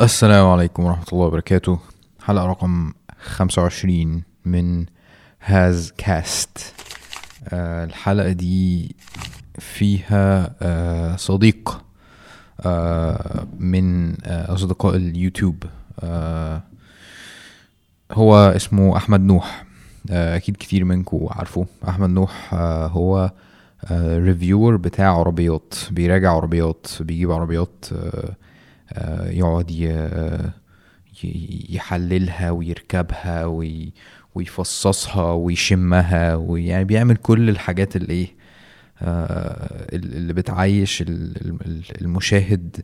السلام عليكم ورحمة الله وبركاته. حلقة رقم 25 من هاز كاست. آه الحلقة دي فيها آه صديق آه من أصدقاء اليوتيوب. هو اسمه أحمد نوح. أكيد كتير منكم عارفه. أحمد نوح هو reviewer بتاع عربيات. بيراجع عربيات بيجيب عربيات يقعد ي- ي- يحللها ويركبها وي- ويفصصها ويشمها ويعني بيعمل كل الحاجات اللي إيه آه، اللي بتعيش ال- ال- المشاهد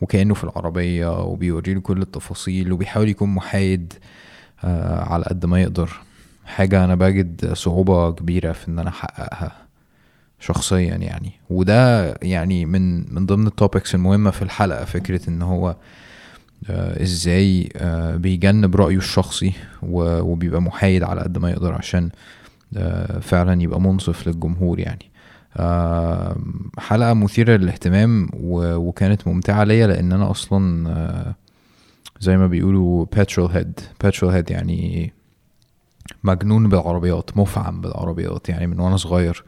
وكأنه في العربية وبيوريله كل التفاصيل وبيحاول يكون محايد آه، على قد ما يقدر. حاجة أنا بجد صعوبة كبيرة في إن أنا أحققها. شخصيا يعني. وده يعني من من ضمن ال topics المهمة في الحلقة فكرة إن هو آه إزاي آه بيجنب رأيه الشخصي وبيبقى محايد على قد ما يقدر عشان آه فعلا يبقى منصف للجمهور يعني. آه حلقة مثيرة للاهتمام وكانت ممتعة ليا لأن أنا أصلا آه زي ما بيقولوا petrol head. petrol head يعني مجنون بالعربيات مفعم بالعربيات يعني من وأنا صغير.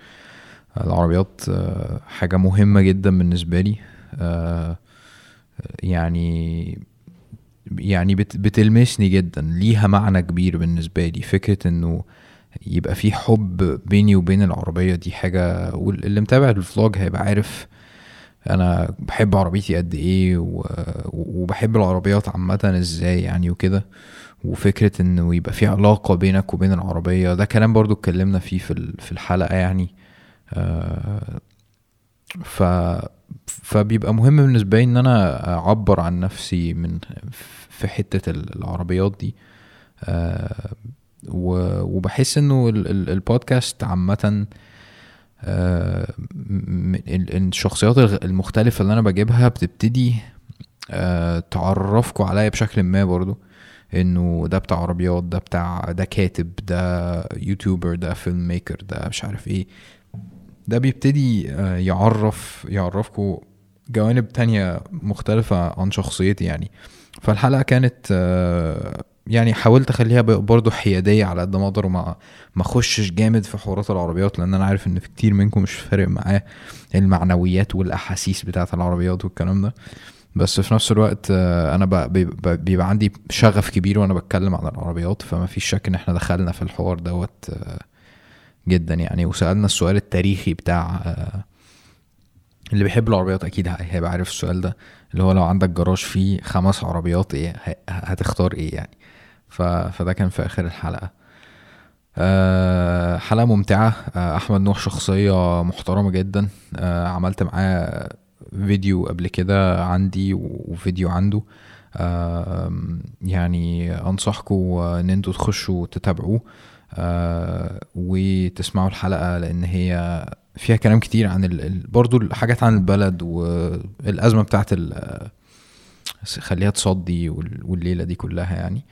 العربيات آه، حاجة مهمة جدا بالنسبة لي. آه، يعني يعني بت بتلمسني جدا ليها معنى كبير بالنسبة لي. فكرة إنه يبقى في حب بيني وبين العربية دي حاجة واللي متابع الفلوج هيبقى عارف أنا بحب عربيتي قد إيه وبحب العربيات عامة إزاي يعني وكده. وفكرة إنه يبقى في علاقة بينك وبين العربية ده كلام برضو اتكلمنا فيه في ال- في الحلقة يعني. ف فبيبقى مهم بالنسبة لي إن أنا أعبر عن نفسي من في حتة ال- العربيات دي. آه، وبحس ال- البودكاست عامة آه، الشخصيات المختلفة اللي أنا بجيبها بتبتدي آه، تعرفكوا عليا بشكل ما برضو. إنه ده بتاع عربيات ده بتاع ده كاتب ده يوتيوبر ده فيلم ميكر ده مش عارف إيه. ده بيبتدي آه، يعرف يعرفكم جوانب تانية مختلفة عن شخصيتي يعني. فالحلقة كانت آه، يعني حاولت أخليها ب- برضو حيادية على قد ما أقدر وما ما أخشش جامد في حوارات العربيات لأن أنا عارف إن في كتير منكم مش فارق معاه المعنويات والأحاسيس بتاعة العربيات والكلام ده. بس في نفس الوقت آه، أنا بيبقى عندي شغف كبير وأنا بتكلم عن العربيات فما فيش شك إن إحنا دخلنا في الحوار دوت جدا يعني. وسألنا السؤال التاريخي بتاع آه، اللي بيحب العربيات أكيد هي- هيبقى عارف السؤال ده اللي هو لو عندك جراج فيه خمس عربيات إيه هتختار إيه يعني. ف... فده كان في آخر الحلقة. أه حلقة ممتعة. أه أحمد نوح شخصية محترمة جدا. عملت معاه فيديو قبل كده عندي وفيديو عنده. يعني أنصحكم إن أنتوا تخشوا تتابعوه. أه وتسمعوا الحلقة لأن هي فيها كلام كتير عن برضو الحاجات عن البلد والأزمة بتاعت ال... خليها تصدي وال- والليلة دي كلها يعني.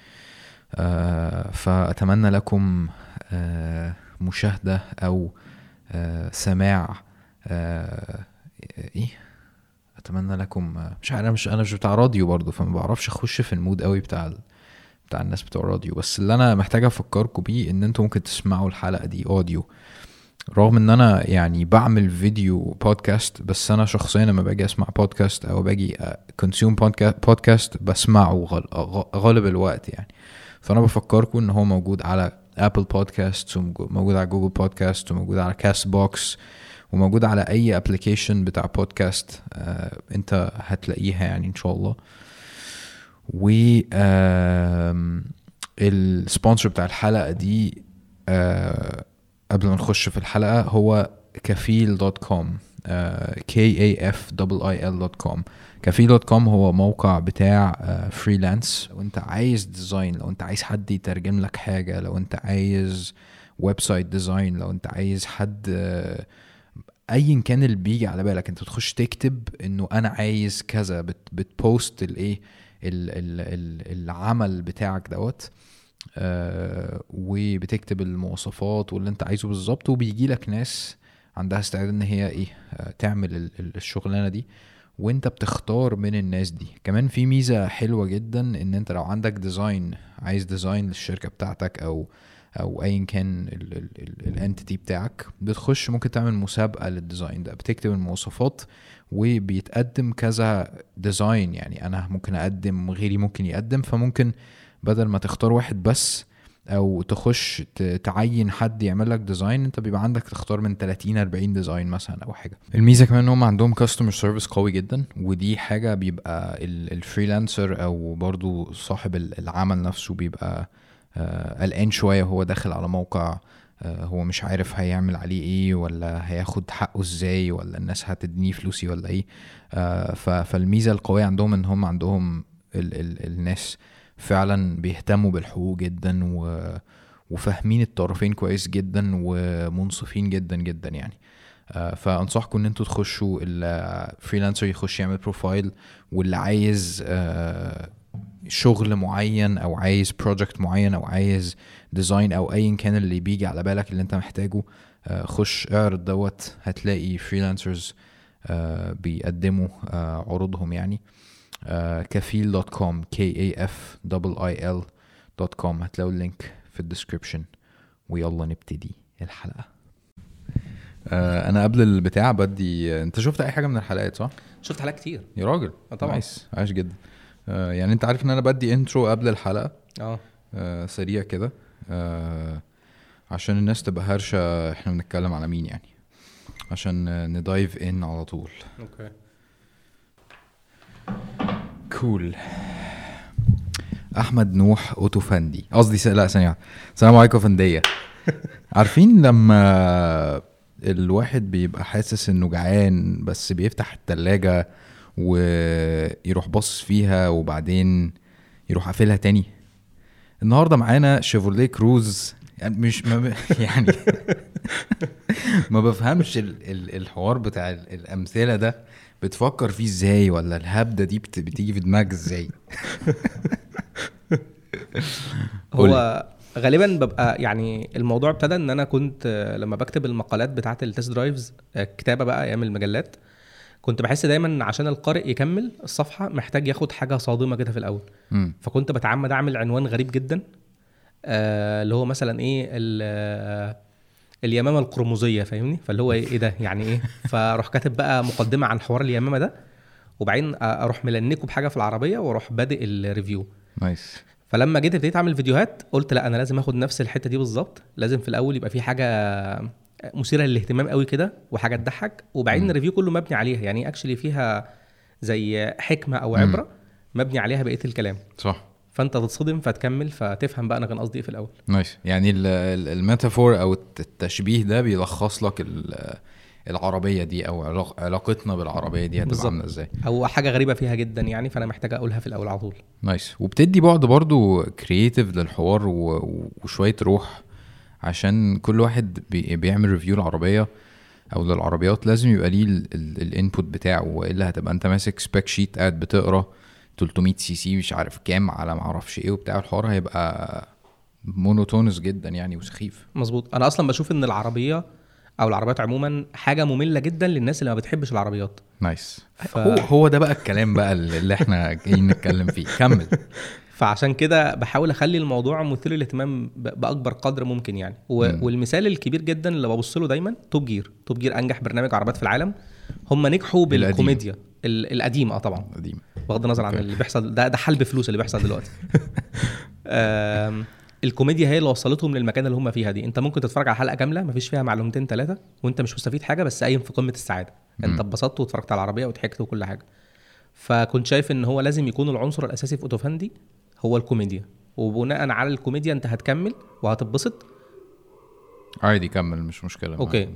آه، فأتمنى لكم آه، مشاهدة أو آه، سماع آه، إيه؟ أتمنى لكم آه، مش أنا مش أنا مش بتاع راديو برضو فما بعرفش أخش في المود قوي بتاع بتاع الناس بتوع الراديو. بس اللي أنا محتاج أفكركم بيه إن أنتوا ممكن تسمعوا الحلقة دي audio رغم إن أنا يعني بعمل video podcast بس أنا شخصيا لما باجي أسمع بودكاست أو باجي consume podcast بسمعه غالب الوقت يعني. فأنا بفكركم إن هو موجود على Apple Podcasts وموجود على Google Podcasts وموجود على Castbox وموجود على أي application بتاع بودكاست آه أنت هتلاقيها يعني إن شاء الله. و ال sponsor بتاع الحلقة دي آه قبل ما نخش في الحلقة هو كفيل dot com k a f i l dot com كفيل dot com هو موقع بتاع freelance لو انت عايز design لو انت عايز حد يترجم لك حاجة لو انت عايز website design لو انت عايز حد آه، ايا كان اللي بيجي على بالك انت تخش تكتب إنه أنا عايز كذا بت بت post الإيه ال- ال- ال- العمل بتاعك دوت آه، وبتكتب المواصفات واللي انت عايزه بالظبط وبيجي لك ناس عندها استعداد ان هي إيه آه، تعمل ال- ال- الشغلانة دي وانت بتختار من الناس دي. كمان في ميزة حلوة جدا ان انت لو عندك design عايز design للشركة بتاعتك أو أو ايا كان ال entity بتاعك بتخش ممكن تعمل مسابقة لل design ده بتكتب المواصفات وبيتقدم كذا design يعني أنا ممكن أقدم غيري ممكن يقدم. فممكن بدل ما تختار واحد بس أو تخش تعين حد يعمل لك design أنت بيبقى عندك تختار من 30 40 design مثلا أو حاجة. الميزة كمان إن هم عندهم customer service قوي جدا ودي حاجة بيبقى ال freelancer أو برضو صاحب العمل نفسه بيبقى آه، قلقان شوية وهو داخل على موقع هو مش عارف هيعمل عليه إيه ولا هياخد حقه إزاي ولا الناس هتديني فلوسي ولا إيه. آه، فالميزة القوية عندهم إن هم عندهم ال ال الناس فعلا بيهتموا بالحقوق جدا و وفاهمين الطرفين كويس جدا ومنصفين جدا جدا يعني. فأنصحكم إن أنتوا تخشوا ال freelancer يخش يعمل profile واللي عايز شغل معين أو عايز project معين أو عايز design أو ايا كان اللي بيجي على بالك اللي أنت محتاجه آه، خش اعرض دوت هتلاقي freelancers آه، بيقدموا آه، عروضهم يعني. كفيل dot com K A F double E L dot com. هتلاقوا ال link في ال description ويلا نبتدي الحلقة. أنا قبل البتاع بدي أنت شفت أي حاجة من الحلقات صح؟ شفت حلقات كتير. يا راجل. طبعا. nice عايش جدا. آه يعني انت عارف ان أنا بدي intro قبل الحلقة. آه, آه سريع كده. آه عشان الناس تبقى هرشة إحنا بنتكلم على مين يعني. عشان ندايف ان على طول. أوكي. كول أحمد نوح اوتو فندي قصدي لا ثانية السلام عليكم فنديه عارفين لما الواحد بيبقى حاسس إنه جعان بس بيفتح التلاجة ويروح باصص فيها وبعدين يروح قافلها تاني. النهارده معانا شيفروليه كروز يعني مش ما يعني ما بفهمش الحوار بتاع الأمثلة ده. بتفكر فيه إزاي ولا الهبدة دي بتيجي في دماغك إزاي؟ هو غالبا ببقى يعني الموضوع ابتدى إن أنا كنت لما بكتب المقالات بتاعة ال test drives كتابة بقى أيام المجلات كنت بحس دايما عشان القارئ يكمل الصفحة محتاج ياخد حاجة صادمة كده في الأول. م. فكنت بتعمد أعمل عنوان غريب جدا آه اللي هو مثلا إيه آه اليمامة القرمزية فاهمني؟ فاللي هو إيه, إيه ده؟ يعني إيه؟ فأروح كاتب بقى مقدمة عن حوار اليمامة ده وبعدين أروح ملنكه بحاجة في العربية وأروح بادئ ال review. nice. فلما جيت ابتديت أعمل فيديوهات قلت لا أنا لازم آخد نفس الحتة دي بالظبط. لازم في الأول يبقى في حاجة مثيرة للاهتمام قوي كده وحاجة تضحك وبعدين ال review كله مبني عليها. يعني actually فيها زي حكمة أو عبرة مم. مبني عليها بقية الكلام. صح. فأنت تتصدم فتكمل فتفهم بقى أنا كان قصدي إيه في الأول. nice يعني ال metaphor أو التشبيه ده بيلخص لك العربية دي أو علاقتنا بالعربية دي هتبقى عاملة إزاي. أو حاجة غريبة فيها جدا يعني فأنا محتاج أقولها في الأول على طول. nice وبتدي بعد برضو creative للحوار وشوية روح عشان كل واحد بي بيعمل review العربيه أو للعربيات لازم يبقى ليه ال input بتاعه. والا هتبقى أنت ماسك spec sheet قاعد بتقرأ 300 CC مش عارف كام على ما أعرفش إيه وبتاع الحوار هيبقى monotonous جدا يعني وسخيف. مظبوط. أنا أصلا بشوف إن العربية أو العربيات عموما حاجة مملة جدا للناس اللي ما بتحبش العربيات. nice ف... هو هو ده بقى الكلام بقى اللي إحنا جايين نتكلم فيه. كمل. فعشان كده بحاول أخلي الموضوع مثير للاهتمام بأكبر قدر ممكن يعني. و... والمثال الكبير جدا اللي ببص له دايما توب جير توب جير أنجح برنامج عربيات في العالم. هم نجحوا بالكوميديا. القديم, القديم آه طبعا. القديم. بغض النظر عن اللي بيحصل. ده ده حلب فلوس اللي بيحصل دلوقتي. الكوميديا هي اللي وصلتهم للمكان اللي هم فيها دي. انت ممكن تتفرج على حلقة كاملة مفيش فيها معلومتين ثلاثة وانت مش مستفيد حاجة بس قايم في قمة السعادة. انت اتبسطت واتفرجت على العربية وضحكت وكل حاجة. فكنت شايف إن هو لازم يكون العنصر الأساسي في اوتوفاندي هو الكوميديا. وبناء على الكوميديا أنت هتكمل وهتتبسط. عادي كمل مش مشكلة. okay.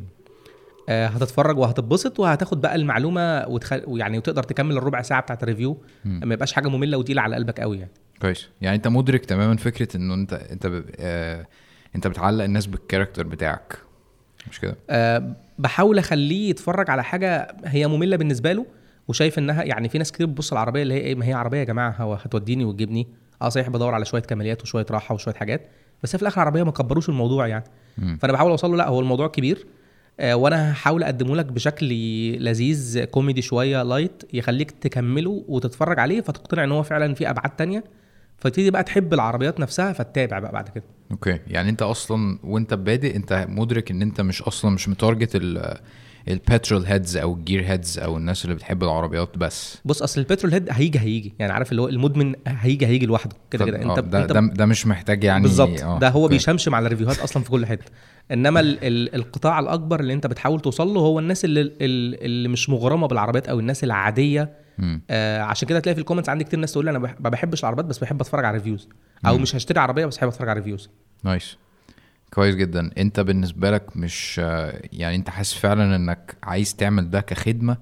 آه هتتفرج وهتتبسط وهتاخد بقى المعلومة وتخل... يعني وتقدر تكمل الربع ساعة بتاعت ال review. ما يبقاش حاجة مملة وتقيلة على قلبك قوي يعني. كويس. يعني أنت مدرك تماما فكرة إنه أنت أنت ب... آه أنت بتعلق الناس بال character بتاعك. مش كده؟ آه بحاول أخليه يتفرج على حاجة هي مملة بالنسبة له وشايف إنها يعني في ناس كتير بتبص العربية اللي هي إيه ما هي عربية يا جماعة هو هتوديني وتجيبني؟ آه صحيح بدور على شوية كماليات وشوية راحة وشوية حاجات بس في الآخر عربيه ما كبروش الموضوع يعني. م. فأنا بحاول اوصل له لأ هو الموضوع كبير آه، وأنا هحاول أقدمه لك بشكل لذيذ كوميدي شوية light يخليك تكمله وتتفرج عليه فتقتنع إن هو فعلا في أبعاد تانية. فتبتدي بقى تحب العربيات نفسها فتتابع بقى بعد كده. okay. يعني أنت أصلا وأنت بادئ أنت مدرك إن أنت مش أصلا مش مت target ال ال petrol heads أو ال gear heads أو الناس اللي بتحب العربيات بس. بص أصل ال petrol head هيجي هيجي. يعني عارف اللي هو المدمن هيجي هيجي لوحده. كده كده. أنت انت ده, أنت ده, ده مش محتاج يعني بالظبط. آه، ده هو okay. بيشمشم على review هات أصلا في كل حتة. إنما ال ال القطاع الأكبر اللي أنت بتحاول توصل له هو الناس اللي ال- اللي مش مغرمة بالعربيات أو الناس العادية. آه عشان كده تلاقي في ال comments عندي كتير ناس تقول لي أنا ما بحبش العربيات بس بحب أتفرج على reviews أو مم. مش هشتري عربية بس بحب أتفرج على ريفيوز nice. كويس جدا. أنت بالنسبة لك مش يعني أنت حاسس فعلا إنك عايز تعمل ده كخدمة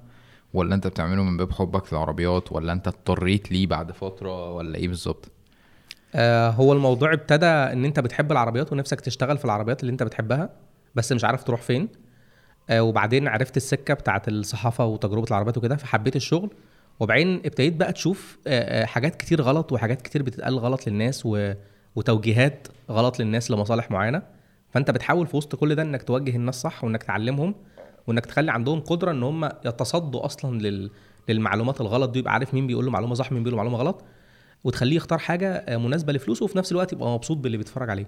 ولا أنت بتعمله من باب حبك للعربيات ولا أنت اضطريت ليه بعد فترة ولا إيه بالظبط؟ آه هو الموضوع ابتدى إن أنت بتحب العربيات ونفسك تشتغل في العربيات اللي أنت بتحبها بس مش عارف تروح فين. آه وبعدين عرفت السكة بتاعت الصحافة وتجربة العربيات وكده فحبيت الشغل. وبعدين ابتديت بقى تشوف آه آه، حاجات كتير غلط وحاجات كتير بتتقال غلط للناس و... وتوجيهات غلط للناس لمصالح معينة. فانت بتحاول في وسط كل ده انك توجه الناس صح وانك تعلمهم وانك تخلي عندهم قدرة ان هم يتصدوا أصلا لل... للمعلومات الغلط دي يبقى عارف مين بيقول له معلومة صح مين بيقول له معلومة غلط وتخليه يختار حاجة آه، مناسبة لفلوسه وفي نفس الوقت يبقى مبسوط باللي بيتفرج عليه.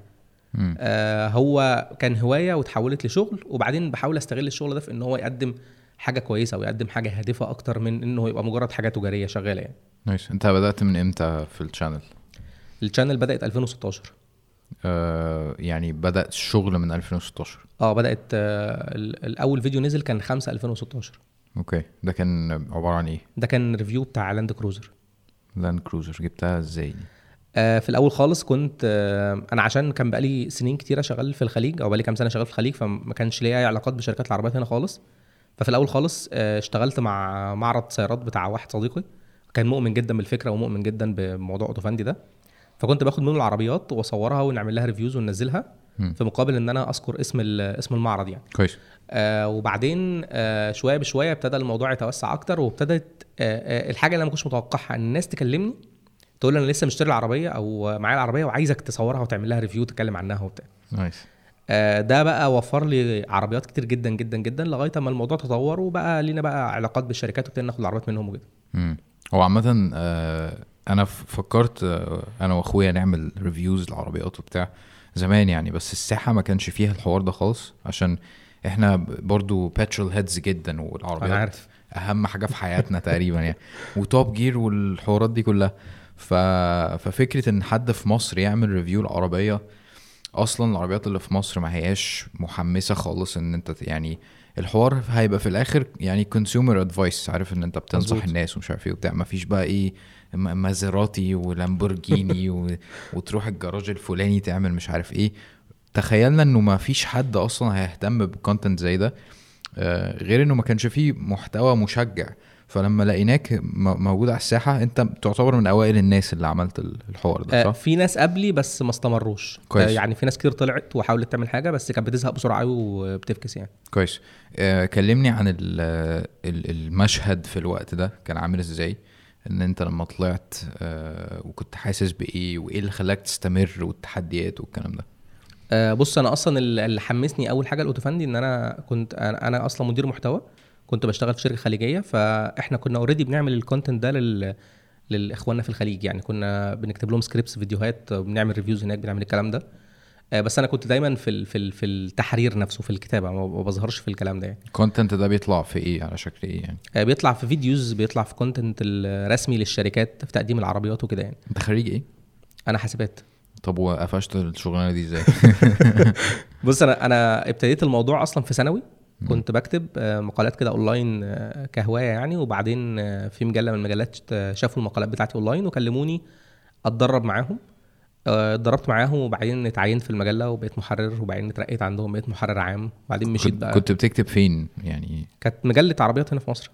آه هو كان هواية وتحولت لشغل وبعدين بحاول استغل الشغل ده في إن هو يقدم حاجة كويسة ويقدم حاجة هادفة أكتر من إنه يبقى مجرد حاجة تجارية شغالة يعني. nice أنت بدأت من إمتى في ال channel؟ ال channel بدأت 2016 آه يعني بدات الشغل من 2016 آه بدأت آه ال- الأول فيديو نزل كان 5 2016 okay. ده كان عبارة عن إيه؟ ده كان review بتاع لاند كروزر لاند كروزر جبتها إزاي آه في الأول خالص كنت آه أنا عشان كان بقالي سنين كتيرة شغال في الخليج أو بقالي كام سنة شغال في الخليج فما كانش ليا أي علاقات بشركات العربيات هنا خالص. ففي الأول خالص آه اشتغلت مع معرض سيارات بتاع واحد صديقي. كان مؤمن جدا بالفكرة ومؤمن جدا بموضوع اوتوفندي ده. فكنت باخد منه العربيات واصورها ونعمل لها reviews وننزلها. في مقابل إن أنا أذكر اسم اسم المعرض يعني. كويس. آه وبعدين آه شوية بشوية ابتدى الموضوع يتوسع أكتر وابتدت آه آه الحاجة اللي أنا ما كنتش متوقعها إن الناس تكلمني تقول أنا لسه مشتري العربية أو معايا العربية وعايزك تصورها وتعمل لها review تتكلم عنها وبتاع. nice. آه ده بقى وفر لي عربيات كتير جدا جدا جدا لغاية أما الموضوع تطور وبقى لينا بقى علاقات بالشركات وابتدينا ناخد العربيات منهم وكده. هو عامة أنا ف- فكرت أنا وأخويا نعمل reviews للعربيات وبتاع زمان يعني بس الساحة ما كانش فيها الحوار ده خالص عشان إحنا برضو petrol heads جدا أنا والعربيات عارف أهم حاجة في حياتنا تقريبا يعني و Top Gear والحوارات دي كلها ف... ففكرة إن حد في مصر يعمل review العربية أصلا العربيات اللي في مصر ما هياش محمسة خالص إن أنت يعني الحوار هيبقى في الآخر يعني consumer advice عارف إن أنت بتنصح مظبوط. الناس ومش عارف إيه وبتاع ما فيش بقى إيه مازيراتي ولامبورجيني و... وتروح الجراج الفلاني تعمل مش عارف إيه. تخيلنا انه ما فيش حد أصلا هيهتم ب content زي ده آه، غير انه ما كانش فيه محتوى مشجع. فلما لقيناك موجود على الساحة انت تعتبر من اوائل الناس اللي عملت ال- الحوار ده آه صح؟ في ناس قبلي بس ما استمروش. كويس. آه يعني في ناس كتير طلعت وحاولت تعمل حاجة بس كانت بتزهق بسرعة قوي وبتفكس يعني. كويس. آه كلمني عن ال- ال- المشهد في الوقت ده كان عامل إزاي. إن أنت لما طلعت آه وكنت حاسس بإيه؟ وإيه اللي خلاك تستمر والتحديات والكلام ده؟ آه، بص أنا أصلا اللي حمسني أول حاجة الأوتوفندي إن أنا كنت أنا أصلا مدير محتوى. كنت بشتغل في شركة خليجية فإحنا كنا already بنعمل ال content ده لل للإخواننا في الخليج يعني. كنا بنكتب لهم scripts فيديوهات بنعمل reviews هناك بنعمل الكلام ده. بس أنا كنت دايما في في في التحرير نفسه في الكتابة ما بظهرش في الكلام ده يعني. ال content ده بيطلع في إيه على شكل إيه يعني؟ آه، بيطلع في videos بيطلع في content الرسمي للشركات في تقديم العربيات وكده يعني. انت خريج إيه؟ أنا حاسبات. طب وقفشت الشغلانة دي إزاي؟ بص أنا أنا ابتديت الموضوع أصلا في ثانوي. كنت بكتب آه، مقالات كده اونلاين آه، كهواية يعني. وبعدين آه، في مجلة من المجلات آه، شافوا المقالات بتاعتي اونلاين وكلموني أتدرب معاهم. آه، اتدربت معاهم وبعدين اتعينت في المجله وبقيت محرر وبعدين اترقيت عندهم بقيت محرر عام. وبعدين مشيت بقى. كنت بتكتب فين يعني؟ كانت مجلة عربيات هنا في مصر.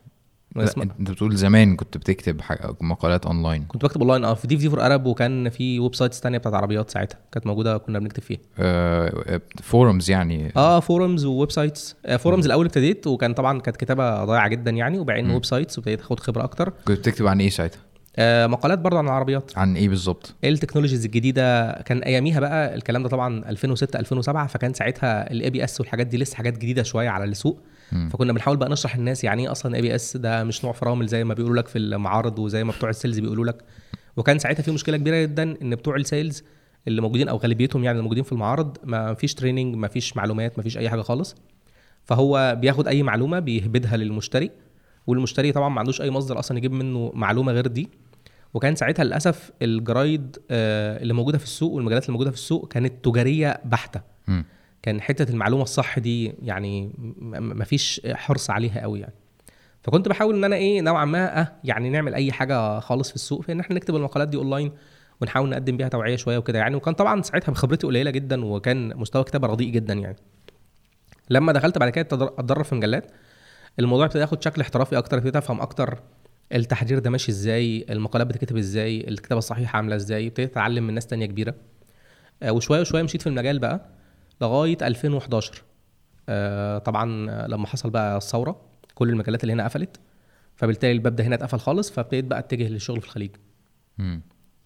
انت بتقول زمان كنت بتكتب مقالات اونلاين كنت بكتب اونلاين آه في دي في D4Arab وكان في websites تانية بتاعت عربيات ساعتها كانت موجودة كنا بنكتب فيها. آه forums يعني. آه forums و websites آه forums الأول ابتديت وكان طبعا كانت كتابة ضايعة جدا يعني وبعدين. websites وابتديت أخد خبرة أكتر. كنت بتكتب عن إيه ساعتها؟ آه مقالات برضه عن العربيات. عن إيه بالظبط؟ إيه ال technologies الجديدة كان أياميها بقى الكلام ده طبعا 2006 2007 فكان ساعتها ال ABS والحاجات دي لسه حاجات جديدة شوية على السوق. مم. فكنا بنحاول بقى نشرح للناس يعني إيه أصلا ABS ده مش نوع فرامل زي ما بيقولوا لك في المعارض وزي ما بتوع ال sales بيقولوا لك. وكان ساعتها في مشكلة كبيرة جدا إن بتوع ال sales اللي موجودين أو غالبيتهم يعني اللي موجودين في المعارض ما فيش training ما فيش معلومات ما فيش أي حاجة خالص. فهو بياخد أي معلومة بيهبدها للمشتري والمشتري طبعا ما عندوش أي مصدر أصلا يجيب منه معلومة غير دي. وكان ساعتها للأسف الجرايد آه، اللي موجودة في السوق والمجلات اللي موجودة في السوق كانت تجارية بحتة. كان حتة المعلومة الصح دي يعني ما فيش حرص عليها قوي يعني. فكنت بحاول إن أنا إيه نوعا ما آه يعني نعمل أي حاجة خالص في السوق في إن إحنا نكتب المقالات دي أونلاين ونحاول نقدم بيها توعية شوية وكده يعني. وكان طبعا ساعتها بخبرتي قليلة جدا وكان مستوى الكتابة رديء جدا يعني. لما دخلت بعد كده اتدرب في مجلات الموضوع ابتدى ياخد شكل احترافي أكتر ابتديت أفهم أكتر التحرير ده ماشي إزاي؟ المقالات بتتكتب إزاي؟ الكتابة الصحيحة عاملة إزاي؟ ابتديت أتعلم من ناس تانية كبيرة. آه، وشوية وشوية مشيت في المجال بقى لغاية 2011 آه، طبعا لما حصل بقى الثورة كل المجالات اللي هنا قفلت. فبالتالي الباب ده هنا اتقفل خالص فابتديت بقى أتجه للشغل في الخليج. مم.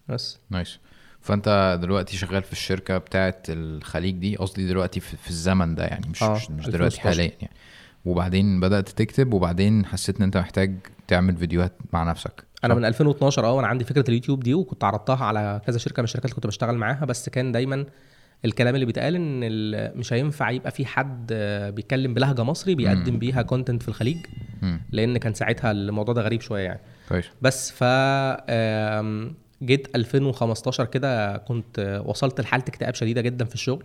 بس. نايس. فأنت دلوقتي شغال في الشركة بتاعه الخليج دي قصدي دلوقتي في, في الزمن ده يعني مش آه، مش, دلوقتي 2016. حاليا يعني. وبعدين بدأت تكتب وبعدين حسيت إن أنت محتاج تعمل فيديوهات مع نفسك أنا؟ من 2012 آه وأنا عندي فكرة اليوتيوب دي وكنت عرضتها على كذا شركة من الشركات اللي كنت بشتغل معاها بس كان دايما الكلام اللي بيتقال إن مش هينفع يبقى في حد بيتكلم بلهجة مصري بيقدم بيها content في الخليج. لأن كان ساعتها الموضوع ده غريب شوية يعني كويس بس ف جيت 2015 كده كنت وصلت لحالة اكتئاب شديدة جدا في الشغل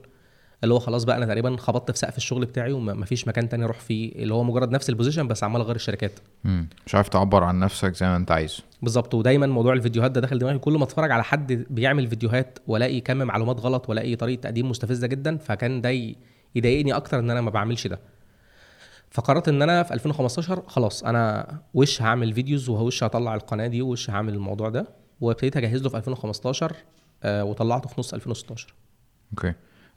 اللي هو خلاص بقى أنا تقريبا خبطت في سقف الشغل بتاعي ومفيش مكان تاني أروح فيه اللي هو مجرد نفس ال position بس عمال أغير الشركات. مم. مش عارف تعبر عن نفسك زي ما أنت عايز بالظبط. ودايما موضوع الفيديوهات ده داخل دماغي. كل ما أتفرج على حد بيعمل فيديوهات وألاقي كم معلومات غلط وألاقي طريقة تقديم مستفزة جدا فكان ده يضايقني أكتر إن أنا ما بعملش ده. فقررت إن أنا في 2015 خلاص أنا وش هعمل videos ووش هطلع القناة دي ووش هعمل الموضوع ده وابتديت أجهز له في 2015 آه، وطلعته في نص 2016 أوكي.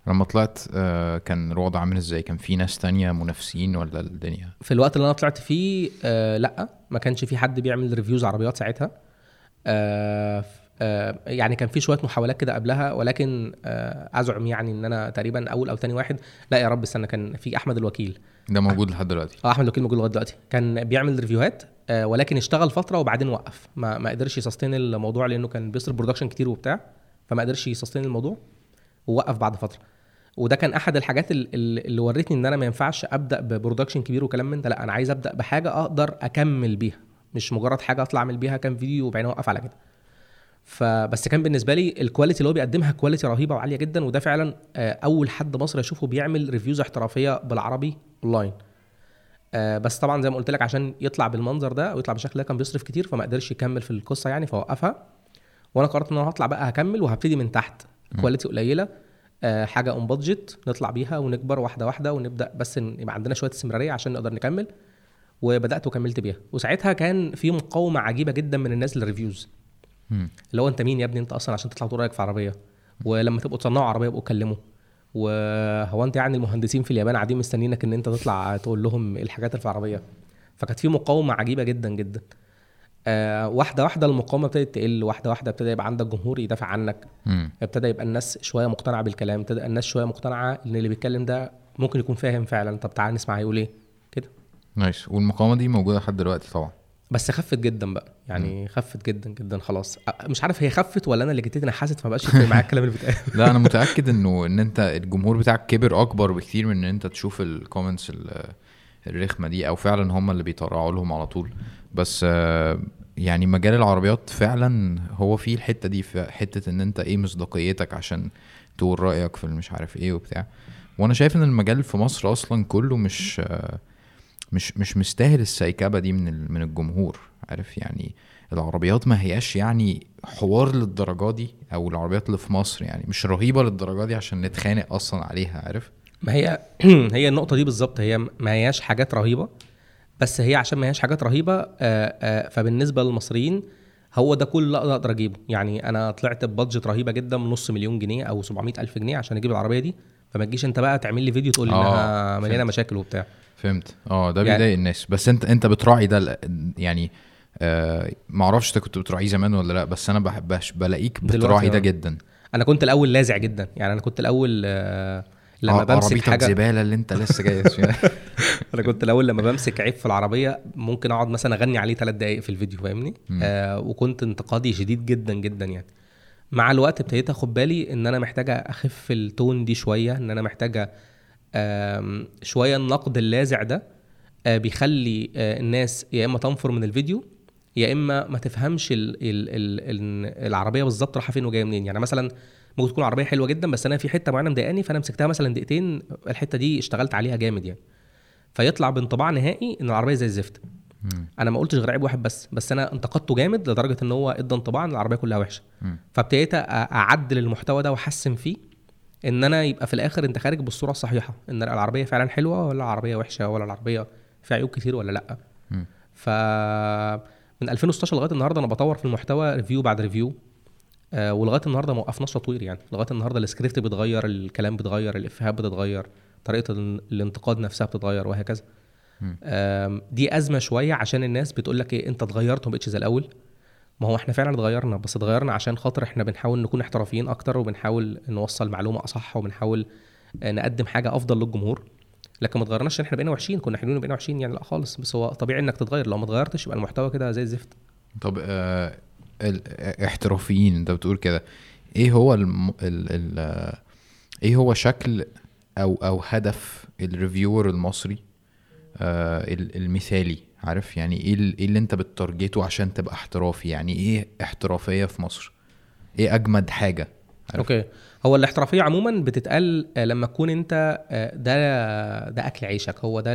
لما طلعت آه كان الوضع عامل إزاي؟ كان في ناس تانية منافسين ولا الدنيا؟ في الوقت اللي أنا طلعت فيه آه لأ ما كانش في حد بيعمل reviews عربيات ساعتها. آه آه يعني كان في شوية محاولات كده قبلها ولكن آه أزعم يعني إن أنا تقريبا أول أو تاني واحد. لأ يا رب استنى كان في أحمد الوكيل. ده موجود لحد دلوقتي؟ آه أحمد الوكيل موجود لغاية دلوقتي. كان بيعمل ريفيوهات آه ولكن اشتغل فترة وبعدين وقف. ما, ما قدرش ي sustain الموضوع لأنه كان بيصرف production كتير وبتاع فما قدرش ي sustain الموضوع. ووقف بعد فترة. وده كان أحد الحاجات ال- ال- اللي ورتني إن أنا ما ينفعش أبدأ ب production كبير وكلام من ده. لأ أنا عايز أبدأ بحاجة أقدر أكمل بيها. مش مجرد حاجة أطلع أعمل بيها كام فيديو وبعدين أوقف على كده. فبس كان بالنسبة لي ال quality اللي هو بيقدمها quality رهيبة وعالية جدا وده فعلا آه، أول حد مصري أشوفه بيعمل reviews احترافية بالعربي اونلاين آه، بس طبعا زي ما قلت لك عشان يطلع بالمنظر ده ويطلع بالشكل ده كان بيصرف كتير فما قدرش يكمل في القصة يعني فوقفها. وأنا قررت إن أنا هطلع بقى هكمل وهبتدي من تحت. quality قليلة. آه، حاجة on budget نطلع بيها ونكبر واحدة واحدة ونبدأ بس يبقى عندنا شوية استمرارية عشان نقدر نكمل. وبدأت وكملت بيها. وساعتها كان في مقاومة عجيبة جدا من الناس لل reviews. اللي هو أنت مين يا ابني؟ أنت أصلا عشان تطلع تقول رأيك في عربية. ولما تبقوا تصنعوا عربية يبقوا كلموا وهو أنت يعني المهندسين في اليابان قاعدين مستنيينك إن أنت تطلع تقول لهم الحاجات اللي في العربية. فكانت في مقاومة عجيبة جدا جدا. آه واحدة واحدة المقاومة ابتدت تقل واحدة واحدة ابتدى يبقى عندك جمهور يدافع عنك. مم. ابتدى يبقى الناس شوية مقتنعة بالكلام ابتدى الناس شوية مقتنعة إن اللي بيتكلم ده ممكن يكون فاهم فعلا. طب تعال نسمع هيقول إيه؟ كده. نايس والمقاومة دي موجودة لحد دلوقتي طبعا. بس خفت جدا بقى. يعني خفت جدا جدا خلاص. مش عارف هي خفت ولا أنا اللي جيت نحست فما بقاش يفرق معايا الكلام اللي بيتقال. لا أنا متأكد إنه إن أنت الجمهور بتاعك كبر أكبر بكتير من إن أنت تشوف الكومنتس الرخمة دي أو فعلا هم اللي بيطرعوا لهم على طول. بس آه، يعني مجال العربيات فعلا هو فيه الحتة دي في حتة إن أنت إيه مصداقيتك عشان تقول رأيك في مش عارف إيه وبتاع. وأنا شايف إن المجال في مصر أصلا كله مش آه، مش مش مستاهل السيكبة دي من من الجمهور عارف؟ يعني العربيات ما هياش يعني حوار للدرجة دي أو العربيات اللي في مصر يعني مش رهيبة للدرجة دي عشان نتخانق أصلا عليها عارف؟ ما هي هي النقطة دي بالظبط هي ما هياش حاجات رهيبة بس هي عشان ما هياش حاجات رهيبة آه، آه، فبالنسبة للمصريين هو ده كل اللي أقدر أجيبه. يعني أنا طلعت ببادجت رهيبة جدا من نص مليون جنيه أو 700 ألف جنيه عشان أجيب العربية دي. فما تجيش أنت بقى تعمل لي فيديو تقول لي آه، انها مليانة فهمت. مشاكل وبتاع. فهمت. آه ده يعني- بيضايق الناس. بس أنت أنت بتراعي ده يعني آه معرفش أنت كنت بتراعيه زمان ولا لأ بس أنا بحبش بلاقيك بتراعي ده آه. جدا. أنا كنت الأول لاذع جدا. يعني أنا كنت الأول آه، لما بمسك عربيتك حاجة زباله اللي انت لسه جاي فيها. أنا كنت الأول لما بمسك عيب في العربية ممكن أقعد مثلا أغني عليه ثلاث دقائق في الفيديو فاهمني؟ آه وكنت انتقادي شديد جدا جدا يعني. مع الوقت ابتديت أخد بالي إن أنا محتاجه أخف التون دي شوية إن أنا محتاجه شوية النقد اللاذع ده آه بيخلي آه الناس يا إما تنفر من الفيديو يا إما ما تفهمش ال ال ال ال العربية بالظبط رايحة فين وجاية منين. يعني مثلا ممكن تكون عربية حلوة جدا بس أنا في حتة معينة مضايقاني فأنا مسكتها مثلا دقيقتين الحتة دي اشتغلت عليها جامد يعني. فيطلع بانطباع نهائي إن العربية زي الزفت. أنا ما قلتش غير عيب واحد بس بس أنا انتقدته جامد لدرجة إن هو إدى انطباع إن العربية كلها وحشة. فابتديت أعدل المحتوى ده وأحسن فيه إن أنا يبقى في الآخر أنت خارج بالصورة الصحيحة إن العربية فعلا حلوة ولا العربية وحشة ولا العربية فيها عيوب كتير ولا لأ. ف من 2016 لغاية النهارده أنا بطور في المحتوى review بعد review آه ولغاية النهارده ما وقفناش تطوير يعني. لغاية النهارده السكريبت بيتغير الكلام بيتغير الإفيهات بتتغير طريقة ال- الانتقاد نفسها بتتغير وهكذا. دي أزمة شوية عشان الناس بتقول لك إيه أنت اتغيرت وما بقتش زي الأول. ما هو إحنا فعلا اتغيرنا بس اتغيرنا عشان خاطر إحنا بنحاول نكون احترافيين أكتر وبنحاول نوصل معلومة أصح وبنحاول آه، نقدم حاجة أفضل للجمهور. لكن ما اتغيرناش عشان إحنا بقينا وحشين كنا حلوين وبقينا وحشين يعني لأ خالص. بس هو طبيعي إنك تتغير. لو ما اتغيرتش يبقى المحتوى كده زي الزفت. طب آه الاحترافيين انت بتقول كده. إيه هو الم... ال... ال... إيه هو شكل أو أو هدف الريفيور المصري؟ آه ال- المثالي عارف؟ يعني إيه إيه اللي انت بتارجته عشان تبقى احترافي؟ يعني إيه احترافية في مصر؟ إيه اجمد حاجة؟ عارف؟ Okay. هو الاحترافية عموما بتتقال آه، لما تكون انت آه، ده ده أكل عيشك هو ده,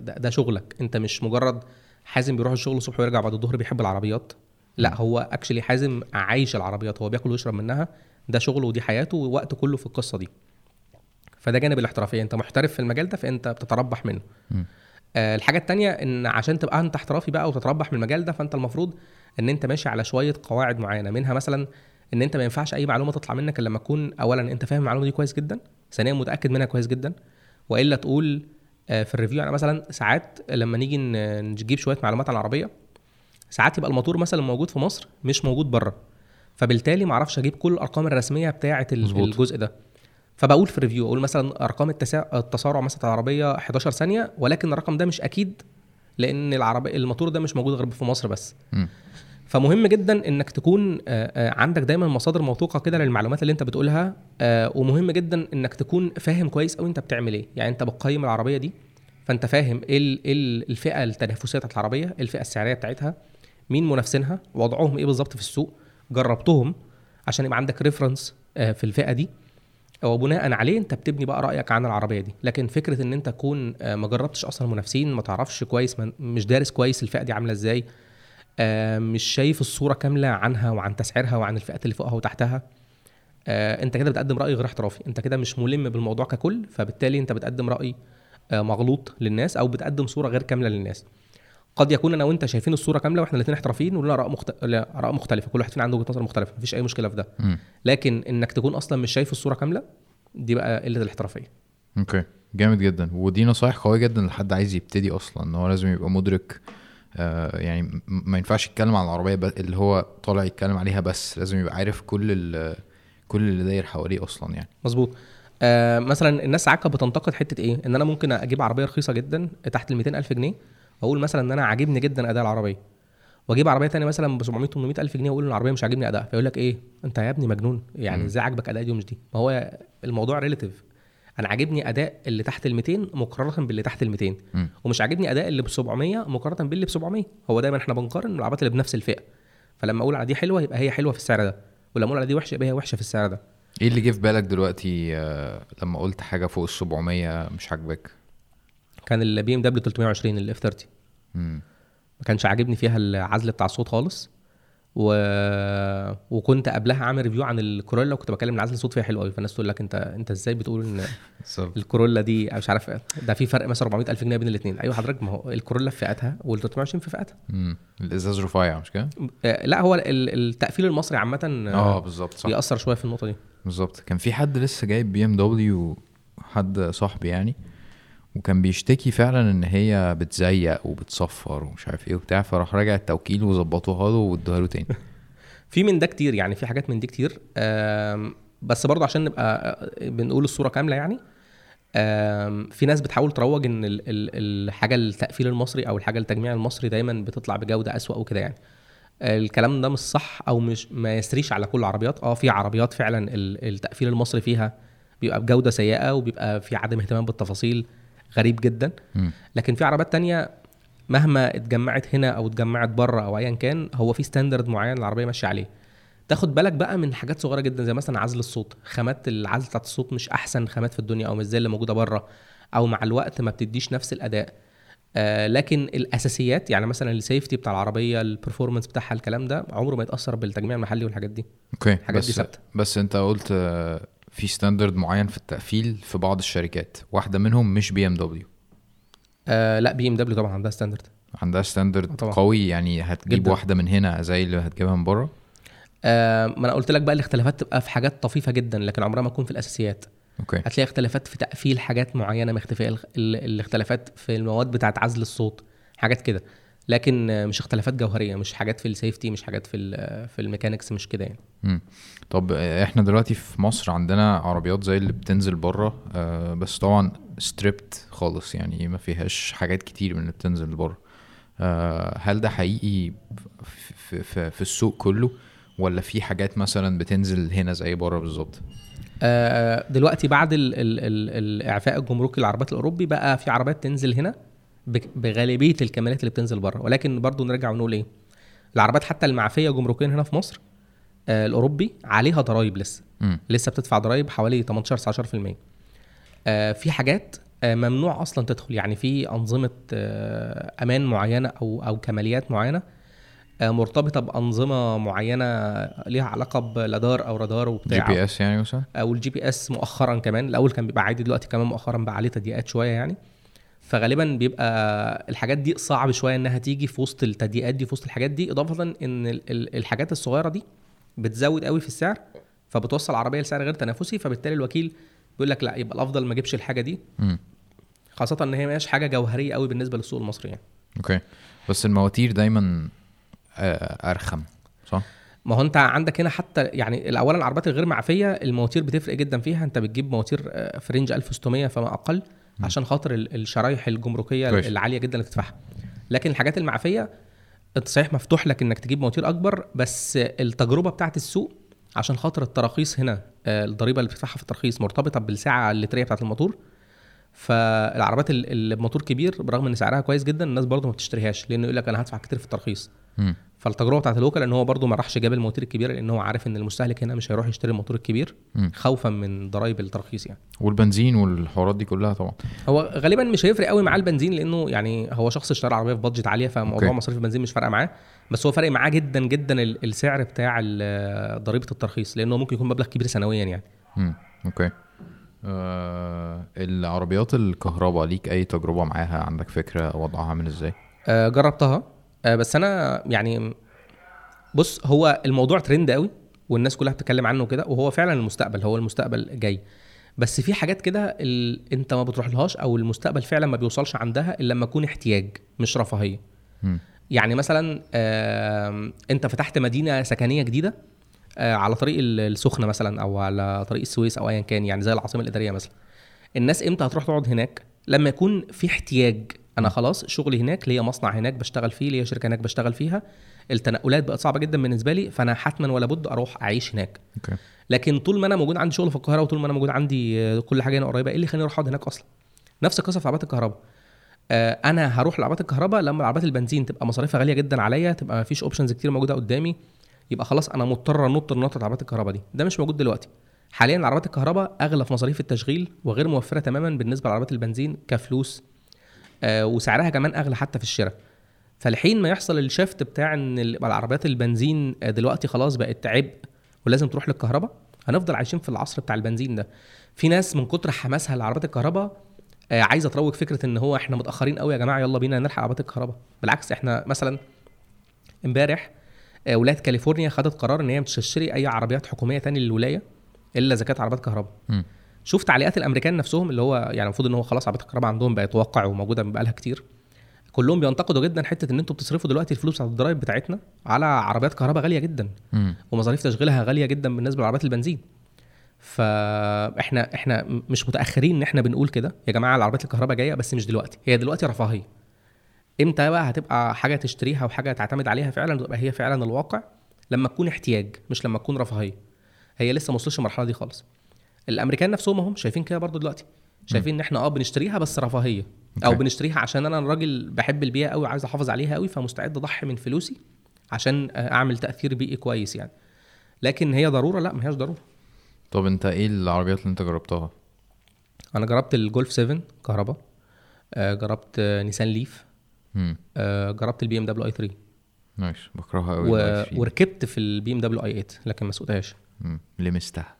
ده شغلك. انت مش مجرد حازم بيروح الشغل الصبح ويرجع بعد الظهر بيحب العربيات. لا هو actually حازم عايش العربيات هو بياكل ويشرب منها ده شغله ودي حياته ووقته كله في القصة دي. فده جانب الاحترافية انت محترف في المجال ده فانت بتتربح منه. آه، الحاجة التانية إن عشان تبقى أنت احترافي بقى وتتربح من المجال ده فأنت المفروض إن أنت ماشي على شوية قواعد معينة منها مثلا إن أنت ما ينفعش أي معلومة تطلع منك إلا لما تكون اولا أنت فاهم المعلومة دي كويس جدا ثانيا متأكد منها كويس جدا وإلا تقول آه، في ال review يعني مثلا ساعات لما نيجي نجيب شوية معلومات عن العربية ساعات يبقى الموتور مثلا موجود في مصر مش موجود بره فبالتالي ما أعرفش أجيب كل الأرقام الرسمية بتاعه. الجزء ده فبقول في ال review أقول مثلا أرقام التسا... التسارع مثلا العربية 11 ثانية ولكن الرقم ده مش أكيد لأن العربيه الموتور ده مش موجود غير في مصر بس مم. فمهم جدا إنك تكون عندك دايما مصادر موثوقة كده للمعلومات اللي أنت بتقولها ومهم جدا إنك تكون فاهم كويس قوي أنت بتعمل إيه يعني أنت بتقيم العربية دي فأنت فاهم إيه ال- ال- الفئة التنافسية بتاعت العربية الفئة السعرية بتاعتها مين منافسينها؟ وضعهم إيه بالظبط في السوق؟ جربتهم عشان يبقى عندك ريفرنس في الفئة دي. وبناء عليه أنت بتبني بقى رأيك عن العربية دي. لكن فكرة إن أنت تكون آه، ما جربتش أصلا منافسين ما تعرفش كويس مش دارس كويس الفئة دي عاملة إزاي آه، مش شايف الصورة كاملة عنها وعن تسعيرها وعن الفئات اللي فوقها وتحتها آه، أنت كده بتقدم رأي غير احترافي. أنت كده مش ملم بالموضوع ككل فبالتالي أنت بتقدم رأي آه، مغلوط للناس أو بتقدم صورة غير كاملة للناس. قد يكون أنا وأنت شايفين الصورة كاملة وإحنا الاثنين احترافيين ولنا اراء مخت... اراء مختلفه كل واحد فينا عنده وجهة نظر مختلفة مفيش أي مشكلة في ده. مم. لكن إنك تكون أصلا مش شايف الصورة كاملة دي بقى قلة الاحترافية. أوكي. جامد جدا. ودي نصايح قوية جدا لحد عايز يبتدي أصلا إن هو لازم يبقى مدرك آه يعني م- ما ينفعش يتكلم عن العربية ب- اللي هو طالع يتكلم عليها بس لازم يبقى عارف كل ال- كل اللي داير حواليه أصلا يعني. مظبوط. آه مثلا الناس ساعات بتنتقد حتة إيه؟ إن أنا ممكن أجيب عربية رخيصة جدا تحت ال 200 ألف جنيه واقول مثلا إن أنا عاجبني جدا أداء العربية. وأجيب عربية تانية مثلا ب 700 800 ألف جنيه وأقول إن العربية مش عاجبني اداء فيقول لك إيه؟ أنت يا ابني مجنون. يعني إزاي عاجبك أداء دي ومش دي؟ ما هو الموضوع ريليتيف أنا عاجبني أداء اللي تحت ال 200 مقارنة باللي تحت ال 200 مم. ومش عاجبني أداء اللي ب 700 مقارنة باللي ب 700 هو دايما إحنا بنقارن العربيات اللي بنفس الفئة. فلما أقول على دي حلوة يبقى هي حلوة في السعر ده. ولما أقول على دي وحشة يبقى هي وحشة في السعر ده. إيه اللي جه في بالك دلوقتي آه لما قلت حاجة فوق ال 700 مش عاجباك كان البي إم دبليو 320 الاف 30 مم. ما كانش عاجبني فيها العزل بتاع الصوت خالص. و... وكنت قبلها عامل review عن الكورولا وكنت بكلم ان عزل الصوت فيها حلو قوي فالناس تقول لك أنت أنت إزاي بتقول إن الكورولا دي مش عارف ده في فرق مثلا 400 ألف جنيه بين الاثنين أيوه حضرتك ما هو الكورولا في فئتها وال 320 في فئتها مم. الإزاز رفيع مش كده؟ آه، لا هو ال- التقفيل المصري عامة آه بالظبط صح. بيأثر شوية في النقطة دي. بالظبط. كان في حد لسه جايب بي إم دبليو حد صاحبي يعني وكان بيشتكي فعلا إن هي بتزيق وبتصفر ومش عارف إيه وبتاع فراح راجع التوكيل وظبطوها له وادوها له تاني. في من ده كتير يعني في حاجات من دي كتير. بس برضه عشان نبقى آه، بنقول الصورة كاملة يعني في ناس بتحاول تروج إن ال- ال- الحاجة التقفيل المصري أو الحاجة التجميع المصري دايما بتطلع بجودة أسوأ وكده يعني. الكلام ده مش صح أو مش ما يسريش على كل العربيات. آه في عربيات فعلا ال- التقفيل المصري فيها بيبقى بجودة سيئة وبيبقى في عدم اهتمام بالتفاصيل. غريب جدا. مم. لكن في عربيات تانية مهما اتجمعت هنا أو اتجمعت بره أو ايا كان هو في ستاندرد معين العربية ماشية عليه. تاخد بالك بقى من حاجات صغيرة جدا زي مثلا عزل الصوت. خامات العزل بتاعت الصوت مش أحسن خامات في الدنيا أو مش زي اللي موجودة بره أو مع الوقت ما بتديش نفس الأداء. آه لكن الأساسيات يعني مثلا ال safety بتاع العربية ال performance بتاعها الكلام ده عمره ما يتأثر بالتجميع المحلي والحاجات دي. okay الحاجات دي بس ثابتة. بس أنت قلت في standard معين في التقفيل في بعض الشركات. واحدة منهم مش بي ام دبليو آه لا بي ام دبليو طبعا عندها standard عندها standard طبعا. قوي يعني هتجيب جداً. واحدة من هنا زي اللي هتجيبها من بره. آه ما أنا قلت لك بقى الاختلافات تبقى في حاجات طفيفة جدا لكن عمرها ما تكون في الأساسيات. okay. هتلاقي اختلافات في تقفيل حاجات معينة مختفية ال- ال- الاختلافات في المواد بتاعت عزل الصوت حاجات كده. لكن آه، مش اختلافات جوهرية مش حاجات في ال safety مش حاجات في في ال mechanics مش كده يعني. طب إحنا دلوقتي في مصر عندنا عربيات زي اللي بتنزل بره آه بس طبعا ستريبت خالص يعني ما فيهاش حاجات كتير من اللي بتنزل بره. آه هل ده حقيقي في, في, في, السوق كله ولا في حاجات مثلا بتنزل هنا زي بره بالظبط؟ آه، دلوقتي بعد ال ال ال الاعفاء الجمركي للعربيات الأوروبي بقى في عربيات تنزل هنا بغالبية الكمالات اللي بتنزل بره. ولكن برضو نرجع ونقول إيه؟ العربيات حتى المعفية جمركيا هنا في مصر الأوروبي عليها ضرايب لسه. مم. لسه بتدفع ضرايب حوالي 18 19% آه، في حاجات آه، ممنوع أصلا تدخل. يعني في أنظمة آه، أمان معينة أو أو كماليات معينة آه، مرتبطة بأنظمة معينة ليها علاقة بلادار أو رادار جي وبتاع بي إس يعني مثلا أو ال GPS مؤخرا كمان. الأول كان بيبقى عادي دلوقتي كمان مؤخرا بقى عليه تضييقات شوية يعني. فغالبا بيبقى الحاجات دي صعب شوية إنها تيجي في وسط التضييقات دي في وسط الحاجات دي إضافة إن ال- ال- الحاجات الصغيرة دي بتزود قوي في السعر فبتوصل العربيه لسعر غير تنافسي فبالتالي الوكيل بيقول لك لا يبقى الأفضل ما اجيبش الحاجة دي. خاصة إن هي مش حاجة جوهرية قوي بالنسبة للسوق المصري يعني. Okay. بس المواتير دايما آه، أرخم صح؟ ما هو أنت عندك هنا حتى يعني الاولا العربيات الغير معفية المواتير بتفرق جدا فيها. أنت بتجيب مواتير آه، في range 1600 فما أقل عشان خاطر ال- الشرايح الجمركية كويس. العالية جدا اللي تدفعها. لكن الحاجات المعفية انت صحيح مفتوح لك إنك تجيب مواتير أكبر بس التجربة بتاعت السوق عشان خاطر التراخيص هنا آه، الضريبة اللي بتدفعها في الترخيص مرتبطة بالسعة اللتريه بتاعت الموتور. فالعربيات ال- اللي بموتور كبير برغم إن سعرها كويس جدا الناس برضه ما بتشتريهاش لأنه يقول لك أنا هدفع كتير في الترخيص فالتجربة بتاعت الوكلاء إن هو برده ما راحش جاب الموتور الكبير لإن هو عارف إن المستهلك هنا مش هيروح يشتري الموتور الكبير مم. خوفا من ضرائب الترخيص يعني. والبنزين والحوارات دي كلها طبعا. هو غالبا مش هيفرق قوي معاه البنزين لإنه يعني هو شخص اشترى عربية في budget عالية فموضوع okay. مصاريف البنزين مش فارقة معاه. بس هو فارق معاه جدا جدا ال- السعر بتاع ضريبة الترخيص لإنه ممكن يكون مبلغ كبير سنويا يعني. امم أوكي. آه العربيات الكهرباء ليك أي تجربة معاها؟ عندك فكرة وضعها عامل إزاي؟ آه، جربتها. بس أنا يعني بص هو الموضوع ترند قوي والناس كلها بتتكلم عنه كده وهو فعلا المستقبل هو المستقبل جاي. بس في حاجات كده ال... أنت ما بتروح لهاش أو المستقبل فعلا ما بيوصلش عندها إلا لما يكون احتياج مش رفاهية. يعني مثلا آم، أنت فتحت مدينة سكنية جديدة آه، على طريق ال- السخنة مثلا أو على طريق السويس أو ايا كان يعني زي العاصمة الإدارية مثلا. الناس إمتى هتروح تقعد هناك؟ لما يكون في احتياج. أنا خلاص شغلي هناك ليا مصنع هناك بشتغل فيه ليا شركة هناك بشتغل فيها. التنقلات بقت صعبة جدا بالنسبة لي فأنا حتما ولا بد أروح أعيش هناك. أوكي. لكن طول ما أنا موجود عندي شغل في القاهرة وطول ما أنا موجود عندي كل حاجة هنا قريبة إيه اللي يخليني أروح أقعد هناك أصلا؟ نفس القصة في عربيات الكهرباء. آه، أنا هروح لعربيات الكهرباء لما عربيات البنزين تبقى مصاريفها غالية جدا عليا تبقى ما فيش اوبشنز كتير موجودة قدامي يبقى خلاص أنا مضطر أنط نطه عربيات الكهرباء دي. ده مش موجود دلوقتي. حاليا عربيات الكهرباء أغلى في مصاريف التشغيل وغير موفرة تماما بالنسبة لعربيات البنزين كفلوس وسعرها كمان أغلى حتى في الشراء. فالحين ما يحصل الشفت بتاع إن ال- العربيات البنزين آه، دلوقتي خلاص بقت عبء ولازم تروح للكهرباء هنفضل عايشين في العصر بتاع البنزين ده. في ناس من كتر حماسها لعربيات الكهرباء آه، عايزة تروج فكرة إن هو إحنا متأخرين قوي يا جماعة يلا بينا نلحق عربيات الكهرباء. بالعكس إحنا مثلا إمبارح آه، ولاية كاليفورنيا خدت قرار إن هي مش هتشتري أي عربيات حكومية تاني للولاية إلا إذا كانت عربيات كهرباء. شوف تعليقات الأمريكان نفسهم اللي هو يعني المفروض إن هو خلاص عربيات الكهرباء عندهم بقت واقع وموجودة بقى لها كتير. كلهم بينتقدوا جدا حتة إن أنتوا بتصرفوا دلوقتي الفلوس بتاعت الضرايب بتاعتنا على عربيات كهرباء غالية جدا. ومصاريف تشغيلها غالية جدا بالنسبة لعربيات البنزين. فاحنا إحنا مش متأخرين إن إحنا بنقول كده. يا جماعة العربيات الكهرباء جاية بس مش دلوقتي. هي دلوقتي رفاهية. إمتى بقى هتبقى حاجة تشتريها وحاجة تعتمد عليها فعلا وتبقى هي فعلا الواقع؟ لما تكون احتياج مش لما تكون رفاهية. هي لسه ما وصلش المرحلة دي خالص. الأمريكان نفسهم هم شايفين كده برضو دلوقتي. شايفين إن إحنا آه بنشتريها بس رفاهية. أو. بنشتريها عشان أنا راجل بحب البيئة قوي وعايز أحافظ عليها قوي فمستعد أضحي من فلوسي عشان أعمل تأثير بيئي كويس يعني. لكن هي ضرورة؟ لا ما هياش ضرورة. طب أنت إيه العربيات اللي أنت جربتها؟ أنا جربت الجولف 7 كهرباء آه، جربت آه، نيسان ليف آه، جربت البي إم دبليو آي 3 nice بكرهها قوي و... وركبت في البي إم دبليو آي 8 لكن ما سوقتهاش. لمستها.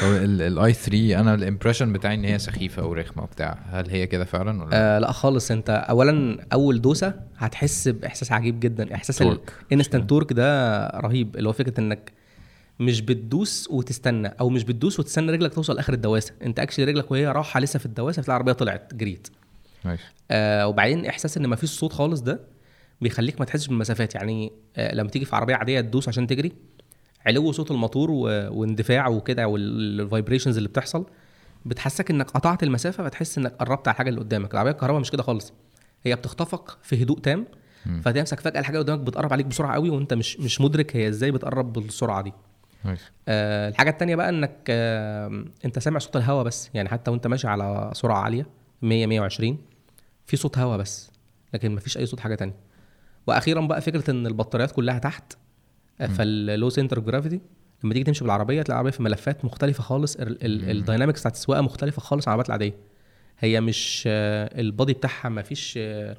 طب الاي 3 أنا ال impression بتاعي إن هي سخيفة ورخمه وبتاع. هل هي كده فعلا ولا؟ آه لا خالص. أنت اولا أول دوسة هتحس بإحساس عجيب جدا. إحساس. ال instant torque. ده رهيب. اللي هو فكرة إنك مش بتدوس وتستنى أو مش بتدوس وتستنى رجلك توصل آخر الدواسة. أنت actually رجلك وهي رايحه لسه في الدواسة تلاقي العربية طلعت. جريت. nice آه وبعدين إحساس إن مفيش صوت خالص ده بيخليك ما تحسش بالمسافات. يعني آه لما تيجي في عربية عادية تدوس عشان تجري علو صوت الموتور و... واندفاع وكده وال vibrations اللي بتحصل بتحسسك إنك قطعت المسافة فتحس إنك قربت على الحاجة اللي قدامك. العربية الكهرباء مش كده خالص. هي بتخطفك في هدوء تام فتمسك فجأة الحاجة قدامك بتقرب عليك بسرعة قوي وأنت مش مش مدرك هي إزاي بتقرب بالسرعة دي. آه الحاجة التانية بقى إنك آه أنت سامع صوت الهواء بس. يعني حتى وأنت ماشي على سرعة عالية 100 120 في صوت هواء بس لكن مفيش أي صوت حاجة تانية. وأخيرا بقى فكرة إن البطاريات كلها تحت فال low center gravity لما تيجي تمشي بالعربية تلاقي العربيه في ملفات مختلفة خالص ال dynamics بتاعت السواقة مختلفة خالص عن العربيات العادية. هي مش آه، ال body بتاعها مفيش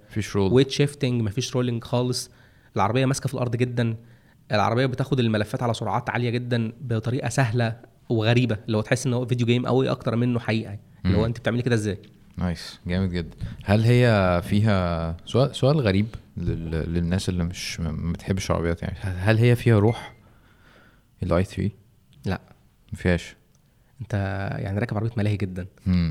مفيش roll weight shifting مفيش rolling خالص. العربية ماسكة في الأرض جدا. العربية بتاخد الملفات على سرعات عالية جدا بطريقة سهلة وغريبة اللي هو تحس إن هو video game قوي أكتر منه حقيقة. اللي هو أنت بتعملي كده إزاي؟ nice جامد جدا. هل هي فيها سؤال سؤال غريب لل... للناس اللي مش ما بتحبش العربيات يعني. هل هي فيها روح؟ ال i3 لا. ما فيهاش. انت يعني راكب عربية ملاهي جدا.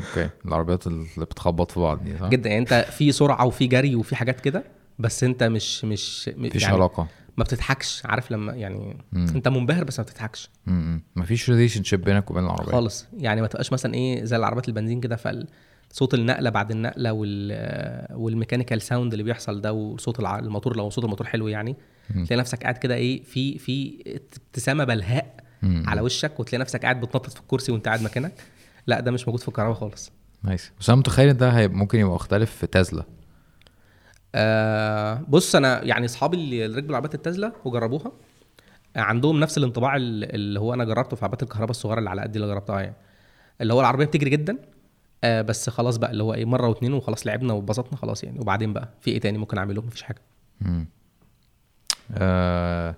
okay. العربيات اللي بتخبط في بعض دي صح؟ جدا. يعني انت في سرعة وفي جري وفي حاجات كده بس انت مش مش مفيش يعني علاقة. ما بتضحكش عارف لما يعني مم. انت منبهر بس ما بتضحكش. امم مفيش relationship بينك وبين العربية. خالص. يعني ما تبقاش مثلا إيه زي العربيات البنزين كده فصوت النقلة بعد النقلة وال وال mechanical sound اللي بيحصل ده وصوت الموتور لو صوت الموتور حلو يعني مم. تلاقي نفسك قاعد كده إيه في في ابتسامة بلهاء مم. على وشك وتلاقي نفسك قاعد بتنطط في الكرسي وأنت قاعد مكانك. لا ده مش موجود في الكهرباء خالص. نايس بس أنا متخيل ده هيبقى ممكن يبقى مختلف في تسلا. آه بص أنا يعني أصحابي اللي ركبوا العربيات التسلا وجربوها آه، عندهم نفس الانطباع ال- اللي هو أنا جربته في عربيات الكهرباء الصغيرة اللي على قد اللي جربتها يعني. اللي هو العربية بتجري جدا آه بس خلاص بقى اللي هو إيه مرة واتنين وخلاص لعبنا واتبسطنا خلاص يعني. وبعدين بقى في إيه تاني ممكن أعمله؟ مفيش حاجة. امم آه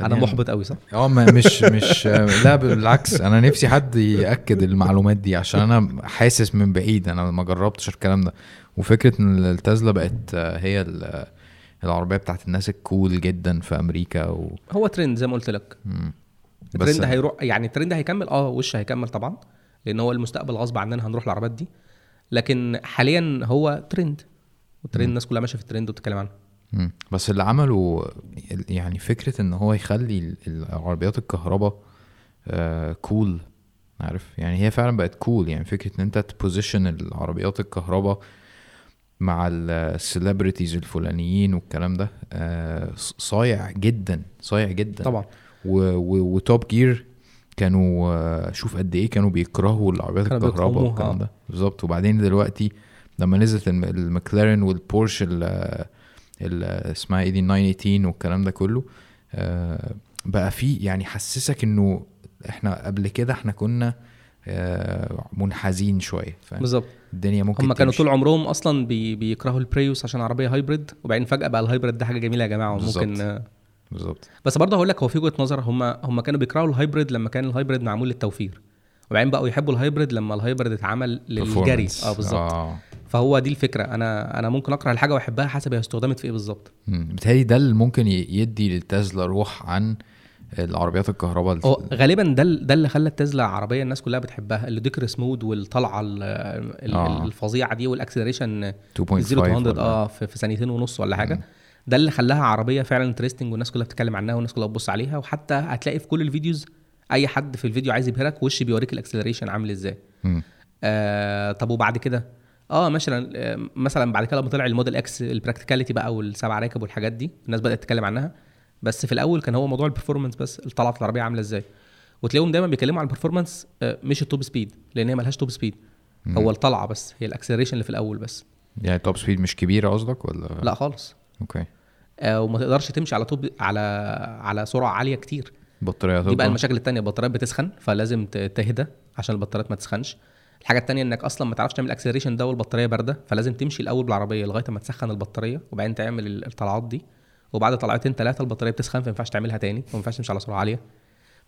أنا محبط قوي صح؟ آه مش مش لا بالعكس. أنا نفسي حد يأكد المعلومات دي عشان أنا حاسس من بعيد. أنا ما جربتش الكلام ده. وفكرة إن التسلا بقت آه، هي ال- العربية بتاعت الناس الكول جدا في أمريكا و... هو ترند زي ما قلت لك. مم. الترند هيروح يعني الترند هيكمل آه وش هيكمل طبعا لأن هو المستقبل غصب عننا هنروح العربيات دي. لكن حاليا هو trend وال trend الناس كلها ماشية في الترند وبتتكلم عنه. مم. بس اللي عمله يعني فكرة إن هو يخلي ال- العربيات الكهرباء آه cool عارف؟ يعني هي فعلا بقت cool يعني فكرة إن أنت ت position العربيات الكهرباء مع ال celebrities الفلانيين والكلام ده آه صايع جدا صايع جدا. طبعا. و Top Gear كانوا آه، شوف قد إيه كانوا بيكرهوا العربيات الكهرباء. والكلام ده. بالظبط. وبعدين دلوقتي لما نزلت الم- ال McLaren وال Porsche ال اسمها إيه دي 918 والكلام ده كله آه، بقى في يعني حسسك إنه إحنا قبل كده إحنا كنا منحازين شوية بالظبط الدنيا ممكن هم كانوا. طول عمرهم أصلا بي بيكرهوا ال Prius عشان عربية hybrid وبعدين فجأة بقى ال hybrid ده حاجة جميلة يا جماعة وممكن بالظبط. آه، بالظبط بس برضه هقول لك هو في وجهة نظر هم هم كانوا بيكرهوا ال hybrid لما كان ال hybrid معمول للتوفير وبعدين بقوا يحبوا ال hybrid لما ال hybrid اتعمل للجري. آه بالظبط آه. فهو دي الفكرة أنا أنا ممكن أكره الحاجة وأحبها حسب هي استخدمت في إيه بالظبط. بتهيألي ده اللي ممكن يدي للتسلا روح عن العربيات الكهرباء ال- هو غالبا ده ده اللي خلى تسلا عربيه الناس كلها بتحبها ال ludicrous mode والطلعة ال- ال- آه. الفظيعة دي وال acceleration 2.5 0 to 100 ولا- آه في, في ثانيتين ونص ولا حاجة. ده اللي خلاها عربية فعلا interesting والناس كلها بتتكلم عنها والناس كلها بتبص عليها. وحتى هتلاقي في كل ال videos أي حد في الفيديو عايز يبهرك وش بيوريك ال acceleration عامل إزاي. آه طب وبعد كده؟ آه مثلا آه مثلا بعد كده لما طلع ال Model X ال practicality بقى والسبع راكب والحاجات دي الناس بدأت تتكلم عنها. بس في الأول كان هو موضوع ال performance بس طلعت العربية عاملة إزاي؟ وتلاقيهم دايما بيتكلموا عن ال performance آه مش ال top speed لأن هي ملهاش top speed هو الطلعة بس هي ال acceleration اللي في الأول بس. يعني top speed مش كبيرة قصدك ولا؟ لا خالص. okay. آه وما تقدرش تمشي على top على على سرعة عالية كتير. بطارية دي بقى المشاكل التانية البطاريات بتسخن فلازم تهدى عشان البطاريات ما تسخنش. الحاجة التانية إنك أصلا ما تعرفش تعمل acceleration ده والبطارية باردة فلازم تمشي الأول بالعربية لغاية ما تسخن البطارية وبعدين تعمل ال- الطلعات دي. وبعد طلعتين ثلاثة البطارية بتسخن فما ينفعش تعملها تاني وما ينفعش تمشي على سرعة عالية.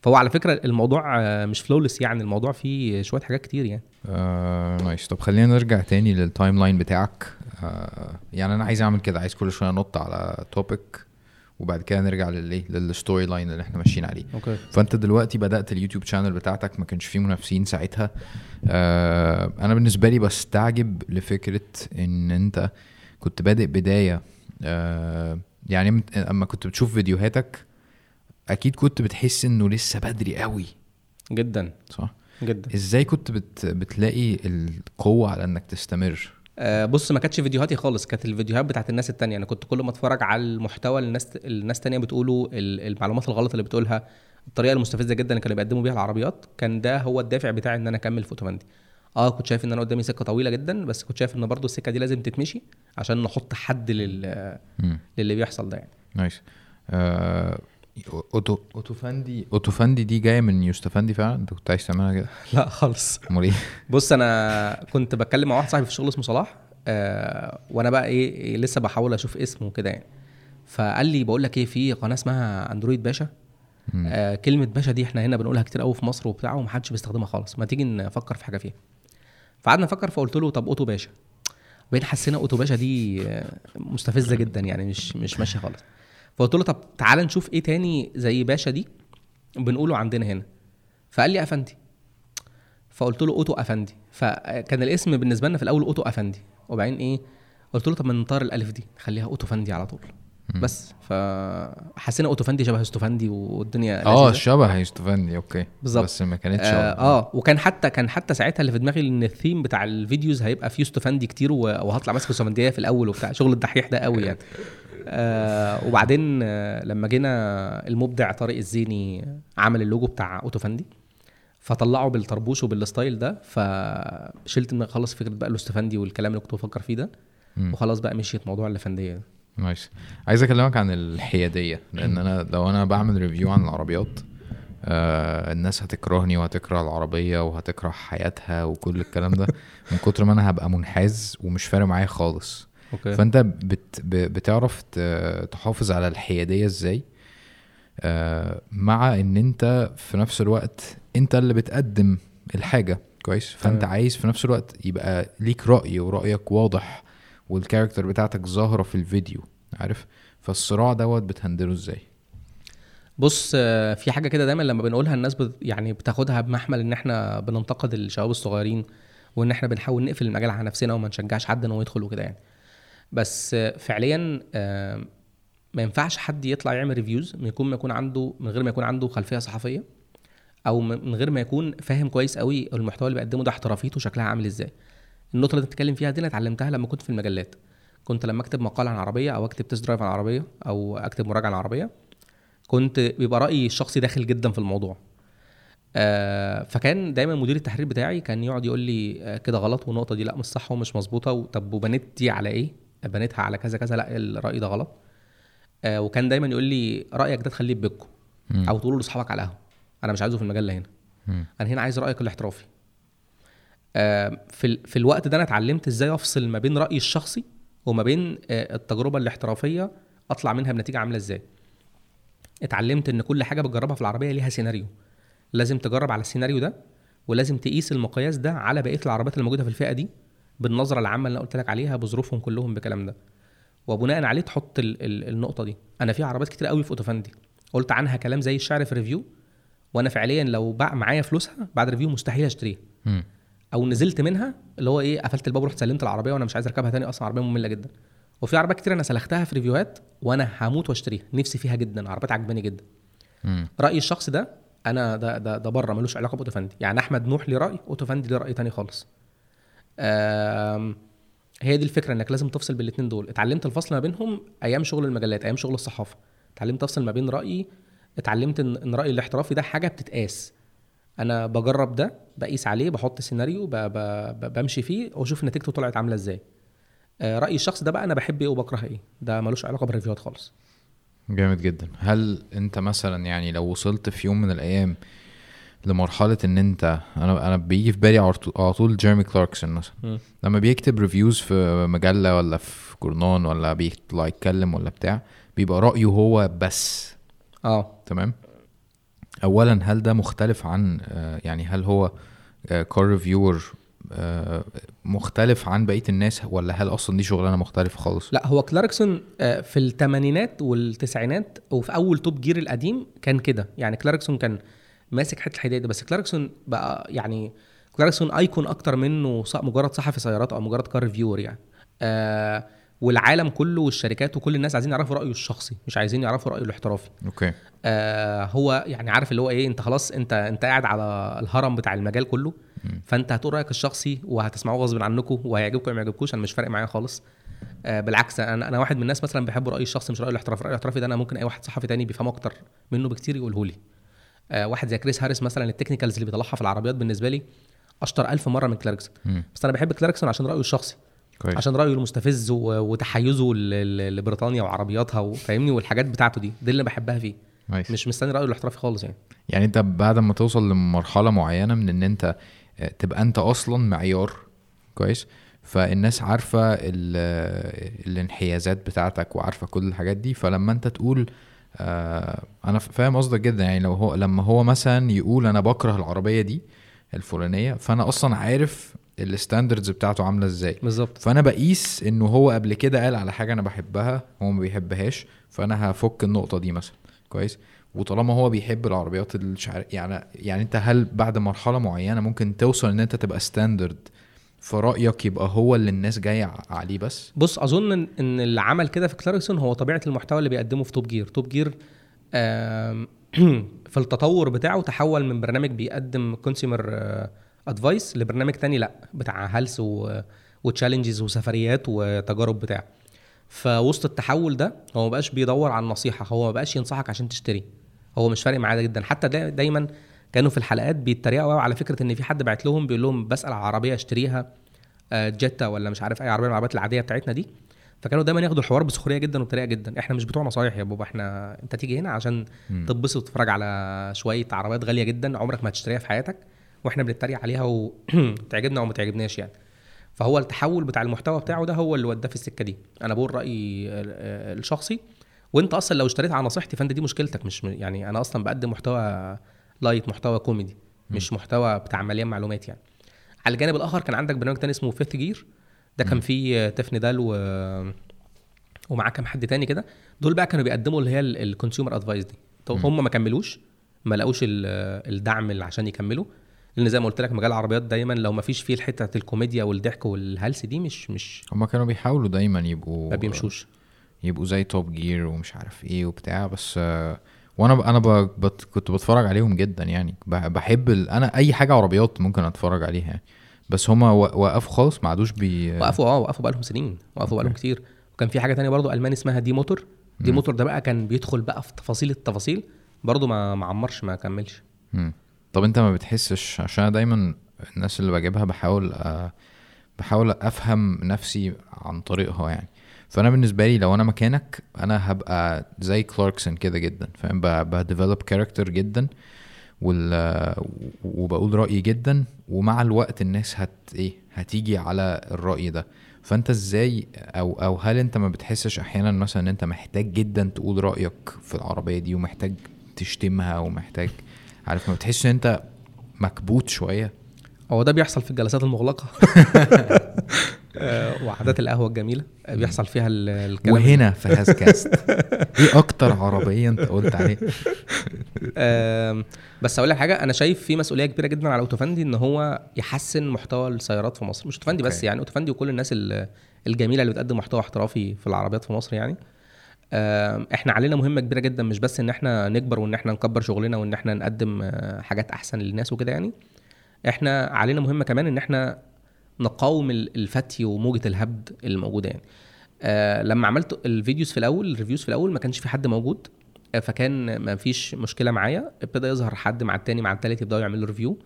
فهو على فكرة الموضوع آه، مش flawless يعني الموضوع فيه شوية حاجات كتير يعني. آه nice طب خلينا نرجع تاني لل timeline بتاعك. آه يعني أنا عايز أعمل كده عايز كل شوية انط على topic وبعد كده نرجع للايه لل storyline اللي إحنا ماشيين عليه. okay. فأنت دلوقتي بدأت ال YouTube channel بتاعتك ما كانش فيه منافسين ساعتها. آه أنا بالنسبة لي بستعجب لفكرة إن أنت كنت بادئ بداية آه يعني أما كنت بتشوف فيديوهاتك أكيد كنت بتحس إنه لسه بدري قوي. جدا. صح؟ جدا. إزاي كنت بت بتلاقي القوة على إنك تستمر؟ آه، بص ما كانتش فيديوهاتي خالص كانت الفيديوهات بتاعت الناس التانية. أنا كنت كل ما أتفرج على المحتوى اللي الناس الناس التانية بتقوله ال- المعلومات الغلط اللي بتقولها الطريقة المستفزة جدا اللي كانوا بيقدموا بيها العربيات كان ده هو الدافع بتاعي إن أنا أكمل في اوتوماندي آه كنت شايف إن أنا قدامي سكة طويلة جدا بس كنت شايف إن برضو السكة دي لازم تتمشي عشان نحط حد لل... للي بيحصل ده يعني. نايس. آه أوتو اوتوفاندي اوتوفاندي دي جاية من يوستفندي فعلا؟ أنت كنت عايز تعملها كده؟ لا خالص. أمال إيه؟ بص أنا كنت بتكلم مع واحد صاحبي في الشغل اسمه صلاح آه وأنا بقى إيه إيه لسه بحاول أشوف اسمه وكده يعني. فقال لي بقول لك إيه في قناة اسمها Android باشا. آه كلمة باشا دي إحنا هنا بنقولها كتير قوي في مصر وبتاع ومحدش بيستخدمها خالص. ما تيجي نفكر في حاجة فيها. فقعدنا نفكر فقلت له طب أوتو باشا. وبعدين حسينا أوتو باشا دي مستفزة جدا يعني مش مش ماشية خالص. فقلت له طب تعال نشوف إيه تاني زي باشا دي بنقوله عندنا هنا. فقال لي أفندي. فقلت له أوتو أفندي. فكان الاسم بالنسبة لنا في الأول أوتو أفندي. وبعدين إيه؟ قلت له طب ما نطير الألف دي نخليها أوتو فندي على طول. بس. فحسينا أوتو فندي شبه استوفندي والدنيا آه. شبه يوستفندي okay. بالظبط. بس ما كانتش آه, آه وكان حتى كان حتى ساعتها اللي في دماغي إن الثيم بتاع ال videos هيبقى فيه استوفندي كتير وهطلع ماسك استوفنديه في الأول وبتاع. شغل الدحيح ده قوي يعني. آه وبعدين آه لما جينا المبدع طارق الزيني عمل اللوجو بتاع اوتوفندي فطلعه بالطربوش وبال style ده فشلت دماغي خالص فكرة بقى الاستوفندي والكلام اللي كنت بفكر فيه ده. وخلاص بقى مشيت موضوع الافنديه ده. nice عايز أكلمك عن الحيادية لأن أنا لو أنا بعمل review عن العربيات آه الناس هتكرهني وهتكره العربية وهتكره حياتها وكل الكلام ده من كتر ما أنا هبقى منحاز ومش فارق معايا خالص. okay. فأنت بت بتعرف تحافظ على الحيادية إزاي؟ آه مع إن أنت في نفس الوقت أنت اللي بتقدم الحاجة كويس؟ فأنت. عايز في نفس الوقت يبقى ليك رأي ورأيك واضح والكاركتر بتاعتك ظاهرة في الفيديو عارف؟ فالصراع دوت بتهندله إزاي؟ بص في حاجة كده دايما لما بنقولها الناس بت يعني بتاخدها بمحمل إن إحنا بننتقد الشباب الصغيرين وإن إحنا بنحاول نقفل المجال على نفسنا وما نشجعش حد انه يدخل وكده يعني. بس فعليا ما ينفعش حد يطلع يعمل reviews من يكون ما يكون عنده من غير ما يكون عنده خلفية صحفية أو من غير ما يكون فاهم كويس قوي المحتوى اللي بيقدمه ده احترافيته شكلها عامل إزاي. النقطة اللي أنت بتتكلم فيها دي أنا اتعلمتها لما كنت في المجلات. كنت لما أكتب مقال عن عربية أو أكتب test drive عن عربية أو أكتب مراجعة عن عربية كنت بيبقى رأيي الشخصي داخل جدا في الموضوع. آه فكان دايما مدير التحرير بتاعي كان يقعد يقول لي آه كده غلط والنقطة دي لا مش صح ومش مظبوطة طب وبنيت دي على إيه؟ بنيتها على كذا كذا لا الرأي ده غلط. آه وكان دايما يقول لي رأيك ده تخليه في بيتكم مم. أو تقوله لأصحابك على القهوة. أنا مش عايزه في المجلة هنا. مم. أنا هنا عايز رأيك الاحترافي. في ال- في الوقت ده أنا اتعلمت إزاي أفصل ما بين رأيي الشخصي وما بين آه، التجربة الاحترافية أطلع منها بنتيجة عاملة إزاي. اتعلمت إن كل حاجة بتجربها في العربية ليها سيناريو. لازم تجرب على السيناريو ده ولازم تقيس المقياس ده على بقية العربيات اللي موجوده في الفئة دي بالنظرة العامة اللي أنا قلت لك عليها بظروفهم كلهم بكلام ده. وبناء عليه تحط ال ال النقطة دي. أنا في عربيات كتير قوي في أوتوأفندي. قلت عنها كلام زي الشعر في review. وأنا فعليا لو بقى معايا فلوسها بعد review مستحيل أشتريها. أو نزلت منها اللي هو إيه قفلت الباب ورحت سلمت العربية وأنا مش عايز أركبها تاني أصلا عربية مملة جدا. وفي عربيات كتير أنا سلختها في ريفيوهات وأنا هموت وأشتريها نفسي فيها جدا عربيات عجباني جدا. مم. رايي الشخصي ده أنا ده ده, ده بره ملوش علاقة بأوتوأفندي. يعني أحمد نوح ليه رأي أوتوأفندي ليه رأي تاني خالص. هي دي الفكرة إنك لازم تفصل بين الاثنين دول. اتعلمت الفصل ما بينهم أيام شغل المجلات أيام شغل الصحافة. اتعلمت أفصل ما بين رأيي اتعلمت إن رايي الاحترافي ده حاجة بتتقاس. أنا بجرب ده بقيس عليه بحط سيناريو ب... ب... ب... بمشي فيه واشوف نتيجته طلعت عاملة إزاي. آه، رايي الشخصي ده بقى أنا بحب إيه وبكره إيه. ده ملوش علاقة بالريفيوهات خالص. جامد جدا. هل انت مثلا يعني لو وصلت في يوم من الأيام لمرحلة إن انت أنا أنا بيجي في بالي على طول- جيرمي كلاركسون مثلا. لما بيكتب reviews في مجلة ولا في جورنال ولا بيطلع يتكلم ولا بتاع بيبقى رأيه هو بس. آه. تمام؟ اولا هل ده مختلف عن آه، يعني هل هو car reviewer مختلف عن بقية الناس ولا هل أصلا دي شغلانة مختلفة خالص؟ لا هو كلاركسون آه، في الثمانينات والتسعينات وفي أول توب جير القديم كان كده. يعني كلاركسون كان ماسك حتة الحداية بس كلاركسون بقى يعني كلاركسون icon أكتر منه مجرد صحفي سيارات أو مجرد car reviewer يعني. آه والعالم كله والشركات وكل الناس عايزين يعرفوا رأيه الشخصي مش عايزين يعرفوا رأيه الاحترافي. okay. آه هو يعني عارف اللي هو إيه أنت خلاص أنت أنت قاعد على الهرم بتاع المجال كله فأنت هتقول رأيك الشخصي وهتسمعوه غصب عنكم وهيعجبكم ما يعجبكوش أنا مش فارق معايا خالص. آه بالعكس أنا أنا واحد من الناس مثلا بحب رأيه الشخصي مش رايه الاحترافي رايه الاحترافي ده أنا ممكن أي واحد صحفي تاني بيفهمه أكتر منه بكتير يقوله لي. آه واحد زي كريس هاريس مثلا ال technicals اللي بيطلعها في العربيات بالنسبة لي أشطر ألف مرة من كلاركسون. بس أنا بحب كلاركسون عشان رأيه الشخصي. كويس. عشان رأيه المستفز وتحيزه لبريطانيا وعربياتها وفاهمني والحاجات بتاعته دي دي اللي بحبها فيه. nice مش مستني رأيه الاحترافي خالص يعني. يعني انت بعد ما توصل لمرحلة معينة من ان انت آه، تبقى انت أصلا معيار كويس؟ فالناس عارفة ال- الانحيازات بتاعتك وعارفة كل الحاجات دي. فلما انت تقول آه أنا فاهم قصدك جدا. يعني لو هو لما هو مثلا يقول أنا بكره العربية دي الفلانية فأنا أصلا عارف ال standards بتاعته عاملة إزاي. بالظبط. فأنا بقيس إنه هو قبل كده قال على حاجة أنا بحبها هو ما بيحبهاش فأنا هفك النقطة دي مثلا. كويس؟ وطالما هو بيحب العربيات الشعر يعني يعني أنت هل بعد مرحلة معينة ممكن توصل إن أنت تبقى standard فرايك يبقى هو اللي الناس جاية عليه بس؟ بص أظن إن اللي عمل كده في كلاركسون هو طبيعة المحتوى اللي بيقدمه في توب جير توب جير في التطور بتاعه تحول من برنامج بيقدم consumer advice لبرنامج تاني لأ بتاع هلس و challenges وسفريات وتجارب بتاع. فوسط التحول ده هو ما بقاش بيدور على النصيحة هو ما بقاش ينصحك عشان تشتري. هو مش فارق معاه جدا. حتى دا دايما كانوا في الحلقات بيتريقوا قوي على فكرة إن في حد بعت لهم بيقول لهم بسأل على عربية أشتريها آه، جيتا ولا مش عارف أي عربية من العربيات العادية بتاعتنا دي. فكانوا دايما ياخدوا الحوار بسخرية جدا وبطريقة جدا. إحنا مش بتوع نصايح يا بابا إحنا أنت تيجي هنا عشان. تتبسط وتتفرج على شوية عربيات غالية جدا عمرك ما هتشتريها في حياتك. وإحنا بنتريق عليها وتعجبنا وما تعجبناش يعني. فهو التحول بتاع المحتوى بتاعه ده هو اللي وداه في السكة دي. أنا بقول رأيي الشخصي. وأنت أصلا لو اشتريت على نصيحتي فأنت دي مشكلتك مش يعني أنا أصلا بقدم محتوى light محتوى كوميدي مش محتوى بتاع مليان معلومات يعني. على الجانب الآخر كان عندك برنامج تاني اسمه فيفث جير ده كان فيه تيف نيديل و ومعاه كام حد تاني كده. دول بقى كانوا بيقدموا اللي هي ال consumer advice دي. طب هم ما كملوش ما لقوش ال- الدعم اللي عشان يكملوا. لأن زي ما قلت لك مجال العربيات دايما لو ما فيش فيه الحتة الكوميديا والضحك والهلس دي مش مش هما كانوا بيحاولوا دايما يبقوا ما بيمشوش يبقوا زي توب جير ومش عارف إيه وبتاع بس آه، وأنا. أنا. بت... كنت بتفرج عليهم جدا يعني. بحب ال... أنا أي حاجة عربيات ممكن أتفرج عليها يعني بس هما. وقفوا خالص ما عادوش بي وقفوا آه وقفوا بقالهم سنين وقفوا بقالهم كتير وكان في حاجة تانية برضو ألماني اسمها دي موتور دي موتور ده بقى كان بيدخل بقى في تفاصيل التفاصيل برضو ما ما عمرش ما كملش. طب انت ما بتحسش؟ عشان أنا دايما الناس اللي بجيبها بحاول أ... بحاول أفهم نفسي عن طريقها يعني. فأنا بالنسبة لي لو أنا مكانك أنا هبقى زي كلاركسون كده جدا فاهم؟ ب develop character جدا وال وبقول رأيي جدا ومع الوقت الناس هت إيه هتيجي على الرأي ده. فأنت إزاي أو أو هل أنت ما بتحسش أحيانا مثلا إن أنت محتاج جدا تقول رأيك في العربية دي ومحتاج تشتمها ومحتاج عارف ما بتحسش إن أنت مكبوت شوية؟ هو ده بيحصل في الجلسات المغلقة. آه، وعادات القهوة الجميلة. بيحصل فيها ال- الكلام وهنا في هاز كاست. إيه أكتر عربية أنت قلت عليه بس أقول لك حاجة أنا شايف في مسؤولية كبيرة جدا على أوتوفندي إن هو يحسن محتوى السيارات في مصر. مش أوتوفندي بس. يعني أوتوفندي وكل الناس ال- الجميلة اللي بتقدم محتوى احترافي في العربيات في مصر يعني. إحنا علينا مهمة كبيرة جدا مش بس إن إحنا نكبر وإن إحنا نكبر شغلنا وإن إحنا نقدم آه، حاجات أحسن للناس وكده يعني. إحنا علينا مهمة كمان إن إحنا نقاوم ال- الفتي وموجة الهبد الموجودة يعني. آه لما عملت ال videos في الأول ال reviews في الأول ما كانش في حد موجود آه، فكان ما فيش مشكلة معايا. ابتدى يظهر حد مع التاني مع التالت يبدأوا يعملوا review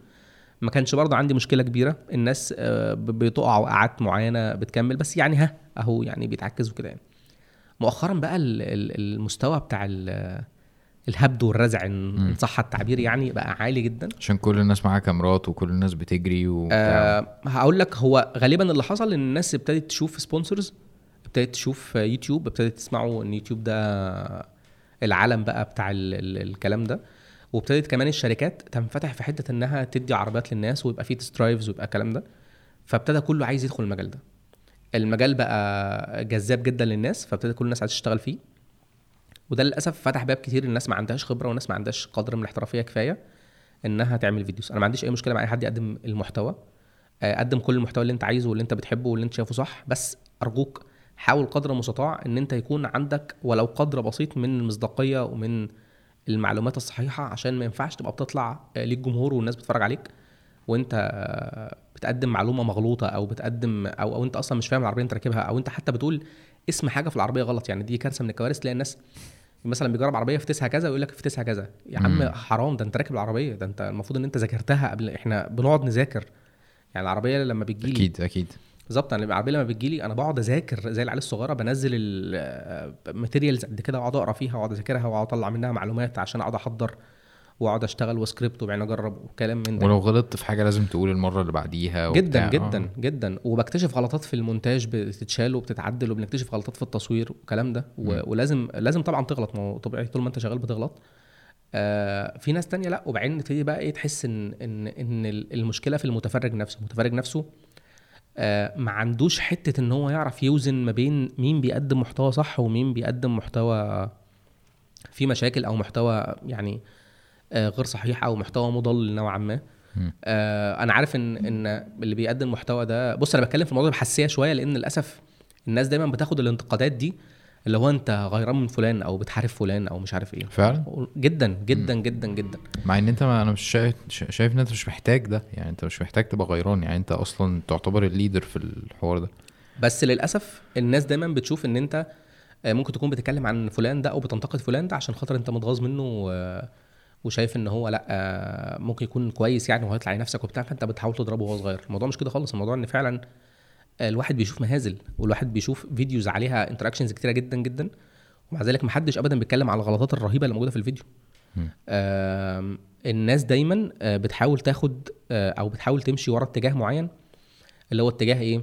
ما كانش برضه عندي مشكلة كبيرة. الناس آه، بتقع وقعات معينة بتكمل بس يعني ها أهو يعني بيتعكزوا كده يعني. مؤخرا بقى ال- ال- المستوى بتاع ال- الهبد والرزع إن صح التعبير يعني بقى عالي جدا. عشان كل الناس معاها كاميرات وكل الناس بتجري وبتاع. آه هقول لك هو غالبا اللي حصل إن الناس ابتدت تشوف sponsors ابتدت تشوف يوتيوب ابتدت تسمعوا إن يوتيوب ده العالم بقى بتاع ال ال الكلام ده. وابتدت كمان الشركات تنفتح في حتة إنها تدي عربيات للناس ويبقى فيه test drives ويبقى الكلام ده. فابتدى كله عايز يدخل المجال ده. المجال بقى جذاب جدا للناس فابتدى كل الناس عايز تشتغل فيه. وده للأسف فتح باب كتير الناس ما عندهاش خبرة والناس ما عندهاش قدر من الاحترافية كفاية إنها تعمل فيديوز. أنا ما عنديش أي مشكلة مع أي حد يقدم المحتوى. آه، قدم كل المحتوى اللي أنت عايزه واللي أنت بتحبه واللي أنت شايفه صح بس أرجوك حاول قدر المستطاع إن أنت يكون عندك ولو قدر بسيط من المصداقية ومن المعلومات الصحيحة عشان ما ينفعش تبقى بتطلع آه، ليك جمهور والناس بتتفرج عليك. وأنت آه، بتقدم معلومة مغلوطة أو بتقدم أو أو أنت أصلا مش فاهم العربية أنت راكبها أو أنت حتى بتقول اسم حاجة في العربية غلط يعني دي كارثه من الكوارث تلاقي الناس مثلا بيجرب عربية في تسعة كذا ويقول لك في تسعة كذا. يا عم مم. حرام ده أنت راكب العربية ده أنت المفروض إن أنت ذاكرتها قبل إحنا بنقعد نذاكر. يعني العربية لما بتجيلي أكيد أكيد. بالظبط أنا العربية لما بتجيلي أنا بقعد أذاكر زي العيال الصغيرة بنزل ال materials قد كده وأقعد أقرأ فيها وأقعد أذاكرها وأقعد أطلع منها معلومات عشان أقعد أحضر. واقعد اشتغل وسكريبت وبعدين اجرب وكلام من ده. ولو غلطت في حاجة لازم تقول المرة اللي بعديها جدا وبتاع. جدا آه. جدا وبكتشف غلطات في المونتاج بتتشال وبتتعدل وبنكتشف غلطات في التصوير والكلام ده. و... ولازم لازم طبعا تغلط. ما هو طبيعي طول ما انت شغال بتغلط. آه في ناس تانية لا. وبعدين تبتدي بقى إيه تحس ان ان ان المشكلة في المتفرج نفسه. المتفرج نفسه آه ما عندوش حتة ان هو يعرف يوزن ما بين مين بيقدم محتوى صح ومين بيقدم محتوى فيه مشاكل أو محتوى يعني آه غير صحيح أو محتوى مضل نوعا ما. مم. آه أنا عارف إن إن اللي بيقدم محتوى ده بص أنا بتكلم في الموضوع بحساسية شوية لأن للأسف الناس دايما بتاخد الانتقادات دي اللي هو أنت غيران من فلان أو بتحارب فلان أو مش عارف إيه. فعلا؟ جدا جدا جدا جدا. مع إن أنت ما أنا مش شايف شايف إن أنت مش محتاج ده يعني أنت مش محتاج تبقى غيران يعني أنت أصلا تعتبر الليدر في الحوار ده. بس للأسف الناس دايما بتشوف إن أنت آه، ممكن تكون بتتكلم عن فلان ده أو بتنتقد فلان ده عشان خاطر أنت متغاظ منه آه، وشايف إن هو لأ ممكن يكون كويس يعني وهيطلع على نفسك وبتاع فأنت بتحاول تضربه وهو صغير. الموضوع مش كده خالص. الموضوع إن فعلا الواحد بيشوف مهازل والواحد بيشوف فيديوز عليها interactions كتيرة جدا جدا ومع ذلك محدش ابدا بيتكلم على الغلطات الرهيبة اللي موجودة في الفيديو. الناس دايما آه، بتحاول تاخد آه، أو بتحاول تمشي ورا اتجاه معين اللي هو اتجاه إيه؟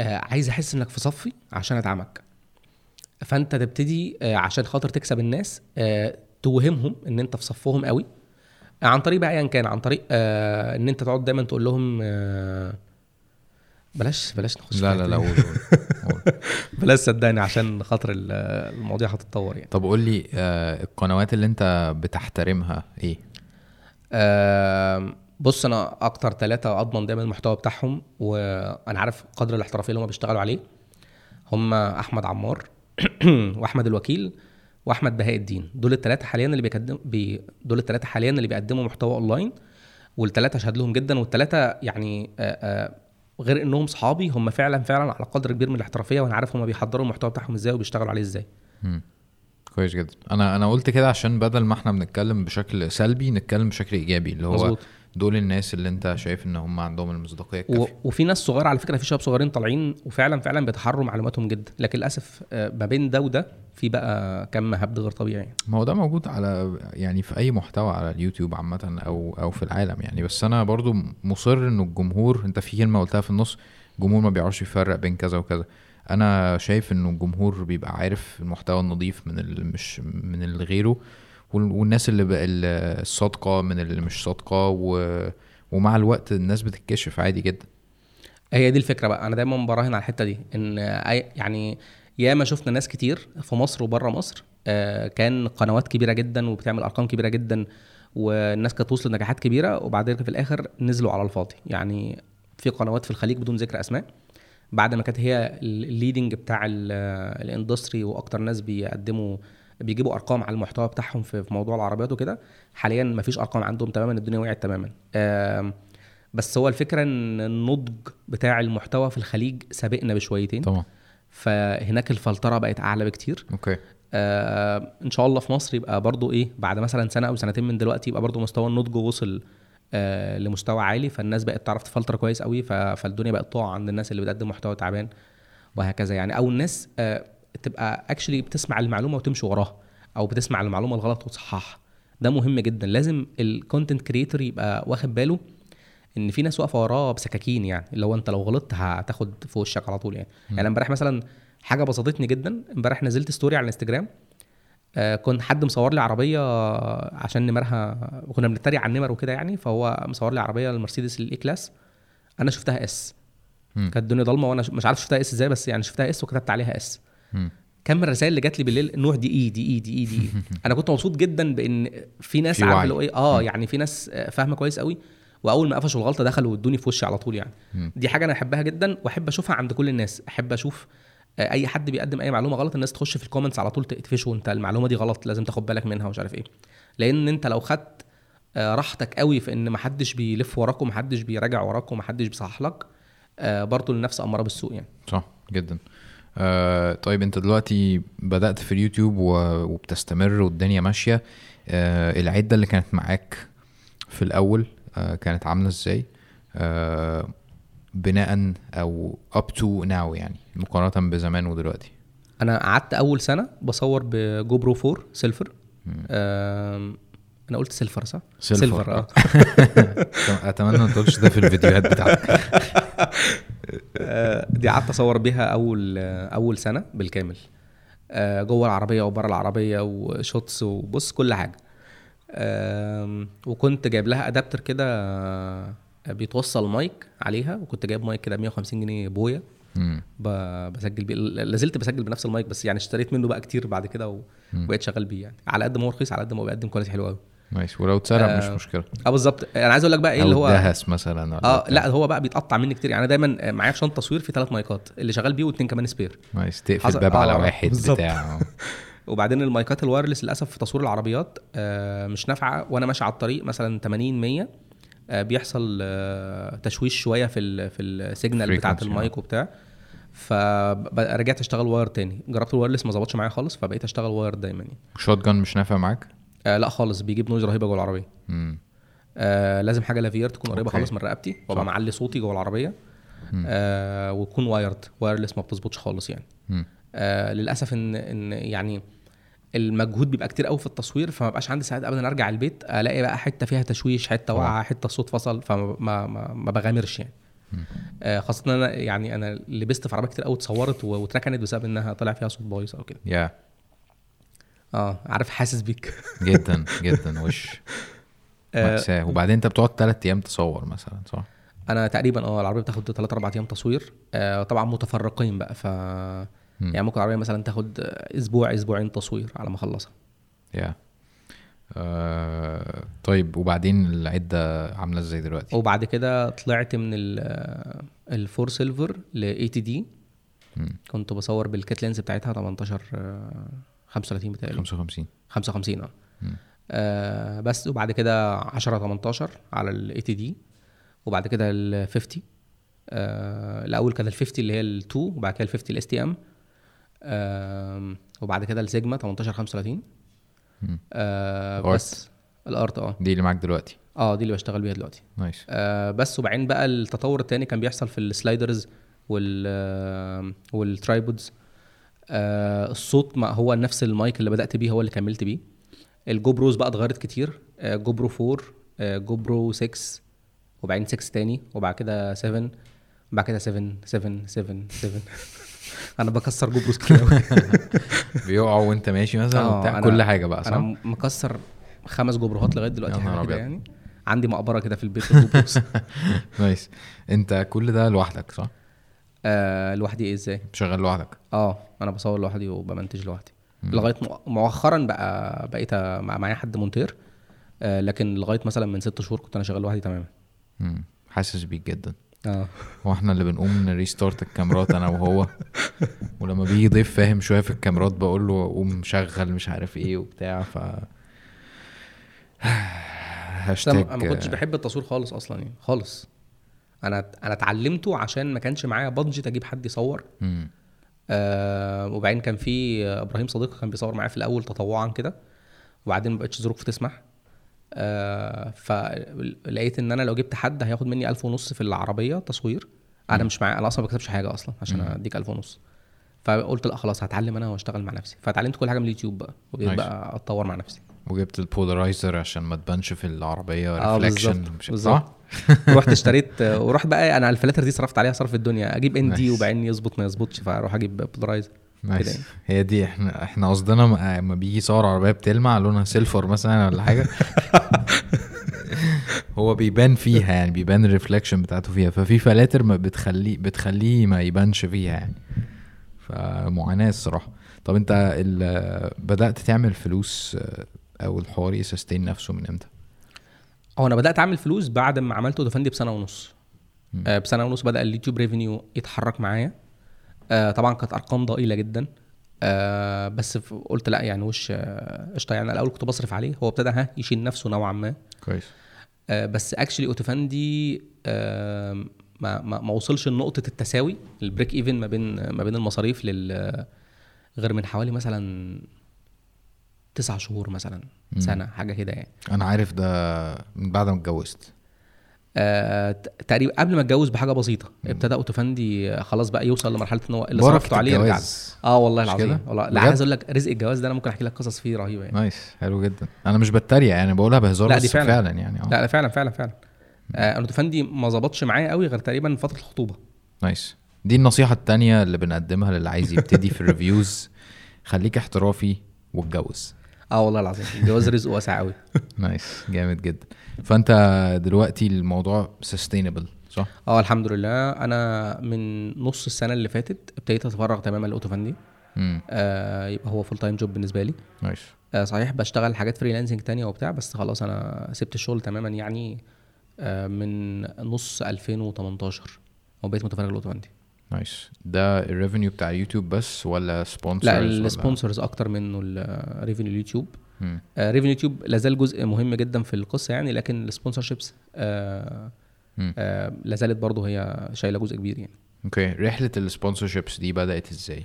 آه، عايز أحس إنك في صفي عشان أدعمك. فأنت تبتدي عشان خاطر تكسب الناس توهمهم إن أنت في صفهم قوي. آه، عن طريق بقى ايا كان عن طريق آه، إن أنت تقعد دايما تقول لهم آه، بلاش بلاش نخش لا لا لا قول. بلاش صدقني عشان خاطر ال- المواضيع هتتطور يعني. طب قول لي آه القنوات اللي أنت بتحترمها إيه؟ آم، بص أنا أكتر ثلاثة أضمن دايما المحتوى بتاعهم وأنا عارف قدر الاحترافية اللي هم بيشتغلوا عليه. هم أحمد عمار وأحمد الوكيل. وأحمد بهاء الدين. دول الثلاثه حاليا اللي بيقدم بي دول الثلاثه حاليا اللي بيقدموا محتوى أونلاين والثلاثه اشهد لهم جدا والثلاثه يعني آه، آه، غير إنهم صحابي هم فعلا فعلا على قدر كبير من الاحترافية وأنا عارف هم بيحضروا المحتوى بتاعهم إزاي وبيشتغلوا عليه إزاي. كويس جدا. أنا أنا قلت كده عشان بدل ما إحنا بنتكلم بشكل سلبي نتكلم بشكل إيجابي اللي هو مظبوط. دول الناس اللي أنت شايف إن هم عندهم المصداقية و... الكافية. وفي ناس صغيره على فكرة في شباب صغيرين طالعين وفعلا فعلا بيتحروا معلوماتهم جدا. لكن للأسف ما بين ده وده في بقى كم هبد غير طبيعي. ما هو ده موجود على يعني في أي محتوى على اليوتيوب عامة أو أو في العالم يعني. بس أنا برضو مصر إنه الجمهور أنت في كلمة قلتها في النص الجمهور ما بيعرفش يفرق بين كذا وكذا. أنا شايف إنه الجمهور بيبقى عارف المحتوى النظيف من اللي مش من اللي غيره وال- والناس اللي بقى ال- الصادقة من اللي مش صادقة و ومع الوقت الناس بتتكشف عادي جدا. هي دي الفكرة بقى. أنا دايما براهن على الحتة دي إن يعني ياما شفنا ناس كتير في مصر وبره مصر آه، كان قنوات كبيرة جدا وبتعمل أرقام كبيرة جدا والناس كانت توصل لنجاحات كبيرة وبعدين في الآخر نزلوا على الفاضي. يعني في قنوات في الخليج بدون ذكر أسماء. بعد ما كانت هي ال leading بتاع ال- ال industry وأكتر ناس بيقدموا بيجيبوا أرقام على المحتوى بتاعهم في موضوع العربيات وكده حاليا مفيش أرقام عندهم تماما الدنيا وقعت تماما. بس هو الفكرة إن النضج بتاع المحتوى في الخليج سابقنا بشويتين. طبعا. فهناك الفلترة بقت أعلى بكتير. okay. آه إن شاء الله في مصر يبقى برضو إيه بعد مثلا سنة أو سنتين من دلوقتي يبقى برضو مستوى النضج وصل آه لمستوى عالي فالناس بقت تعرف تفلتر كويس قوي فالدنيا بقت تقع عند الناس اللي بتقدم محتوى تعبان وهكذا يعني. أو الناس آه تبقى actually بتسمع المعلومة وتمشي وراها أو بتسمع المعلومة الغلط وتصححها. ده مهم جدا. لازم ال content creator يبقى واخد باله إن في ناس واقفة وراه بسكاكين يعني اللي هو أنت لو غلطت هتاخد في وشك على طول يعني يعني امبارح مثلا حاجة بسطتني جدا امبارح نزلت story على الإنستجرام آه كنت حد مصور لي عربية عشان نمرها وكنا بنتريق على النمر وكده يعني فهو مصور لي عربية المرسيدس ال E-Class أنا شفتها S. كانت الدنيا ضلمة وأنا مش عارف شفتها S إزاي بس يعني شفتها S وكتبت عليها S. كم الرسائل اللي جات لي بالليل no دي E دي E دي E دي E. أنا كنت مبسوط جدا بإن في ناس. اللي هو إيه آه يعني في ناس آه، فاهمة كويس قوي وأول ما قفشوا الغلطة دخلوا وادوني في وشي على طول يعني. دي حاجة أنا أحبها جدا وأحب أشوفها عند كل الناس. أحب أشوف آه، أي حد بيقدم أي معلومة غلط الناس تخش في ال comments على طول تقفشه أنت المعلومة دي غلط لازم تاخد بالك منها ومش عارف إيه. لأن أنت لو خدت آه، راحتك قوي في إن محدش بيلف وراك ومحدش بيراجع وراك ومحدش بيصحح لك آه، برضه النفس أمارة بالسوء يعني. صح جدا. آه طيب أنت دلوقتي بدأت في اليوتيوب وبتستمر والدنيا ماشية. آه العدة اللي كانت معاك في الأول آه كانت عاملة إزاي؟ آه بناء أو up to now يعني مقارنة بزمان ودلوقتي. أنا قعدت أول سنة بصور ب GoPro 4 Silver أنا قلت Silver صح؟ Silver. آه. أتمنى ما تقولش ده في الفيديوهات بتاعتك. آه، دي قعدت أصور بيها أول آه، أول سنة بالكامل. آه، جوه العربية وبره العربية و shots وبص كل حاجة. وكنت جايب لها adapter كده آه، بيتوصل مايك عليها وكنت جايب مايك كده 150 جنيه بويا. بسجل بيه لازلت بسجل بنفس المايك بس يعني اشتريت منه بقى كتير بعد كده وبقيت شغال بيه يعني. على قد ما هو رخيص على قد ما هو بيقدم quality حلو قوي nice ولو اتسرق مش آه، مشكلة. آه بالظبط. أنا عايز أقول لك بقى إيه اللي هو اتدهس مثلا آه. لا هو بقى بيتقطع مني كتير. يعني أنا دايما معايا في شنطة تصوير في ثلاث مايكات اللي شغال بيه واثنين كمان spare nice تقفل حصل- باب على آه، واحد. بتاع. وبعدين المايكات ال wireless للأسف في تصوير العربيات آه، مش نافعة وأنا ماشي على الطريق مثلا 80 100 آه، بيحصل آه، تشويش شوية في ال في ال signal بتاعة المايك وبتاع فرجعت أشتغل wire تاني جربت ال wireless ما ظبطش معايا خالص فبقيت أشتغل wire دايما يعني. shotgun مش نافع معاك؟ آه لا خالص بيجيب noise رهيبة جوه العربية. آه لازم حاجة lavalier تكون قريبة. خالص من رقبتي. وأبقى معلي صوتي جوه العربية آه وتكون wired wireless ما بتظبطش خالص يعني. آه للأسف إن إن يعني المجهود بيبقى كتير قوي في التصوير فما بقاش عندي ساعات ابدا أرجع البيت ألاقي بقى حتة فيها تشويش حتة. واقعه حتة الصوت فصل فما ما ما, ما بغامرش يعني. آه خاصة إن أنا يعني أنا لبست في عربية كتير قوي اتصورت واتركنت بسبب انها طلع فيها صوت بايظ أو كده. يا. آه عارف حاسس بيك. جدا جدا وش. آه، مأساة. وبعدين أنت بتقعد تلات أيام تصور مثلا صح؟ أنا تقريبا آه العربية بتاخد 3 4 أيام تصوير. آه طبعا متفرقين بقى ف يعني ممكن العربية مثلا تاخد أسبوع أسبوعين تصوير على ما أخلصها. يا. آه طيب وبعدين العدة عاملة إزاي دلوقتي؟ وبعد كده طلعت من ال الفور سيلفر ل 80 دي مم. كنت بصور بال kit lens بتاعتها 18 آه، 35 بتهيألي 55 55 آه. آه، بس وبعد كده 10 18 على ال 80 دي وبعد كده ال 50 آه، الأول كان ال 50 اللي هي ال 2 وبعد كده ال 50 ال STM وبعد كده السيجما 18 35 مم. آه،. بس ال Art آه. دي اللي معاك دلوقتي؟ آه دي اللي بشتغل بيها دلوقتي. nice. آه بس وبعدين بقى التطور التاني كان بيحصل في ال sliders وال وال tripods. آه الصوت ما هو نفس المايك اللي بدأت بيه هو اللي كملت بيه. ال GoPros بقى اتغيرت كتير. آه GoPro 4 آه GoPro 6 وبعدين 6 تاني وبعد كده 7 بعد كده 7 7 7 7 أنا بكسر GoPros كتير قوي بيقعوا وأنت ماشي مثلا آه، وبتاع كل حاجة بقى أنا صح؟ م- مكسر خمس GoPro هات لغاية دلوقتي يا نهار حاجة كده أبيض. يعني عندي مقبرة كده في البيت بال GoPros. nice أنت كل ده لوحدك صح؟ آه لوحدي إيه إزاي شغال لوحدك آه أنا بصور لوحدي وبمنتج لوحدي لغاية مؤ- مؤخرا بقى بقيت مع- معايا حد مونتير آه لكن لغاية مثلا من ست شهور كنت أنا شغال لوحدي تماما. حاسس بيك جدا آه. وإحنا اللي بنقوم ن restart الكاميرات أنا وهو. ولما بيجي ضيف فاهم شوية في الكاميرات بقول له قوم شغل مش عارف إيه وبتاع ف هاشتاج أنا ما كنتش بحب التصوير خالص أصلا يعني خالص. أنا أنا اتعلمته عشان ما كانش معايا budget أجيب حد يصور. مم. آه وبعدين كان في إبراهيم صديقي كان بيصور معايا في الأول تطوعا كده وبعدين ما بقتش ظروف تسمح. آه فلقيت إن أنا لو جبت حد هياخد مني ألف ونص في العربية تصوير. أنا مش معايا أنا أصلا ما بكتبش حاجة أصلا عشان أديك ألف ونص. فقلت لا خلاص هتعلم أنا وأشتغل مع نفسي. فتعلمت كل حاجة من اليوتيوب بقى وبقيت. بقى أتطور مع نفسي. وجبت ال polarizer عشان ما تبانش في العربية آه reflection بالظبط صح؟ رحت اشتريت ورحت بقى أنا الفلاتر دي صرفت عليها صرف الدنيا أجيب ND. وبعدين يظبط ما يظبطش فأروح أجيب polarizer nice يعني. هي دي إحنا إحنا قصدنا ما- ما بيجي يصور عربيه بتلمع لونها silver مثلا ولا حاجة. هو بيبان فيها يعني بيبان ال reflection بتاعته فيها. ففي فلاتر ما بتخليه بتخليه ما يبانش فيها يعني. فمعاناة الصراحة. طب انت ال- بدأت تعمل فلوس أو الحوار ي sustain نفسه من إمتى؟ هو أنا بدأت اعمل فلوس بعد ما عملت اوتوفندي بسنة ونص. آه بسنة ونص بدأ اليوتيوب revenue يتحرك معايا. آه طبعا كانت أرقام ضئيلة جدا. آه بس قلت لا يعني وش آه، قشطة. يعني الأول كنت بصرف عليه. هو ابتدى ها يشيل نفسه نوعا ما. كويس. آه بس actually أوتوفندي آه ما, ما, ما وصلش لنقطة التساوي ال break even ما بين ما بين المصاريف لل غير من حوالي مثلا تسع شهور مثلا مم. سنة حاجة كده يعني. أنا عارف ده من بعد ما اتجوزت. آه تقريبا قبل ما اتجوز بحاجة بسيطة. ابتدى أوتوفندي خلاص بقى يوصل لمرحلة إن هو اللي صرفته عليه. الجواز. آه والله العظيم؟ والله لا؟ عايز أقول لك رزق الجواز ده أنا ممكن أحكي لك قصص فيه رهيبة يعني. nice حلو جدا. أنا مش بتريق يعني بقولها بهزار لا، بس دي فعلا. فعلا يعني آه. لا لا فعلا فعلا فعلا. آه أنا أوتوفندي ما ظبطش معايا قوي غير تقريبا فترة الخطوبة. nice. دي النصيحة التانية اللي بنقدمها للي عايز يبتدي في ال reviews خليك احترافي واتجوز. آه والله العظيم. الجواز رزق واسع قوي. nice جامد جدا. فانت دلوقتي الموضوع sustainable صح؟ آه الحمد لله أنا من نص السنة اللي فاتت ابتديت أتفرغ تماما لأوتوفندي. امم آه يبقى هو full time job بالنسبة لي. nice. آه صحيح بشتغل حاجات freelancing تانية وبتاع بس خلاص أنا سبت الشغل تماما يعني آه من نص 2018 وبقيت متفرغ لأوتوفندي. nice. ده ال revenue بتاع يوتيوب بس ولا sponsors لا ال sponsors أكتر منه ال revenue اليوتيوب. revenue يوتيوب لازال جزء مهم جدا في القصة يعني لكن ال sponsorships لازالت برضه هي شايلة جزء كبير يعني. okay رحلة ال sponsorships دي بدأت إزاي؟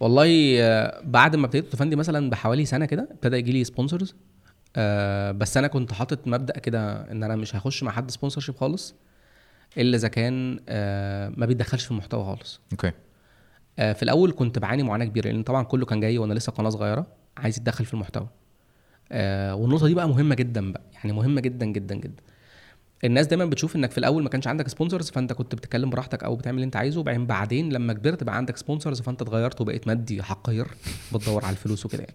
والله آه، بعد ما ابتديت اوتوفندي مثلا بحوالي سنة كده ابتدى يجي لي sponsors آه بس أنا كنت حاطط مبدأ كده إن أنا مش هخش مع حد sponsorship خالص إلا إذا كان آه ما بيتدخلش في المحتوى خالص. okay آه في الأول كنت بعاني معاناة كبيرة لأن طبعا كله كان جاي وأنا لسه قناة صغيرة. عايز يتدخل في المحتوى. آه والنقطة دي بقى مهمة جدا بقى. يعني مهمة جدا جدا جدا. الناس دايما بتشوف إنك في الأول ما كانش عندك sponsors فأنت كنت بتتكلم براحتك أو بتعمل اللي أنت عايزه وبعدين بعدين لما كبرت بقى عندك sponsors فأنت اتغيرت وبقيت مادي حقير بتدور على الفلوس وكده يعني.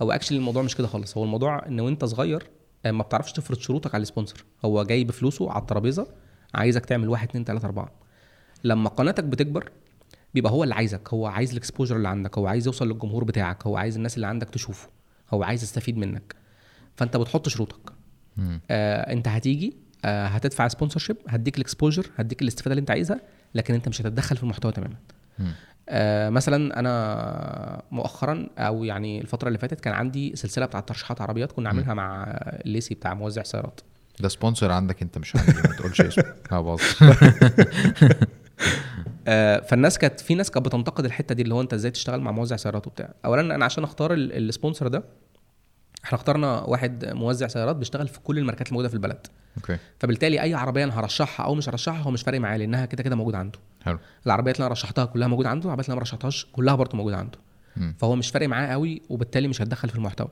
أو actually الموضوع مش كده خالص. هو الموضوع إن وأنت صغير آه، ما بتعرفش تفرض شروطك على ال sponsor هو جاي بفلوسه على الترابيزة عايزك تعمل واحد اتنين تلاتة أربعة. لما قناتك بتكبر بيبقى هو اللي عايزك هو عايز ال exposure اللي عندك هو عايز يوصل للجمهور بتاعك هو عايز الناس اللي عندك تشوفه هو عايز يستفيد منك. فأنت بتحط شروطك. مم. آه أنت هتيجي آه هتدفع sponsorship هديك ال exposure هديك الاستفادة اللي أنت عايزها لكن أنت مش هتتدخل في المحتوى تماما. آه مثلا أنا مؤخرا أو يعني الفترة اللي فاتت كان عندي سلسلة بتاعت ترشيحات عربيات كنا عاملينها مع الليسي بتاع موزع سيارات. ده sponsor عندك أنت مش عندي ما تقولش اسمه. آه، فالناس كانت في ناس كانت بتنتقد الحتة دي اللي هو انت إزاي تشتغل مع موزع سيارات وبتاع. اولا أنا عشان أختار ال- ال sponsor ده إحنا اخترنا واحد موزع سيارات بيشتغل في كل الماركات الموجودة في البلد. أوكي. فبالتالي أي عربية أنا هرشحها أو مش هرشحها هو مش فارق معايا لأنها كده كده موجوده عنده. حلو. العربيات اللي أنا رشحتها كلها موجوده عنده العربيات اللي أنا ما رشحتهاش كلها برضه موجوده عنده. مم. فهو مش فارق معاه قوي وبالتالي مش هتدخل في المحتوى.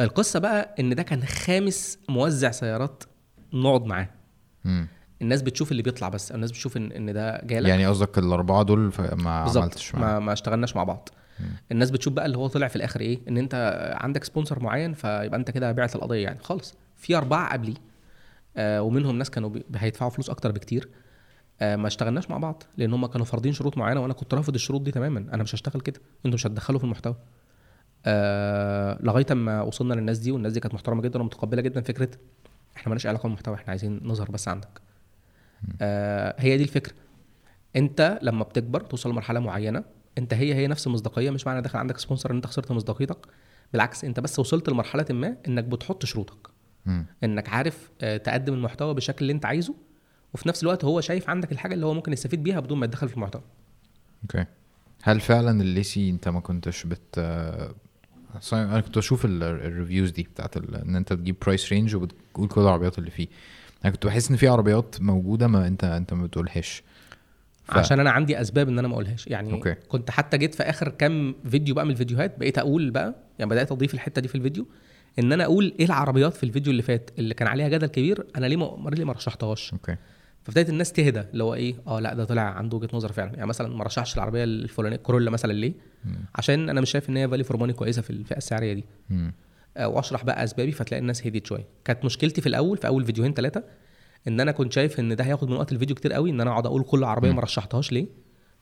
القصة بقى إن ده كان خامس موزع سيارات نقعد معاه. الناس بتشوف اللي بيطلع بس الناس بتشوف ان إن ده جالك يعني قصدك الأربعة دول ما عملتش معاهم؟ ما, ما اشتغلناش مع بعض. الناس بتشوف بقى اللي هو طلع في الآخر إيه؟ إن أنت عندك سبونسر معين فيبقى أنت كده بعت القضية يعني. خالص. في أربعة قبلي آه ومنهم ناس كانوا هيدفعوا فلوس أكتر بكتير. آه ما اشتغلناش مع بعض لأن هم كانوا فارضين شروط معينة وأنا كنت رافض الشروط دي تماما. أنا مش هشتغل كده. أنتوا مش هتدخلوا في المحتوى. آه لغاية أما وصلنا للناس دي والناس دي كانت محترمة جدا ومتقبلة جدا فكرة إحنا مالناش علاقة بالمحتوى إحنا عايزين نظهر بس عندك. آه هي دي الفكرة. انت لما بتكبر توصل لمرحلة معينة انت هي هي نفس المصداقية مش معنى داخل عندك sponsor إن انت خسرت مصداقيتك بالعكس انت بس وصلت لمرحلة ما انك بتحط شروطك. مم. انك عارف آه، تقدم المحتوى بالشكل اللي انت عايزه وفي نفس الوقت هو شايف عندك الحاجة اللي هو ممكن يستفيد بيها بدون ما يتدخل في المحتوى. okay. هل فعلا الليسي انت ما كنتش بت أنا كنت بشوف ال- ال reviews دي بتاعت ال... إن انت تجيب price range وبتقول كل العربيات اللي فيه. أنا كنت بحس إن في عربيات موجودة ما انت أنت ما بتقولهاش. ف- عشان أنا عندي أسباب إن أنا ما أقولهاش. يعني okay. كنت حتى جيت في آخر كام فيديو بقى من الفيديوهات بقيت أقول بقى يعني بدأت أضيف الحتة دي في الفيديو إن أنا أقول إيه العربيات في الفيديو اللي فات اللي كان عليها جدل كبير أنا ليه ما ليه ما رشحتهاش؟ okay. فابتدت الناس تهدى اللي هو إيه آه لأ ده طلع عنده وجهة نظر فعلا. يعني مثلا ما رشحش العربية الفلانية كورولا مثلا ليه؟ عشان أنا مش شايف إن هي value for money كويسة في الفئه السعرية دي. مم. آه، واشرح بقى أسبابي فتلاقي الناس هديت شوية. كانت مشكلتي في الأول في أول فيديوهين ثلاثة إن أنا كنت شايف إن ده هياخد من وقت الفيديو كتير قوي إن أنا أقعد أقول كل عربية ما رشحتهاش ليه؟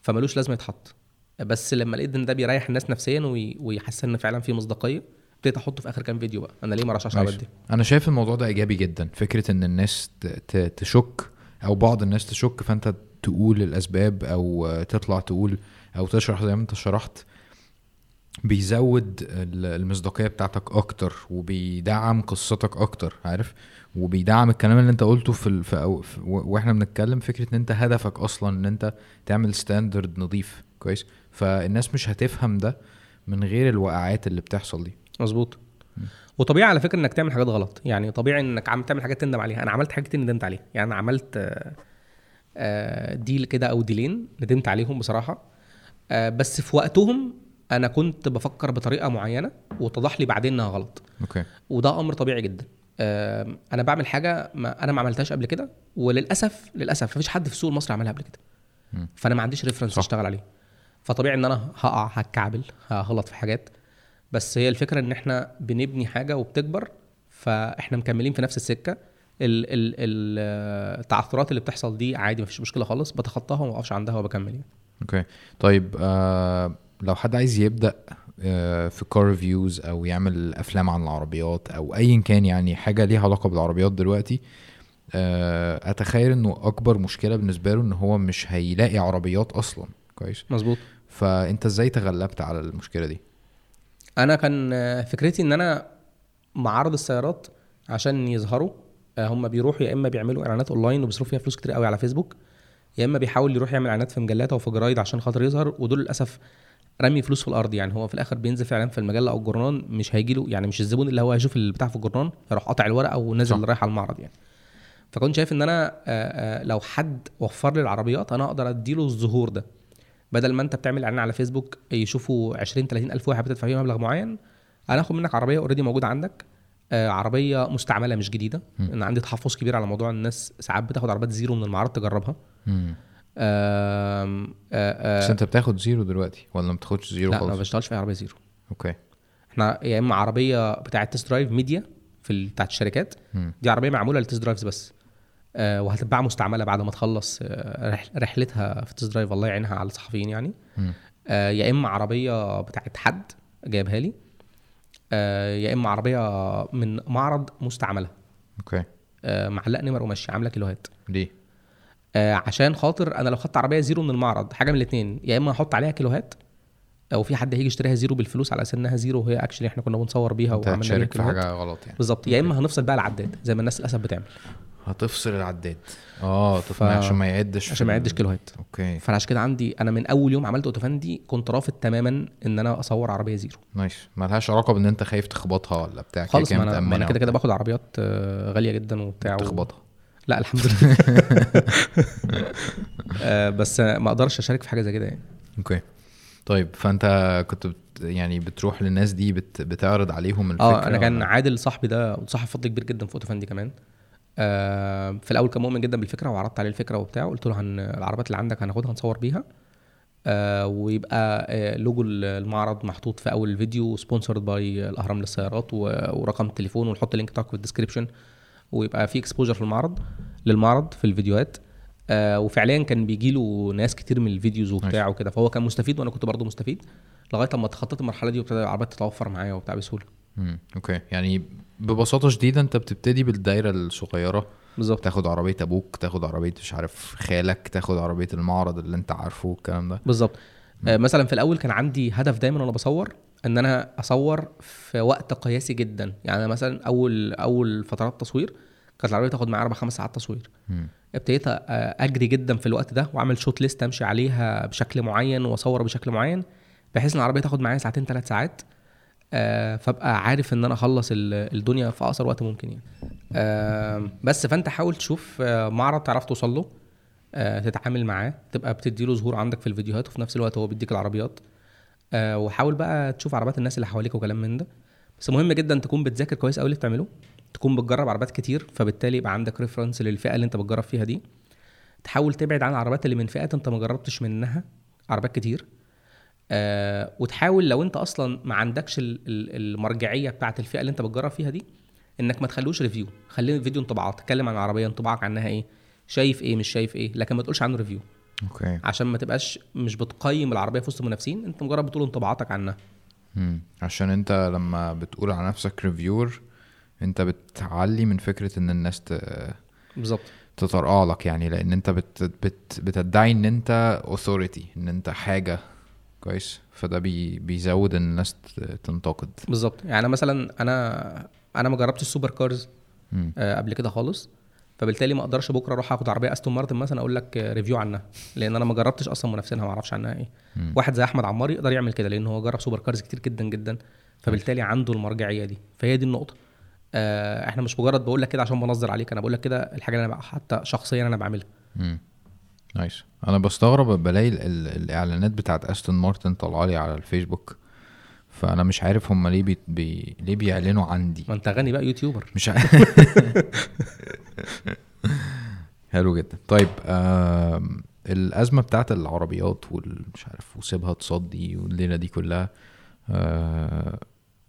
فمالوش لازمة يتحط. بس لما لقيت إن ده بيريح الناس نفسيا وي- ويحسن إن فعلا في مصداقية ابتديت أحطه في آخر كام فيديو بقى. أنا ليه ما رشحش. دي؟ أنا شايف الموضوع ده إيجابي جدا. فكرة إن الناس. تشك أو بعض الناس تشك فأنت تقول الأسباب أو تطلع تقول أو تشرح زي ما أنت شرحت. بيزود ال- المصداقية بتاعتك أكتر وبيدعم قصتك أكتر عارف؟ وبيدعم الكلام اللي أنت قلته في, ال... في... أو... في... و- وإحنا بنتكلم فكرة إن أنت هدفك أصلا إن أنت تعمل standard نظيف كويس؟ فالناس مش هتفهم ده من غير الوقعات اللي بتحصل دي. مظبوط. وطبيعي على فكرة إنك تعمل حاجات غلط. يعني طبيعي إنك عم تعمل حاجات تندم عليها. أنا عملت حاجات ندمت عليها. يعني أنا عملت آه، آه، deal كده أو deal ين ندمت عليهم بصراحة. آه، بس في وقتهم أنا كنت بفكر بطريقة معينة واتضح لي بعدين إنها غلط. okay. وده أمر طبيعي جدا. أنا بعمل حاجة ما أنا ما عملتهاش قبل كده وللأسف للأسف مفيش حد في السوق المصري عملها قبل كده. فأنا ما عنديش reference. أشتغل عليه. فطبيعي إن أنا هقع هتكعبل هغلط في حاجات. بس هي الفكرة إن إحنا بنبني حاجة وبتكبر فإحنا مكملين في نفس السكة. ال ال ال التعثرات اللي بتحصل دي عادي مفيش مشكلة خالص. بتخطاها وما عندها وبكمل يعني. okay. طيب آه لو حد عايز يبدأ آه في car reviews أو يعمل أفلام عن العربيات أو ايا كان يعني حاجة ليها علاقة بالعربيات دلوقتي آه أتخيل إنه أكبر مشكلة بالنسبة له إن هو مش هيلاقي عربيات أصلا. كويس؟ مظبوط. فأنت إزاي تغلبت على المشكلة دي؟ أنا كان آه، فكرتي إن أنا معارض السيارات عشان يظهروا هم بيروحوا يا إما بيعملوا إعلانات أونلاين وبيصرفوا فيها فلوس كتير قوي على فيسبوك يا إما بيحاول يروح يعمل إعلانات في مجلات أو في جرايد عشان خاطر يظهر ودول للأسف رمي فلوس في الأرض. يعني هو في الآخر بينزل في إعلان في المجلة أو الجورنال مش هيجي له يعني مش الزبون اللي هو هيشوف البتاع في الجورنال يروح قاطع الورقة ونازل. رايح على المعرض يعني. فكنت شايف إن أنا آه، آه، لو حد وفر لي العربيات أنا أقدر اديله الظهور ده. بدل ما أنت بتعمل إعلان على فيسبوك يشوفوا 20 30 ألف واحد بتدفع فيه مبلغ معين أنا آخد منك عربية already موجودة عندك آه، عربية مستعملة مش جديدة. أنا عندي تحفظ كبير على موضوع الناس ساعات بتاخد عربيات زيرو من المعارض تجربها. مم. آم، آه، بس انت بتاخد زيرو دلوقتي ولا ما بتاخدش زيرو لا ما خالص؟ بشتغلش في عربيه زيرو. أوكي. إحنا يا اما عربية بتاعة test drive media في بتاعة الشركات. مم. دي عربية معمولة لل test drives بس. آه، وهتتباع مستعملة بعد ما تخلص آه، رح- رحلتها في ال test drive الله يعينها على الصحفيين يعني. آه، يا اما عربية بتاعت حد جايبها لي. آه، يا اما عربية من معرض مستعملة. okay. آه، معلق نمر وماشي عاملة كيلوهات. ليه؟ آه، عشان خاطر أنا لو خدت عربية زيرو من المعرض حاجة من الاثنين يا إما أحط عليها كيلوهات أو في حد هيجي يشتريها زيرو بالفلوس على أساس إنها زيرو وهي actually إحنا كنا بنصور بيها وعملنا بيها في كيلوهات. حاجة غلط يعني. بالظبط يا إما هنفصل بقى العداد زي ما الناس للأسف بتعمل. هتفصل العداد. آه ف-. عشان ما يعدش عشان ما يعدش كيلوهات. okay. فأنا عشان كده عندي أنا من أول يوم عملت أوتوفاندي كنت رافض تماما إن أنا أصور عربية زيرو. nice. مالهاش علاقة بإن أنت خايف تخبطها ولا بتاع كده خالص كده ما أنا, كده كده. باخد عربيات آه، غالية جدا وبتاع و- تخبطها لا الحمد لله. آه، بس ما أقدرش اشارك في حاجة زي كده يعني. okay. طيب فأنت كنت بت... يعني بتروح للناس دي بت... بتعرض عليهم الفكرة آه أنا كان عادل صاحبي ده صاحب فضل كبير جدا في اوتوفاندي كمان. آه في الأول كان مؤمن جدا بالفكرة وعرضت عليه الفكرة وبتاع قلت له هي العربيات اللي عندك هناخدها نصور بيها. آه ويبقى آه لوجو المعرض محطوط في أول الفيديو sponsored by الأهرام للسيارات ورقم التليفون ونحط ال link بتاعك في ال description ويبقى في exposure في المعرض للمعرض في الفيديوهات. آه وفعليا كان بيجي له ناس كتير من ال videos وبتاع وكده. فهو كان مستفيد وأنا كنت برضه مستفيد لغاية لما اتخطيت المرحلة دي وابتدى العربيات تتوفر معايا وبتاع بسهولة. مم. okay. يعني ببساطة شديدة أنت بتبتدي بالدايرة الصغيرة. بالظبط. تاخد عربية أبوك تاخد عربية مش عارف خالك تاخد عربية المعرض اللي أنت عارفه والكلام ده. بالظبط. آه مثلا في الأول كان عندي هدف دايما وأنا بصور. ان أنا اصور في وقت قياسي جدا. يعني أنا مثلا أول أول فترات تصوير كانت العربية تاخد معايا أربع خمس ساعات تصوير. ابتديت أجري جدا في الوقت ده وأعمل شوت ليست أمشي عليها بشكل معين وأصور بشكل معين بحيث إن العربية تاخد معايا ساعتين ثلاث ساعات آه فأبقى عارف إن أنا أخلص ال- الدنيا في أقصر وقت ممكن يعني. آه بس فأنت حاول تشوف آه معرض تعرف توصل له آه تتعامل معاه تبقى بتدي له ظهور عندك في الفيديوهات وفي نفس الوقت هو بيديك العربيات. آه وحاول بقى تشوف عربيات الناس اللي حواليك وكلام من ده. بس مهم جدا تكون بتذاكر كويس قوي اللي بتعمله. تكون بتجرب عربيات كتير فبالتالي يبقى عندك ريفرنس للفئة اللي انت بتجرب فيها دي. تحاول تبعد عن العربيات اللي من فئات انت ما جربتش منها عربيات كتير. آه وتحاول لو انت أصلا ما عندكش ال- ال- المرجعية بتاعه الفئة اللي انت بتجرب فيها دي إنك ما تخلوش review خليه فيديو انطباعات تتكلم عن العربية انطباعك عنها إيه شايف إيه مش شايف إيه لكن ما تقولش عنه review okay. عشان ما تبقاش مش بتقيم العربية في وسط المنافسين أنت مجرد بتقول انطباعاتك عنها. مم. عشان أنت لما بتقول على نفسك reviewer أنت بتعلي من فكرة إن الناس ت... بالظبط. تطرقع لك يعني لأن أنت بت... بت... بتدعي إن أنت authority إن أنت حاجة كويس فده بي... بيزود إن الناس ت- تنتقد. بالظبط. يعني مثلا أنا أنا ما جربتش ال super cars مم. آه، قبل كده خالص. فبالتالي ما أقدرش بكره أروح اخد عربيه استون مارتن مثلا أقول لك review عنها لأن أنا ما جربتش أصلا منافسينها ما أعرفش عنها إيه. مم. واحد زي احمد عمار يقدر يعمل كده لأن هو جرب super cars كتير جدا جدا. فبالتالي عنده المرجعية دي. فهي دي النقطة. آه إحنا مش مجرد بقول لك كده عشان بنظر عليك أنا بقول لك كده الحاجة اللي أنا حتى شخصيا أنا بعملها. nice. أنا بستغرب بلاقي ال... ال... الاعلانات بتاعت أستون مارتن طالعة لي على الفيسبوك. فأنا مش عارف هم ليه بي... بي... ليه بيعلنوا عندي. ما انت غني بقى يوتيوبر. مش عارف. حلو جدا. طيب آم، الأزمة بتاعت العربيات والمش عارف وسيبها تصدي والليلة دي كلها آه،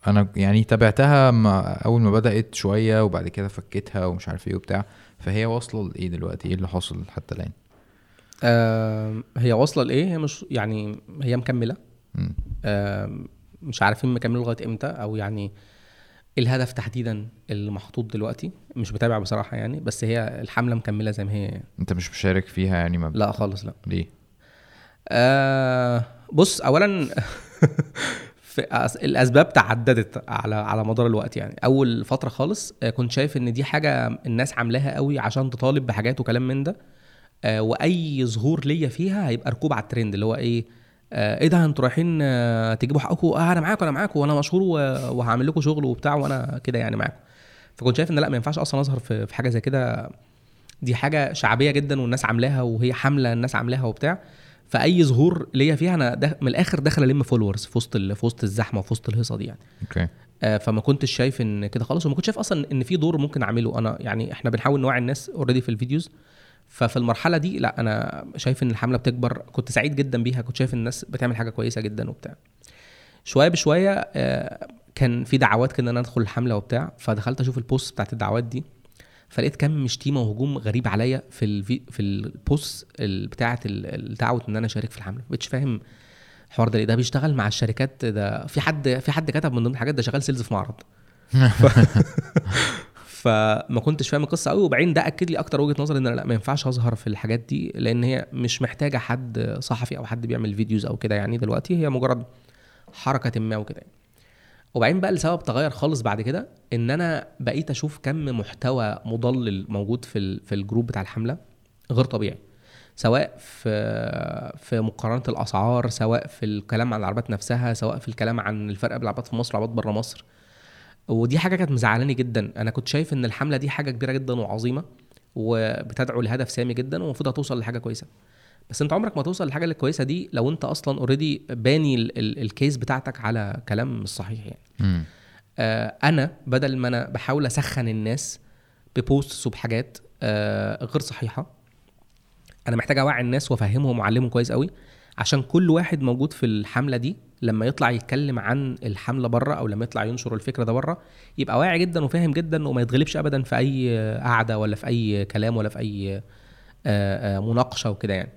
أنا يعني تابعتها مع أول ما بدأت شوية وبعد كده فكيتها ومش عارف إيه وبتاع. فهي واصلة لإيه دلوقتي؟ إيه اللي حاصل حتى الآن؟ آه هي واصلة لإيه؟ هي مش يعني هي مكملة. آه مش عارفين مكمله لغاية إمتى أو يعني الهدف تحديدا اللي محطوط دلوقتي مش متابع بصراحة يعني بس هي الحملة مكملة زي ما هي. أنت مش مشارك فيها يعني ما لا خالص لا. ليه؟ آه بص اولا في الأسباب تعددت على على مدار الوقت يعني. أول فترة خالص آه، كنت شايف إن دي حاجة الناس عاملاها قوي عشان تطالب بحاجات وكلام من ده آه، وأي ظهور ليا فيها هيبقى ركوب على الترند اللي هو إيه آه، إيه ده أنتوا رايحين آه، تجيبوا حقكم؟ آه أنا معاكم أنا معاكم وأنا مشهور وهعمل لكم شغل وبتاع وأنا كده يعني معاكم. فكنت شايف إن لا ما ينفعش أصلا أظهر في في حاجة زي كده. دي حاجة شعبية جدا والناس عاملاها وهي حمله الناس عاملاها وبتاع. فأي ظهور ليا فيها أنا ده من الآخر داخل ألم followers في وسط في وسط الزحمة وفي وسط الهيصة دي يعني. okay. آه، فما كنتش شايف إن كده خالص. وما كنتش شايف أصلا إن في دور ممكن أعمله. أنا يعني إحنا بنحاول نوعي الناس already في ال videos. ففي المرحلة دي لا أنا شايف إن الحملة بتكبر كنت سعيد جدا بيها كنت شايف الناس بتعمل حاجة كويسة جدا وبتاع. شوية بشوية آه، كان في دعوات كده إن أنا أدخل الحملة وبتاع فدخلت أشوف ال post بتاعت الدعوات دي فلقيت كم شتيمه وهجوم غريب عليا في الفي في ال post ال- بتاعه ال- الدعوه إن أنا أشارك في الحملة. مش فاهم الحوار ده ده بيشتغل مع الشركات ده في حد في حد كتب من ضمن الحاجات ده شغال sales في معرض. فما كنتش فاهم القصة قوي وبعدين ده أكد لي أكتر وجهة نظر إن أنا لأ ما ينفعش أظهر في الحاجات دي لأن هي مش محتاجة حد صحفي أو حد بيعمل videos أو كده يعني دلوقتي هي مجرد حركة ما وكده يعني. وبعدين بقى السبب تغير خالص بعد كده إن أنا بقيت أشوف كم محتوى مضلل موجود في في الجروب بتاع الحملة غير طبيعي سواء في في مقارنة الأسعار سواء في الكلام عن العربيات نفسها سواء في الكلام عن الفرق بين العربيات في مصر والعربيات بره مصر ودي حاجة كانت مزعلاني جدا. أنا كنت شايف إن الحملة دي حاجة كبيرة جدا وعظيمة وبتدعو لهدف سامي جدا ومفروض هتوصل لحاجة كويسة. بس أنت عمرك ما توصل للحاجه الكويسه دي لو أنت أصلا already باني ال- ال- ال case بتاعتك على كلام مش صحيح يعني. آه أنا بدل ما أنا بحاول أسخن الناس ب posts وبحاجات آه غير صحيحة أنا محتاج أوعي الناس وأفهمهم وأعلمهم كويس قوي. عشان كل واحد موجود في الحملة دي لما يطلع يتكلم عن الحملة بره أو لما يطلع ينشر الفكرة ده بره يبقى واعي جدا وفاهم جدا وما يتغلبش ابدا في أي قعدة ولا في أي كلام ولا في أي آه، آه، مناقشة وكده يعني.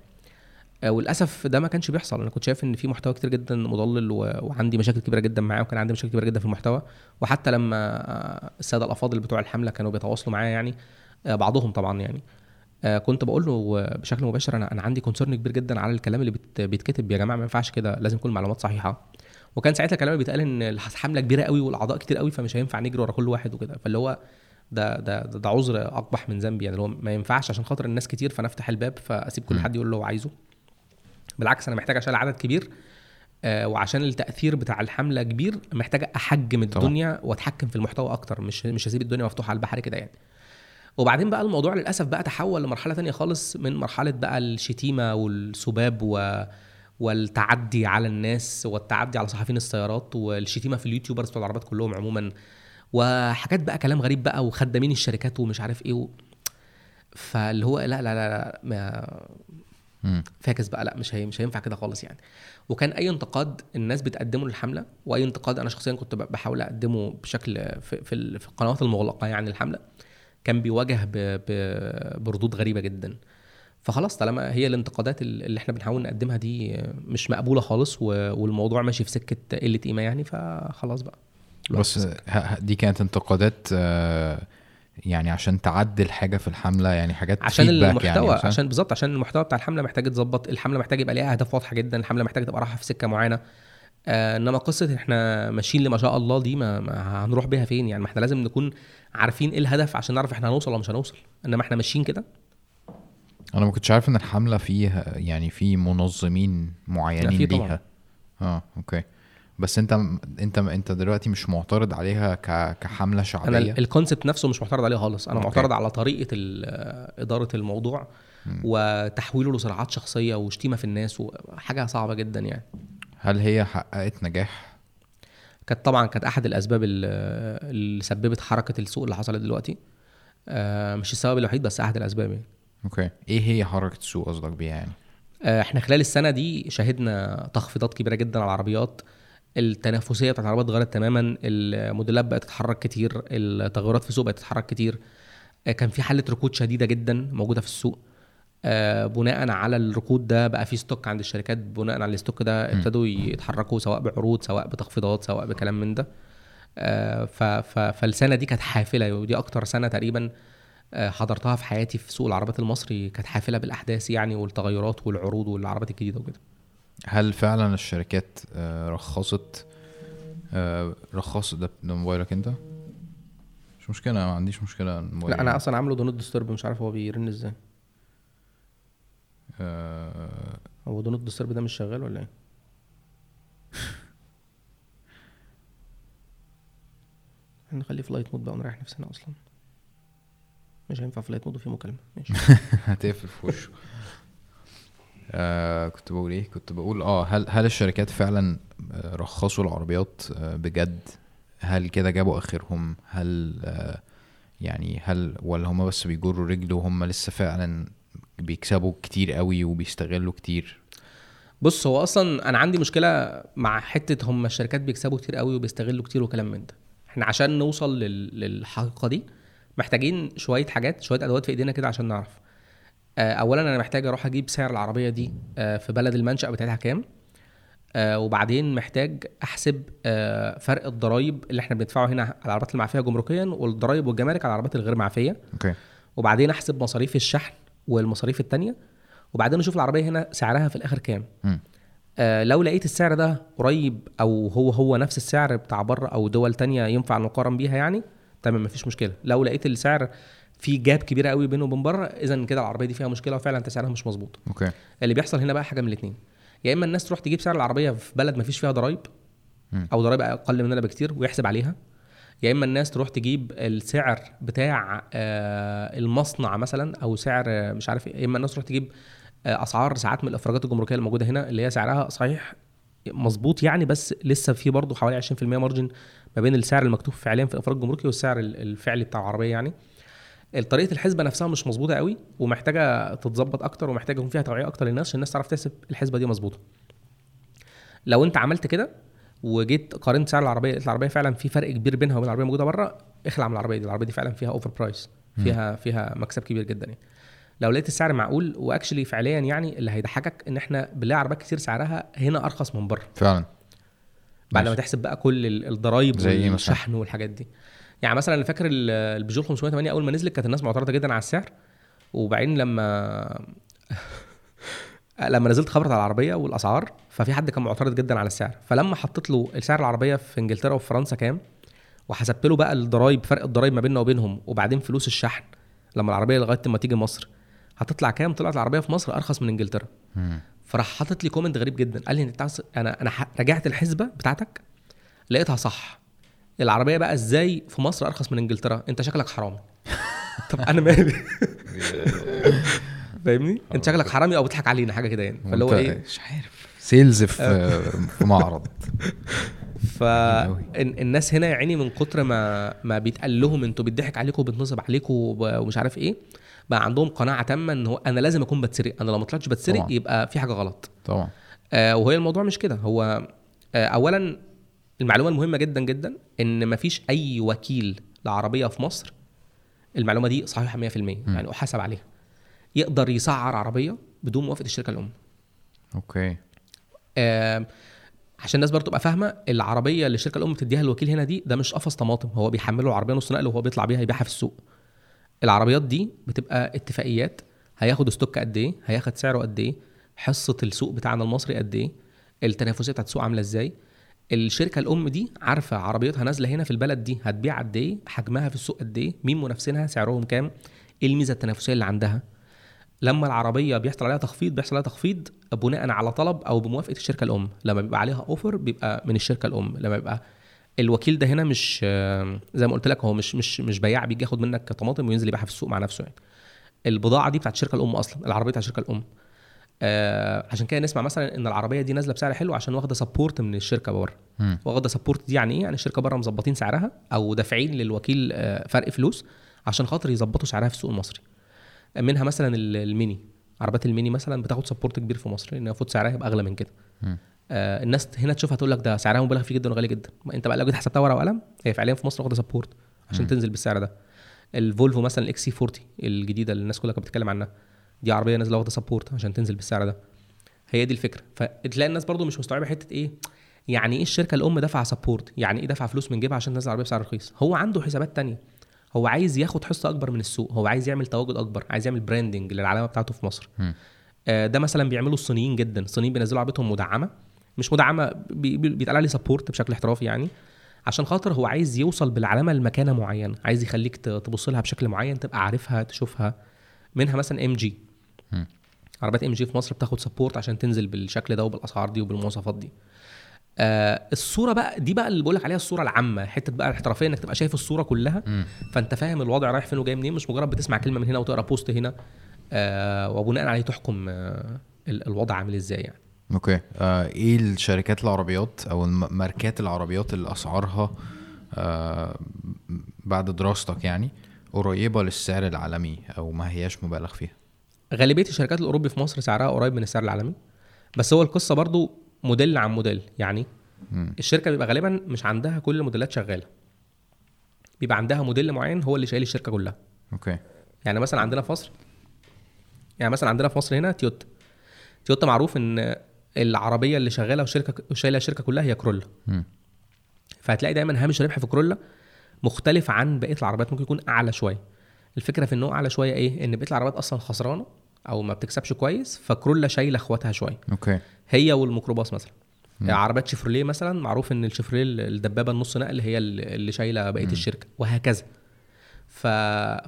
آه، وللأسف ده ما كانش بيحصل. أنا كنت شايف إن في محتوى كتير جدا مضلل وعندي مشاكل كبيرة جدا معاه وكان عندي مشاكل كبيرة جدا في المحتوى. وحتى لما السادة الأفاضل بتوع الحملة كانوا بيتواصلوا معايا يعني بعضهم طبعا يعني. كنت بقول له بشكل مباشر أنا أنا عندي كونسيرن كبير جدا على الكلام اللي بيت- بيتكتب. يا جماعة ما ينفعش كده لازم يكون المعلومات صحيحة. وكان ساعتها كلامي بيتقال إن الحمله كبيرة قوي والأعضاء كتير قوي فمش هينفع نجري ورا كل واحد وكده. فاللي هو ده ده ده, عذر أقبح من ذنبي. يعني اللي هو ما ينفعش عشان خاطر الناس كتير فأنا أفتح الباب فأسيب كل. حد يقول اللي هو عايزه. بالعكس أنا محتاج عشان العدد كبير آه، وعشان التأثير بتاع الحملة كبير محتاج أحجم. الدنيا وأتحكم في المحتوى أكتر. مش مش هسيب الدنيا مفتوحة على البحر كده يعني. وبعدين بقى الموضوع للأسف بقى تحول لمرحلة تانية خالص من مرحلة بقى الشتيمة والسباب و والتعدي على الناس والتعدي على صحفيين السيارات والشتيمة في ال YouTubers بتوع العربيات كلهم عموما. وحاجات بقى كلام غريب بقى وخدامين الشركات ومش عارف إيه و... فاللي هو لا لا لا, لا ما. فاكس بقى. لا مش هي مش هينفع كده خالص يعني. وكان أي انتقاد الناس بتقدمه للحملة وأي انتقاد أنا شخصيا كنت بحاول أقدمه بشكل في, في القنوات المغلقة يعني الحملة. كان بيواجه بردود غريبة جدا فخلاص طالما هي الانتقادات ال- اللي إحنا بنحاول نقدمها دي مش مقبولة خالص و- والموضوع ماشي في سكة قلة قيمة يعني فخلاص بقى بس دي كانت انتقادات آه، يعني عشان تعدل حاجة في الحملة يعني حاجات عشان feedback المحتوى يعني؟ عشان بالظبط عشان المحتوى بتاع الحملة محتاج يتظبط الحملة محتاج يبقى ليها اهداف واضحه جدا الحملة محتاجه تبقى رايحة في سكة معينة آه انما قصة إحنا ماشيين لما شاء الله دي ما, ما هنروح بيها فين؟ يعني ما إحنا لازم نكون عارفين إيه الهدف عشان نعرف إحنا هنوصل ولا مش هنوصل. انما إحنا ماشيين كده. أنا ما كنتش عارف ان الحملة فيها يعني في منظمين معينين في طبعا. ليها آه okay. بس انت انت انت دلوقتي مش معترض عليها. كحملة أنا شعبية؟ ال- ال concept نفسه مش معترض عليه خالص. أنا okay. معترض على طريقة إدارة الموضوع وتحويله لصراعات شخصية وشتيمة في الناس وحاجه صعبة جدا يعني. هل هي حققت نجاح؟ كانت طبعا كانت أحد الأسباب ال- اللي سببت حركة السوق اللي حصلت دلوقتي. آه، مش السبب الوحيد بس أحد الأسباب يعني. okay. إيه هي حركة السوق قصدك بيها يعني؟ آه، إحنا خلال السنة دي شهدنا تخفيضات كبيرة جدا على العربيات. التنافسية بتاعت العربيات اتغيرت تماما. الموديلات بقت تتحرك كتير. التغيرات في السوق بقت تتحرك كتير. آه، كان في حالة ركود شديدة جدا موجودة في السوق. بناء على الركود ده بقى في stock عند الشركات بناء على ال stock ده. ابتدوا يتحركوا سواء بعروض سواء بتخفيضات سواء بكلام من ده. آه، فالسنة دي كانت حافلة ودي أكتر سنة تقريبا آه، حضرتها في حياتي في سوق العربيات المصري كانت حافلة بالأحداث يعني والتغيرات والعروض والعربيات الجديدة وكده. هل فعلا الشركات آه، رخصت؟ آه، رخصت ده موبايلك أنت؟ مش مشكلة ما عنديش مشكلة. الموبايل لا أنا أصلا عامله do not disturb مش عارف هو بيرن إزاي. آه، هو do not disturb ده مش شغال ولا إيه؟ إحنا نخليه flight mode بقى ونريح نفسنا أصلا. مش هينفع flight mode وفي مكالمة. ماشي. هتقفل في وشه. آه كنت بقول إيه؟ كنت بقول آه هل هل الشركات فعلا آه، رخصوا العربيات آه، بجد؟ هل كده جابوا آخرهم؟ هل آه يعني هل ولا هم بس بيجروا رجل وهم لسه فعلا بيكسبوا كتير قوي وبيستغلوا كتير. بص هو أصلا أنا عندي مشكلة مع حتة هم الشركات بيكسبوا كتير قوي وبيستغلوا كتير وكلام من ده. إحنا عشان نوصل لل... للحقيقة دي محتاجين شوية حاجات شوية أدوات في إيدينا كده عشان نعرف. آه، اولا أنا محتاج أروح أجيب سعر العربية دي آه، في بلد المنشأ بتاعتها كام؟ آه، وبعدين محتاج أحسب فرق الضرايب اللي إحنا بندفعه هنا على العربيات المعفيه جمركيا والضرايب والجمارك على العربيات الغير معفيه أوكي. وبعدين أحسب مصاريف الشحن والمصاريف التانية. وبعدين أشوف العربية هنا سعرها في الآخر كام. آه لو لقيت السعر ده قريب أو هو هو نفس السعر بتاع بره أو دول تانية ينفع نقارن بيها يعني تمام مفيش مشكلة. لو لقيت السعر في جاب كبيرة قوي بينه وبين بره اذا كده العربية دي فيها مشكلة وفعلا انت سعرها مش مظبوط. أوكي. اللي بيحصل هنا بقى حاجة من الاثنين يا إما الناس تروح تجيب سعر العربية في بلد ما فيش فيها ضرايب. أو ضرايب أقل مننا بكتير ويحسب عليها. يا إما الناس تروح تجيب السعر بتاع آه، المصنع مثلا أو سعر مش عارف إيه. يا إما الناس تروح تجيب آه، أسعار ساعات من الإفراجات الجمركية الموجوده هنا اللي هي سعرها صحيح مظبوط يعني بس لسه في برضه حوالي 20% مارجن ما بين السعر المكتوب فعليا في الافراج الجمركي والسعر ال- الفعلي بتاع العربية يعني طريقة الحسبة نفسها مش مظبوطة قوي ومحتاجة تتظبط أكتر ومحتاجة يكون فيها توعية أكتر للناس عشان الناس تعرف تحسب الحسبة دي مظبوطة لو أنت عملت كده وجيت قارنت سعر العربية لقيت العربية فعلا في فرق كبير بينها وبين العربية موجوده بره اخلع من العربية دي. العربية دي فعلا فيها overprice فيها فيها مكسب كبير جدا يعني. لو لقيت السعر معقول و actually فعليا يعني اللي هيضحكك إن إحنا بنلاقي عربيات كتير سعرها هنا أرخص من بره فعلا. بعد ما. تحسب بقى كل ال- الضرايب إيه؟ والشحن والحاجات دي. يعني مثلا أنا فاكر ال- البيجو 508 أول ما نزلت كانت الناس معترضة جدا على السعر. وبعدين لما لما نزلت خبرت على العربية والأسعار ففي حد كان معترض جدا على السعر. فلما حطيت له السعر العربية في إنجلترا وفي فرنسا كام وحسبت له بقى الضرايب فرق الضرايب ما بيننا وبينهم وبعدين فلوس الشحن لما العربية لغاية ما تيجي مصر هتطلع كام؟ طلعت العربية في مصر أرخص من إنجلترا. فراح حاطط لي comment غريب جدا. قال لي أنت أنا أنا راجعت الحسبة بتاعتك لقيتها صح. العربية بقى إزاي في مصر أرخص من إنجلترا؟ أنت شكلك حرامي. طب أنا مالي؟ فاهمني؟ انت شكلك حرامي أو بتضحك علينا حاجة كده يعني. فاللي هو إيه؟ مش عارف. sales في في معرض. فالناس هنا يا عيني من كتر ما ما بيتقال لهم أنتوا بيضحك عليكم وبيتنصب عليكم ومش عارف إيه بقى عندهم قناعة تامة إن هو أنا لازم أكون بتسرق. أنا لو ما طلعتش بتسرق. يبقى في حاجة غلط. طبعا. آه وهي الموضوع مش كده. هو آه اولا المعلومة المهمة جدا جدا إن مفيش أي وكيل لعربية في مصر المعلومة دي صحيحة 100% يعني احاسب عليها. يقدر يسعر عربية بدون موافقة الشركة الأم. okay. آه عشان الناس برضه تبقى فاهمة العربية اللي الشركة الأم بتديها للوكيل هنا دي ده مش قفص طماطم. هو بيحمله العربية نص نقل وهو بيطلع بيها يبيعها في السوق. العربيات دي بتبقى اتفاقيات. هياخد stock قد إيه؟ هياخد سعره قد إيه؟ حصة السوق بتاعنا المصري قد إيه؟ التنافسية بتاعت السوق عاملة إزاي؟ الشركة الأم دي عارفة عربيتها نازلة هنا في البلد دي هتبيع قد إيه؟ حجمها في السوق قد إيه؟ مين منافسينها؟ سعرهم كام؟ إيه الميزة التنافسية اللي عندها؟ لما العربية بيحصل عليها تخفيض بيحصل عليها تخفيض بناء على طلب أو بموافقة الشركة الأم. لما بيبقى عليها offer بيبقى من الشركة الأم. لما بيبقى الوكيل ده هنا مش آه، زي ما قلت لك هو مش مش مش بياع بيجي ياخد منك طماطم وينزل يبيعها في السوق مع نفسه يعني. البضاعة دي بتاعت الشركة الأم أصلا العربية بتاعت الشركة الأم. آه عشان كده نسمع مثلا إن العربية دي نازلة بسعر حلو عشان واخدة support من الشركة بره. واخدة support دي يعني إيه؟ يعني الشركة بره مظبطين سعرها أو دافعين للوكيل آه، فرق فلوس عشان خاطر يظبطوا سعرها في السوق المصري. منها مثلا ال- الميني. عربيات الميني مثلا بتاخد support كبير في مصر لأن المفروض سعرها يبقى أغلى من كده. آه الناس هنا تشوفها تقول لك ده سعرها مبالغ فيه جدا وغالي جدا. ما أنت بقى لو جيت حسبتها ورقة وقلم هي فعليا في مصر واخدة support عشان تنزل بالسعر ده. الفولفو مثلا ال XC 40 الجديدة اللي الناس كلها كانت بتتكلم عنها دي عربية نازلة واخدة support عشان تنزل بالسعر ده. هي دي الفكرة. فتلاقي الناس برضو مش مستوعبة حتة إيه يعني إيه الشركة الأم دافعة support يعني إيه دافعة فلوس من جيبها عشان تنزل عربية بسعر رخيص؟ هو عنده حسابات تانية. هو عايز ياخد حصة أكبر من السوق هو عايز يعمل تواجد أكبر عايز يعمل branding للعلامة بتاعته في مصر. آه، ده مثلا بيعملوا الصينيين جدا الصينيين بينزلوا عربيتهم مدعمة مش مدعمة بي- بي- بيتقال عليه support بشكل احترافي يعني عشان خاطر هو عايز يوصل بالعلامة لمكانة معينة عايز يخليك تبص لها بشكل معين تبقى عارفها تشوفها منها مثلا ام جي. عربيات ام جي في مصر بتاخد support عشان تنزل بالشكل ده وبالأسعار دي وبالمواصفات دي آه الصورة بقى دي بقى اللي بقول لك عليها الصورة العامة حتة بقى الاحترافية إنك تبقى شايف الصورة كلها. مم. فأنت فاهم الوضع رايح فين وجاي منين مش مجرد بتسمع كلمة من هنا وتقرأ post هنا آه وبناء عليه تحكم آه ال- الوضع عامل إزاي يعني. okay. آه إيه الشركات العربيات أو ماركات العربيات اللي أسعارها آه بعد دراستك يعني قريبة للسعر العالمي أو ما هياش مبالغ فيها؟ غالبية الشركات الأوروبي في مصر سعرها قريب من السعر العالمي. بس هو القصة برضو موديل عن موديل. يعني مم. الشركة بيبقى غالبا مش عندها كل الموديلات شغالة. بيبقى عندها موديل معين هو اللي شايل الشركة كلها. okay. يعني مثلا عندنا في مصر يعني مثلا عندنا في مصر هنا تويوتا. تويوتا معروف إن العربية اللي شغالة وشركة شايله الشركة كلها هي كرولا. فهتلاقي دايما هامش الربح في كرولا مختلف عن بقية العربيات. ممكن يكون أعلى شوية. الفكرة في إنه أعلى شوية إيه؟ إن بقية العربيات أصلا خسرانة أو ما بتكسبش كويس فكرولا شايلة أخواتها شوية. okay. هي والميكروباص مثلا. عربيات شيفروليه مثلا معروف إن الشيفروليه الدبابة النص نقل هي اللي شايلة بقية الشركة وهكذا. ف...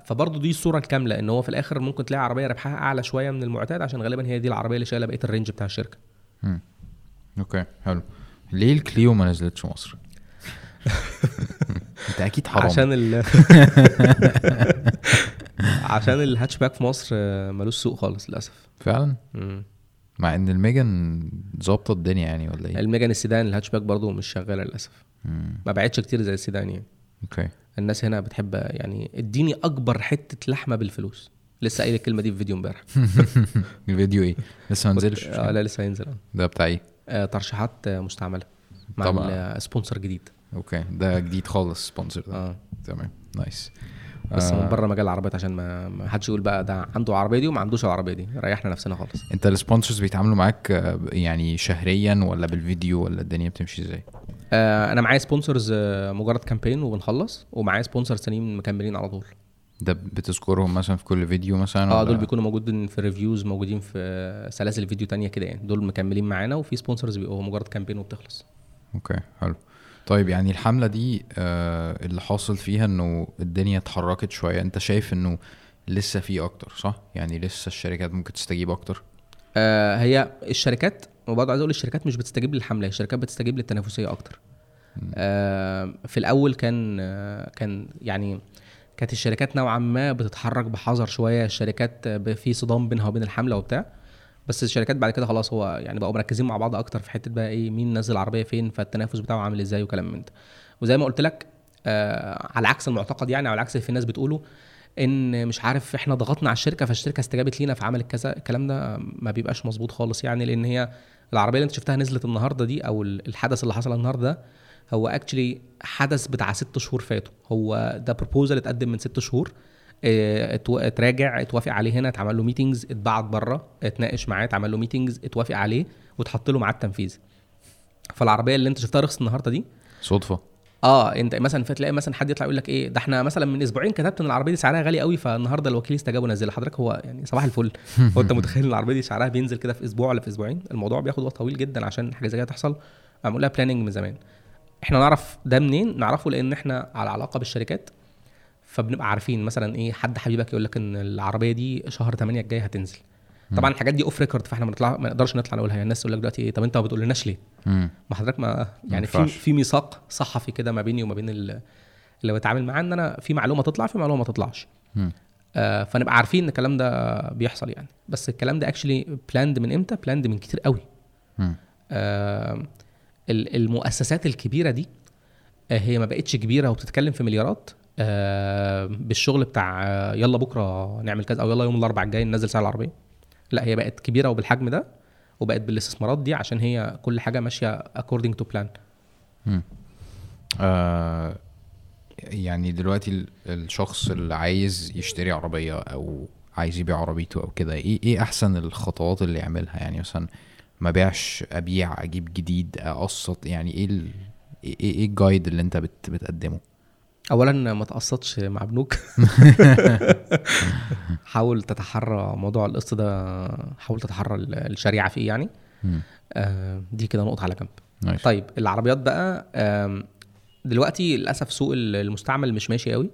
فبرضه دي الصورة الكاملة إن هو في الآخر ممكن تلاقي عربية ربحها أعلى شوية من المعتاد عشان غالبا هي دي العربية اللي شايلة بقية ال range بتاع الشركة. مم. okay حلو. ليه الكليو ما نزلتش مصر؟ أنت أكيد حرام عشان ال عشان الهاتشباك في مصر ملوش سوق خالص للأسف. فعلا؟ مم. مع إن الميجان ظابطة الدنيا يعني ولا إيه؟ الميجان ال sedan ال hatchback برضه مش شغالة للأسف. مم. ما بعتش كتير زي السيدان يعني. okay. الناس هنا بتحب يعني اديني أكبر حتة لحمة بالفلوس. لسه قايل الكلمة دي في فيديو امبارح. الفيديو إيه؟ لسه ما نزلش؟ آه لا لسه هينزل. آه. ده بتاع إيه؟ آه ترشيحات آه، مستعملة مع sponsor جديد. okay. ده جديد خالص sponsor ده. آه. تمام. nice بس آه. من بره مجال العربيات عشان ما ما حدش يقول بقى ده عنده العربيه دي وما عندوش العربية دي. ريحنا نفسنا خالص. انت ال sponsors بيتعاملوا معاك آه، يعني شهريا ولا بالفيديو ولا الدنيا بتمشي إزاي؟ آه أنا معايا sponsors آه مجرد campaign وبنخلص ومعايا sponsors تانيين مكملين على طول. ده بتذكرهم مثلا في كل فيديو مثلا آه دول بيكونوا موجودين في reviews موجودين في سلاسل فيديو تانية كده يعني. دول مكملين معانا وفي sponsors بيبقوا مجرد campaign وبتخلص. أوكي حلو. طيب يعني الحملة دي آه اللي حاصل فيها إنه الدنيا اتحركت شوية. أنت شايف إنه لسه في أكتر صح؟ يعني لسه الشركات ممكن تستجيب أكتر؟ آه هي الشركات وبرضه عايز أقول الشركات مش بتستجيب للحملة الشركات بتستجيب للتنافسية أكتر. آه في الأول كان آه كان يعني كانت الشركات نوعا ما بتتحرك بحذر شوية. الشركات آه، في صدام بينها وبين الحملة وبتاع. بس الشركات بعد كده خلاص هو يعني بقوا مركزين مع بعض أكتر في حتة بقى إيه مين نزل العربيه فين فالتنافس بتاعه عامل إزاي وكلام من ده. وزي ما قلت لك آه على عكس المعتقد يعني على عكس اللي في ناس بتقوله إن مش عارف إحنا ضغطنا على الشركة فالشركة استجابت لينا فعملت كذا الكلام ده ما بيبقاش مظبوط خالص يعني لأن هي العربية اللي أنت شفتها نزلت النهارده دي أو ال- الحدث اللي حصل النهارده ده هو actually حدث بتاع ست شهور فاتوا. هو ده proposal اتقدم من ست شهور. اتراجع اتوافق عليه هنا اتعمل له meetings اتبعت بره اتناقش معاه اتعمل له meetings اتوافق عليه واتحط له ميعاد تنفيذ فالعربية اللي انت شفتها رخص النهارده دي؟ صدفة. آه انت مثلا فتلاقي مثلا حد يطلع يقول لك إيه ده إحنا مثلا من أسبوعين كتبت إن العربية دي سعرها غالي قوي فالنهاردة الوكيل استجاب ونزلها. حضرتك هو يعني صباح الفل. هو انت متخيل إن العربية دي سعرها بينزل كده في أسبوع ولا في أسبوعين؟ الموضوع بياخد وقت طويل جدا عشان حاجة زي كده تحصل. معمول لها planning من زمان. إحنا نعرف ده منين؟ نعرفه لأن إحنا على علاقة بالشركات. فبنبقى عارفين مثلا إيه حد حبيبك يقول لك إن العربية دي شهر 8 الجاي هتنزل. طبعا الحاجات دي off record فإحنا ما نطلع ما نقدرش نطلع نقولها. يعني الناس تقول لك دلوقتي إيه طب أنت ما بتقولناش ليه. ما حضرتك ما يعني في. في ميثاق صحفي كده ما بيني وما بين ال- اللي بتعامل معاه إن أنا في معلومة تطلع في معلومة ما تطلعش. آه فنبقى عارفين إن الكلام ده بيحصل يعني. بس الكلام ده actually planned من إمتى؟ planned من كتير قوي. آه ال- المؤسسات الكبيرة دي آه هي ما بقتش كبيرة وبتتكلم في مليارات. بالشغل بتاع آه يلا بكرة نعمل كذا أو يلا يوم الأربعاء الجاي ننزل سعر العربية. لا هي بقت كبيرة وبالحجم ده وبقت بالاستثمارات دي عشان هي كل حاجة ماشية to plan. آه يعني دلوقتي ال- الشخص اللي عايز يشتري عربية أو عايز يبيع عربيته أو كده إيه إيه أحسن الخطوات اللي يعملها؟ يعني مثلا ما بيعش أبيع أجيب جديد أقسط يعني إيه. إيه إيه الجايد اللي أنت بت... بتقدمه؟ اولا ما تقسطش مع بنوك حاول تتحرى موضوع القسط ده حاول تتحرى ال- الشريعة فيه يعني. آه، دي كده نقطة على جنب. طيب العربيات بقى آم، دلوقتي للأسف سوق ال- المستعمل مش ماشي قوي.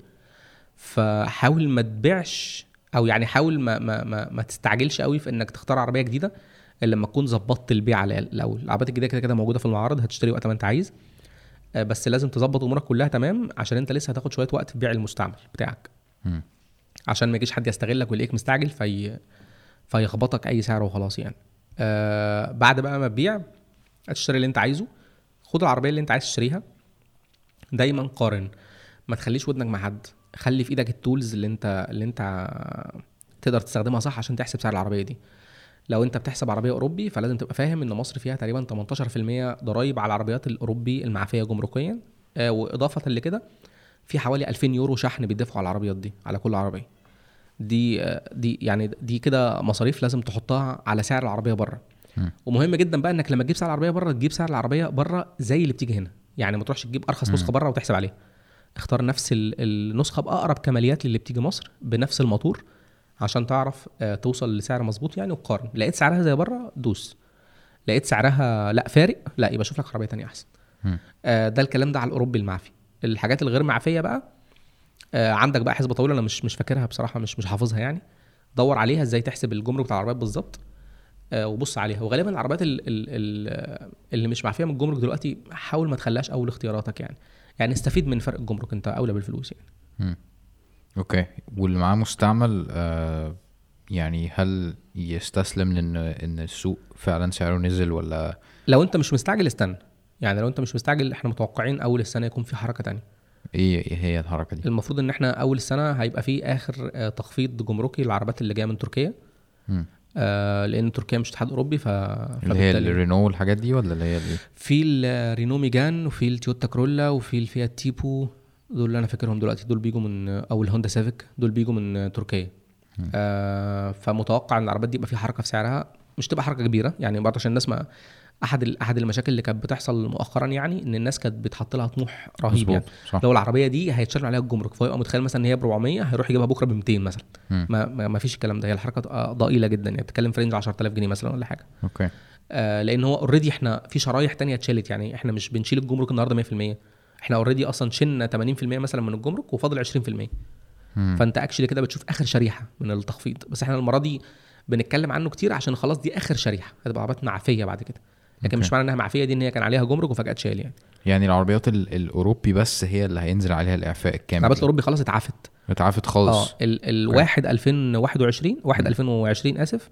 فحاول ما تبيعش أو يعني حاول ما ما ما, ما تستعجلش قوي في إنك تختار عربية جديدة إلا لما تكون ظبطت البيع على الأول. العربيات الجديدة كده كده موجودة في المعارض هتشتري وقت ما أنت عايز. آه، بس لازم تظبط امورك كلها تمام عشان انت لسه هتاخد شوية وقت في بيع المستعمل بتاعك. مم. عشان ما يجيش حد يستغلك ويلاقيك مستعجل في فيخبطك أي سعر وخلاص يعني. آه بعد بقى ما تبيع هتشتري اللي انت عايزه. خد العربية اللي انت عايز تشتريها. دايما قارن. ما تخليش ودنك مع حد. خلي في إيدك التولز اللي انت اللي انت تقدر تستخدمها صح عشان تحسب سعر العربية دي. لو انت بتحسب عربية أوروبي فلازم تبقى فاهم إن مصر فيها تقريبا 18% ضرايب على العربيات الأوروبي المعفيه جمركيا. آه وإضافة لكده في حوالي 2000 يورو شحن بيدفعوا على العربيات دي على كل عربية. دي آه، دي يعني دي كده مصاريف لازم تحطها على سعر العربية بره. ومهم جدا بقى إنك لما تجيب سعر العربية بره تجيب سعر العربية بره زي اللي بتيجي هنا. يعني ما تروحش تجيب أرخص نسخة بره وتحسب عليها. اختار نفس ال- النسخة بأقرب كماليات للي بتيجي مصر بنفس الموتور. عشان تعرف آه، توصل لسعر مظبوط يعني وقارن. لقيت سعرها زي بره دوس. لقيت سعرها لا فارق لا يبقى شوف لك عربية تانية أحسن. آه، ده الكلام ده على الأوروبي المعفي الحاجات الغير معفيه بقى آه، عندك بقى حسبة طويلة أنا مش مش فاكرها بصراحة مش مش حافظها يعني. دور عليها إزاي تحسب الجمرك بتاع العربيات بالظبط. وبص عليها. وغالبا العربيات ال- ال- ال- اللي مش معفيه من الجمرك دلوقتي حاول ما تخليهاش أول اختياراتك يعني. يعني استفيد من فرق الجمرك أنت أولى بالفلوس يعني. مم. okay. واللي معاه مستعمل آه يعني هل يستسلم لأن إن السوق فعلا سعره نزل ولا؟ لو أنت مش مستعجل استنى. يعني لو أنت مش مستعجل إحنا متوقعين أول السنة يكون في حركة تانية. إيه إيه هي الحركة دي؟ المفروض إن إحنا أول السنة هيبقى فيه آخر آه، تخفيض جمركي للعربيات اللي جاية من تركيا. آه لأن تركيا مش اتحاد أوروبي ف اللي هي الرينو والحاجات دي ولا اللي هي اللي في الرينو ميجان وفي التويوتا كرولا وفي الفيات تيبو. دول اللي أنا فاكرهم دلوقتي دول بيجوا من أو الهوندا سيفيك دول بيجوا من تركيا. آه فمتوقع إن العربيات دي يبقى في حركة في سعرها مش تبقى حركة كبيرة يعني برضه عشان الناس ما أحد أحد المشاكل اللي كانت بتحصل مؤخرا يعني إن الناس كانت بتحط لها طموح رهيب يعني. صح. لو العربية دي هيتشال عليها الجمرك فهو متخيل مثلا إن هي ب 400 هيروح يجيبها بكرة ب 200 مثلا. ما, ما, فيش الكلام ده هي الحركة ضئيلة جدا يعني بتتكلم في range 10000 جنيه مثلا ولا حاجة. okay. آه لأن هو already إحنا في شرايح تانية اتشالت يعني إحنا مش بنشيل الجمرك النهارده 100% إحنا already أصلا شلنا 80% مثلا من الجمرك وفاضل 20% مم. فانت actually كده بتشوف آخر شريحة من التخفيض. بس إحنا المرة دي بنتكلم عنه كتير عشان خلاص دي آخر شريحة. هتبقى عربيات معفية بعد كده. لكن okay. مش معنى إنها معفية دي إن هي كان عليها جمرك وفجأة اتشال يعني. يعني العربيات ال- الأوروبي بس هي اللي هينزل عليها الإعفاء الكامل. العربيات الأوروبي خلاص اتعفت. اتعافت آه خالص ال- الواحد 2021 واحد 2020 آسف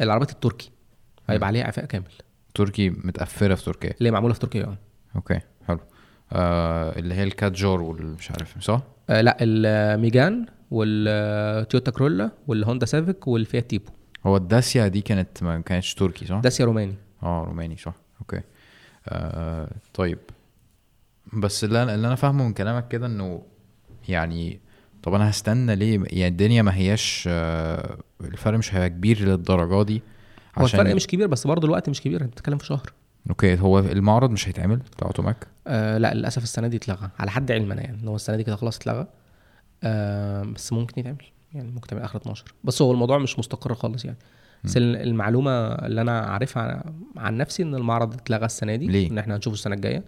العربيات التركي هيبقى عليها إعفاء كامل. تركي متقفلة في تركيا. اللي هي معمولة في تركيا آه. أوكي. آه اللي هي الكاتجور وال مش عارف صح؟ آه لا الميجان والتويوتا كرولا والهوندا سيفيك والفيات تيبو. هو الداسيا دي كانت ما كانتش تركي صح؟ داسيا روماني. آه روماني صح. okay. آه طيب. بس اللي أنا اللي أنا فاهمه من كلامك كده إنه يعني طب أنا هستنى ليه؟ يعني الدنيا ما هياش آه الفرق مش هيبقى كبير للدرجة دي هو الفرق مش كبير بس برضه الوقت مش كبير أنت بتتكلم في شهر. okay هو المعرض مش هيتعمل؟ بتاع أوتوماك آه لا للأسف السنة دي اتلغى. على حد علمنا يعني إن هو السنة دي كده خلاص اتلغى. آه بس ممكن يتعمل. يعني ممكن تعمل آخر 12 بس هو الموضوع مش مستقر خالص يعني. بس ال- المعلومة اللي أنا عارفها عن نفسي إن المعرض اتلغى السنة دي ليه؟ إن إحنا هنشوفه السنة الجاية.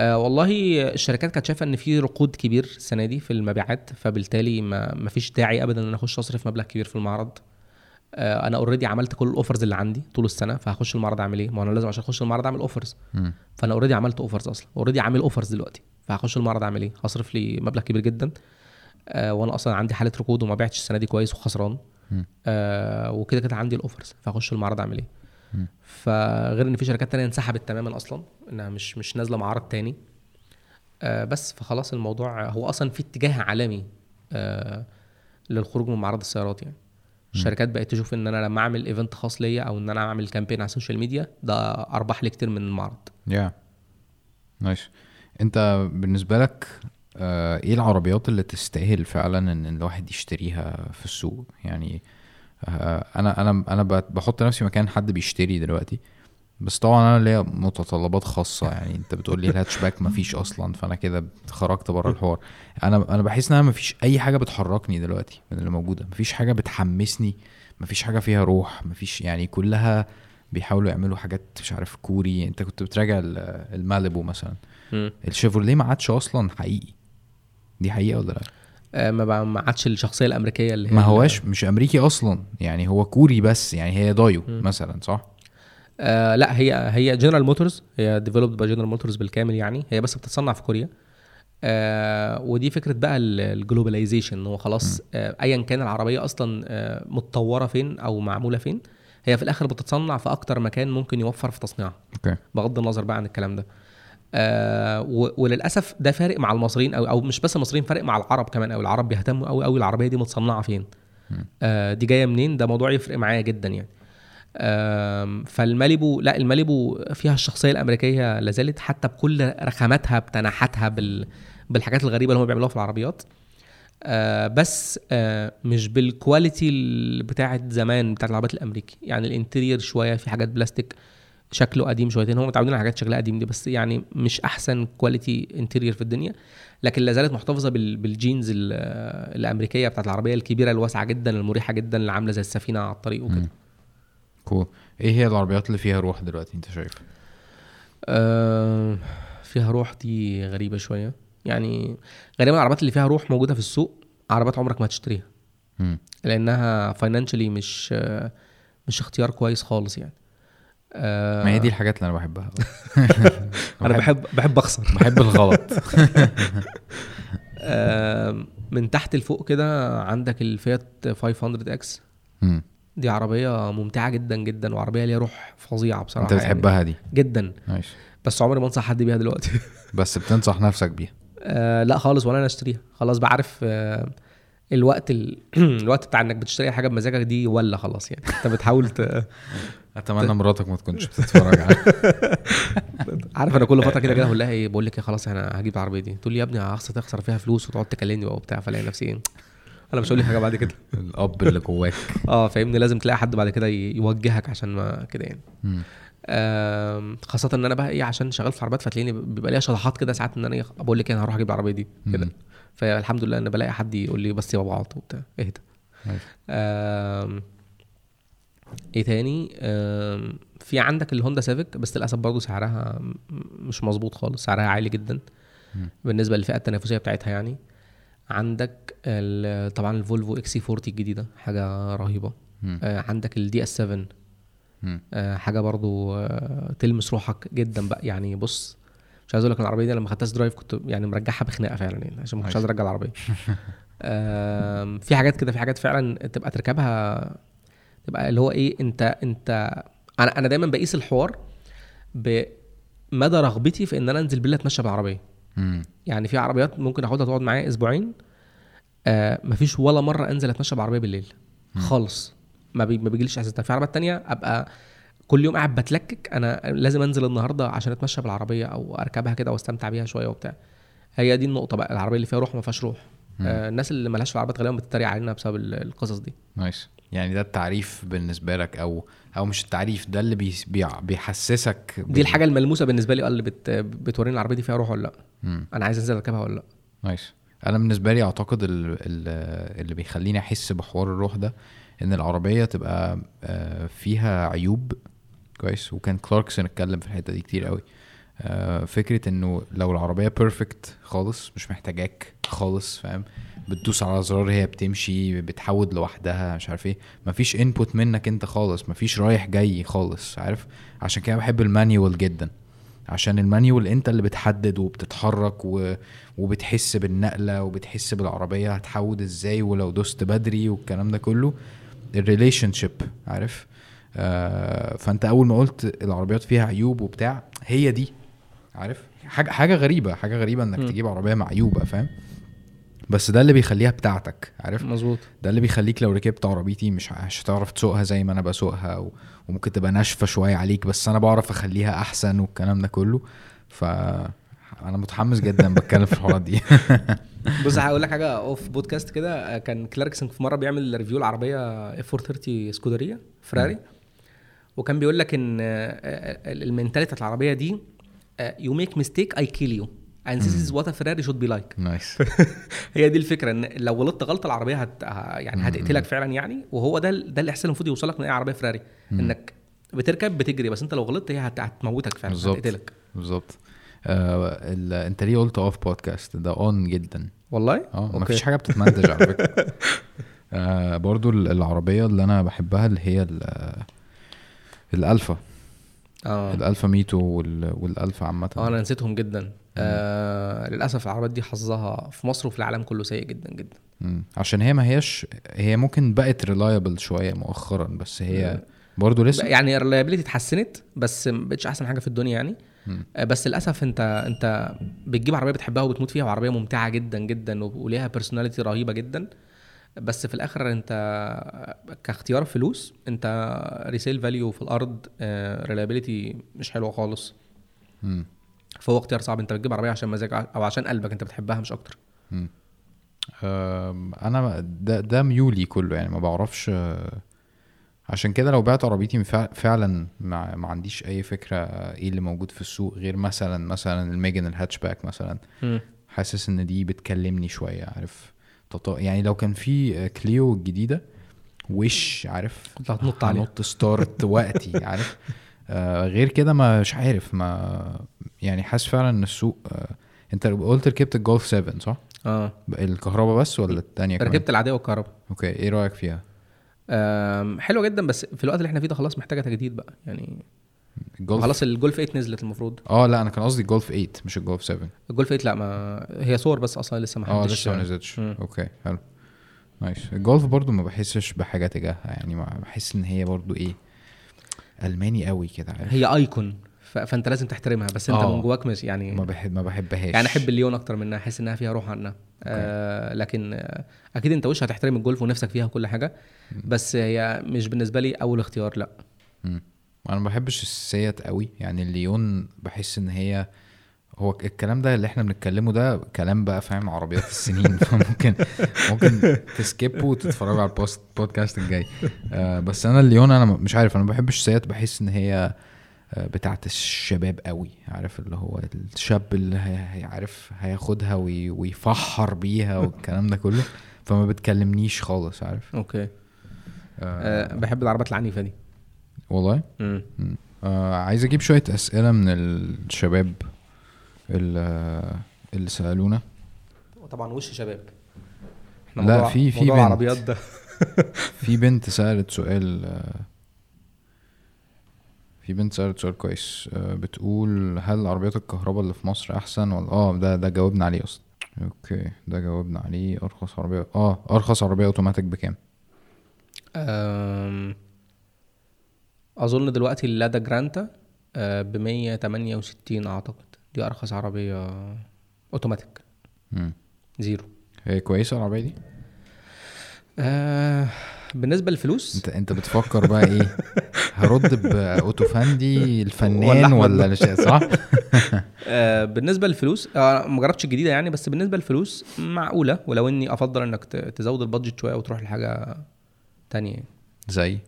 آه والله الشركات كانت شايفة إن في ركود كبير السنة دي في المبيعات فبالتالي ما فيش داعي ابدا إن أنا أخش أصرف مبلغ كبير في المعرض. أنا already عملت كل ال offers اللي عندي طول السنة فهخش المعرض أعمل إيه؟ ما أنا لازم عشان أخش المعرض أعمل offers. فأنا already عملت offers أصلا. already عامل offers دلوقتي. فهخش المعرض أعمل إيه؟ هصرف لي مبلغ كبير جدا. آه وأنا أصلا عندي حالة ركود وما بعتش السنة دي كويس وخسران. آه وكده كده عندي ال offers فهخش المعرض أعمل إيه. فغير إن في شركات تانية انسحبت تماما أصلا إنها مش مش نازلة معرض تاني. آه بس فخلاص الموضوع هو أصلا في اتجاه عالمي آه للخروج من معرض السيارات يعني. الشركات بقت تشوف إن أنا لما أعمل event خاص ليا أو إن أنا أعمل campaign على ال social media ده أرباح لي كتير من المعرض. يا nice أنت بالنسبة لك آه إيه العربيات اللي تستاهل فعلا إن الواحد يشتريها في السوق؟ يعني آه أنا أنا أنا بحط نفسي مكان حد بيشتري دلوقتي. بس طبعا أنا ليا متطلبات خاصة يعني أنت بتقول لي الهاتشباك مفيش أصلا فأنا كده خرجت بره الحوار. أنا أنا بحس إن أنا مفيش أي حاجة بتحركني دلوقتي من اللي موجودة. مفيش حاجة بتحمسني مفيش حاجة فيها روح مفيش يعني كلها بيحاولوا يعملوا حاجات مش عارف كوري. أنت كنت بتراجع ال- الماليبو مثلا. الشيفروليه ما عادش أصلا حقيقي. دي حقيقة ولا لأ؟ آه، ما ما عادش الشخصية الأمريكية اللي هي ما هواش مش أمريكي أصلا يعني هو كوري بس يعني هي دايو مثلا صح؟ آه لا هي هي جنرال موتورز هي developed by جنرال موتورز بالكامل يعني. هي بس بتتصنع في كوريا. آه ودي فكرة بقى ال globalization هو خلاص آه ايا كان العربية أصلا آه متطورة فين أو معمولة فين هي في الآخر بتتصنع في أكتر مكان ممكن يوفر في تصنيعها. okay. بغض النظر بقى عن الكلام ده. آه وللأسف ده فارق مع المصريين أو أو مش بس المصريين فارق مع العرب كمان أو العرب بيهتموا قوي قوي العربية دي متصنعة فين. آه دي جاية منين؟ ده موضوع يفرق معايا جدا يعني. فالماليبو لا الماليبو فيها الشخصية الأمريكية لازالت حتى بكل رخاماتها بتنحتها بال بالحاجات الغريبة اللي هم بيعملوها في العربيات. آه بس آه مش بال quality ال- بتاعت زمان بتاعت العربيات الأمريكي. يعني ال interior شوية في حاجات بلاستيك شكله قديم شويتين. هم متعودين على حاجات شكلها قديم دي بس يعني مش أحسن quality interior في الدنيا. لكن لا زالت محتفظة بال- بال genes ال- الأمريكية بتاعت العربية الكبيرة الواسعة جدا المريحة جدا اللي عاملة زي السفينة على الطريق وكده. cool إيه هي العربيات اللي فيها روح دلوقتي انت شايف؟ آه، فيها روح دي غريبة شوية. يعني غالبا العربيات اللي فيها روح موجودة في السوق عربيات عمرك ما هتشتريها. مم. لأنها financially مش آه، مش اختيار كويس خالص يعني. آه، ما هي دي الحاجات اللي أنا بحبها. أنا بحب بحب أخسر. بحب الغلط. آه، من تحت لفوق كده عندك الفيات 500 X. دي عربية ممتعة جدا جدا وعربية ليها روح فظيعة بصراحة أنت بتحبها دي؟ يعني جدا. ماشي. بس عمري ما انصح حد بيها دلوقتي. بس بتنصح نفسك بيها؟ آه لا خالص ولا أنا أشتريها. خلاص بعرف آه الوقت ال... الوقت بتاع إنك بتشتري حاجة بمزاجك دي ولا خلاص يعني. أنت بتحاول ت... أتمنى مراتك ما تكونش بتتفرج عارف أنا كل فترة كده كده أقول لها إيه بقول لك إيه خلاص أنا هجيب العربية دي. تقول لي يا ابني هخسر تخسر فيها فلوس وتقعد تكلمني وبتاع فلاقي نفسي إيه؟ أنا مش هقول لك حاجة بعد كده الأب اللي جواك آه فاهمني لازم تلاقي حد بعد كده يوجهك عشان ما كده يعني. آم، خاصة إن أنا بقى إيه عشان شغال في عربيات فتلاقيني بيبقى ليا شطحات كده ساعات إن أنا إيه، بقول لك إيه، أنا هروح أجيب العربية دي كده. فالحمد لله إن بلاقي حد يقول لي بس يا بابا اقعد وبتاع اهدى. آم، إيه تاني آم، في عندك الهوندا سيفيك بس للأسف برضه سعرها مش مظبوط خالص سعرها عالي جدا مم. بالنسبة للفئة التنافسية بتاعتها يعني عندك طبعا الفولفو اكسي 40 الجديدة حاجة رهيبة. مم. آه، عندك ال DS 7 مم. آه، حاجة برضو آه، تلمس روحك جدا بقى. يعني بص مش عايز أقول لك العربية دي لما خدتها drive كنت يعني مرجعها بخناقة فعلا يعني عشان ما كنتش عايز أرجع العربية. في حاجات كده في حاجات فعلا تبقى تركبها تبقى اللي هو إيه أنت أنت أنا أنا دايما بقيس الحوار بمدى رغبتي في إن أنا أنزل بالله أتمشى بالعربية. مم. يعني في عربيات ممكن أخدها تقعد معايا أسبوعين آه مفيش ولا مرة أنزل أتمشى بعربية بالليل. خالص. ما, بي ما بيجيليش إحساس. في عربيات تانية أبقى كل يوم قاعد بتلكك أنا لازم أنزل النهارده عشان أتمشى بالعربية أو أركبها كده وأستمتع بيها شوية وبتاع. هي دي النقطة بقى العربية اللي فيها روح ما فيهاش روح. آه الناس اللي مالهاش في العربيات غالبا بتتريق علينا بسبب ال- القصص دي. nice. يعني ده التعريف بالنسبة لك أو أو مش التعريف ده اللي بي بي بيحسسك دي الحاجة الملموسة بالنسبة لي آه اللي بت بتوريني العربية دي فيها روح ولا لأ. مم. أنا عايز أنزل أركبها ولا لأ. nice أنا بالنسبة لي أعتقد ال- ال- اللي بيخليني أحس بحوار الروح ده إن العربية تبقى آه، فيها عيوب كويس وكان كلاركسون اتكلم في الحتة دي كتير قوي. آه، فكرة إنه لو العربية perfect خالص مش محتاجاك خالص فاهم؟ بتدوس على زرار هي بتمشي بتحود لوحدها مش عارف إيه. مفيش input منك انت خالص مفيش رايح جاي خالص عارف؟ عشان كده بحب ال manual جدا. عشان ال manual انت اللي بتحدد وبتتحرك و... وبتحس بالنقلة وبتحس بالعربية هتحود إزاي ولو دوست بدري والكلام ده كله. ال relationship عارف؟ آه فانت أول ما قلت العربيات فيها عيوب وبتاع هي دي عارف؟ حاجة حاجة غريبة حاجة غريبة إنك م. تجيب عربية معيوبة فاهم؟ بس ده اللي بيخليها بتاعتك عارف؟ مظبوط. ده اللي بيخليك لو ركبت عربيتي مش مش هتعرف تسوقها زي ما أنا بسوقها و... وممكن تبقى ناشفة شوية عليك بس أنا بعرف اخليها احسن والكلام ده كله. ف أنا متحمس جدا بتكلم في الحوارات دي. بص هقول لك حاجة off podcast كده. كان كلاركسون في مرة بيعمل review العربية F 430 Scuderia فراري وكان بيقول لك إن ال mentality بتاعت العربية دي you make mistake I kill you and this is what a Ferrari should be like. nice هي دي الفكرة إن لو غلطت غلطة العربية هت يعني هتقتلك فعلا يعني وهو ده ده الإحساس المفروض يوصلك من أي عربية فراري إنك بتركب بتجري بس أنت لو غلطت هي هت- هتموتك فعلا بالظبط هتقتلك. بالظبط. آه. أنت ليه قلت off podcast ده اون جدا. والله؟ آه مفيش حاجة بتتمنتج على فكرة. آه برضو ال- العربية اللي أنا بحبها اللي هي ال- الألفا. آه. الألفا ميتو وال... والألفا عامة. آه أنا نسيتهم جدا. آه للأسف العربيات دي حظها في مصر وفي العالم كله سيء جدا جدا مم. عشان هي ما هياش هي ممكن بقت reliable شوية مؤخرا بس هي برضو لسه يعني ال reliability اتحسنت بس ما بقتش أحسن حاجة في الدنيا يعني مم. آه، بس للأسف انت أنت بتجيب عربية بتحبها وبتموت فيها وعربية ممتعة جدا جدا وليها personality رهيبة جدا بس في الآخر أنت كاختيار فلوس أنت resale value في الأرض reliability مش حلوة خالص مم. فهو اختيار صعب انت بتجيب عربية عشان مزاج أو عشان قلبك انت بتحبها مش أكتر. أنا ده ده ميولي كله يعني ما بعرفش عشان كده لو بعت عربيتي فع- فعلا ما, ما عنديش أي فكرة إيه اللي موجود في السوق غير مثلا مثلا ال Megane ال hatchback مثلا. حاسس إن دي بتكلمني شوية عارف. يعني لو كان في Clio الجديدة وش عارف. كنت هتنط عليها. هنط straight وقتي عارف. آه غير كده مش عارف ما يعني حاسس فعلا إن السوق آه أنت قلت ركبت الجولف 7 صح؟ آه الكهرباء بس ولا التانية كمان؟ ركبت العادية والكهرباء okay إيه رأيك فيها؟ حلوة جدا بس في الوقت اللي إحنا فيه ده خلاص محتاجة تجديد بقى يعني الجولف خلاص الجولف 8 نزلت المفروض آه لا أنا كان قصدي الجولف 8 مش الجولف 7 الجولف 8 لا ما هي صور بس أصلا لسه ما آه حدش لسه ما نزلتش. okay حلو nice الجولف برضو ما بحسش بحاجة تجاهها يعني ما بحس إن هي برضو إيه ألماني قوي كده عارف هي icon. فانت لازم تحترمها بس انت آه. من جواك مش يعني ما بحب ما بحبهاش. يعني أحب الليون أكتر منها أحس إنها فيها روح عنها آه لكن آه أكيد أنت وش هتحترم الجولف ونفسك فيها وكل حاجة بس هي مش بالنسبة لي أول اختيار لأ. مم. أنا ما بحبش السيات قوي يعني الليون بحس إن هي هو الكلام ده اللي إحنا بنتكلمه ده كلام بقى فاهم عربيات السنين. فممكن ممكن ت skip ه وتتفرجوا على ال post podcast الجاي. آه بس أنا الليون أنا مش عارف أنا ما بحبش السيات بحس إن هي آه، بتاعت الشباب قوي عارف؟ اللي هو الشاب اللي هي- هيعرف هياخدها وي- ويفحر بيها والكلام ده كله فما بتكلمنيش خالص عارف؟ okay. آه. آه بحب العربيات العنيفه دي والله؟ مم. آه عايز أجيب شوية أسئلة من الشباب اللي, اللي سألونا. وطبعا وش شباب؟ إحنا لا، في- في بنت. العربيات ده. في بنت سألت سؤال آه، في بنت سألت سؤال كويس آه، بتقول هل عربيات الكهرباء اللي في مصر أحسن ولا؟ آه ده ده جاوبنا عليه أصلا okay ده جاوبنا عليه. أرخص عربية آه أرخص عربية أوتوماتيك بكام؟ أظن دلوقتي اللادا جرانتا ب 168 أعتقد. دي أرخص عربية أوتوماتيك. مم. zero. هي كويسة العربية دي؟ آه بالنسبة للفلوس؟ أنت أنت بتفكر بقى إيه؟ هرد باوتوفندي الفنان ولا صح؟ آه بالنسبة للفلوس آه ما جربتش الجديدة يعني بس بالنسبة للفلوس معقولة ولو إني أفضل إنك تزود ال budget شوية وتروح لحاجة تانية. زي؟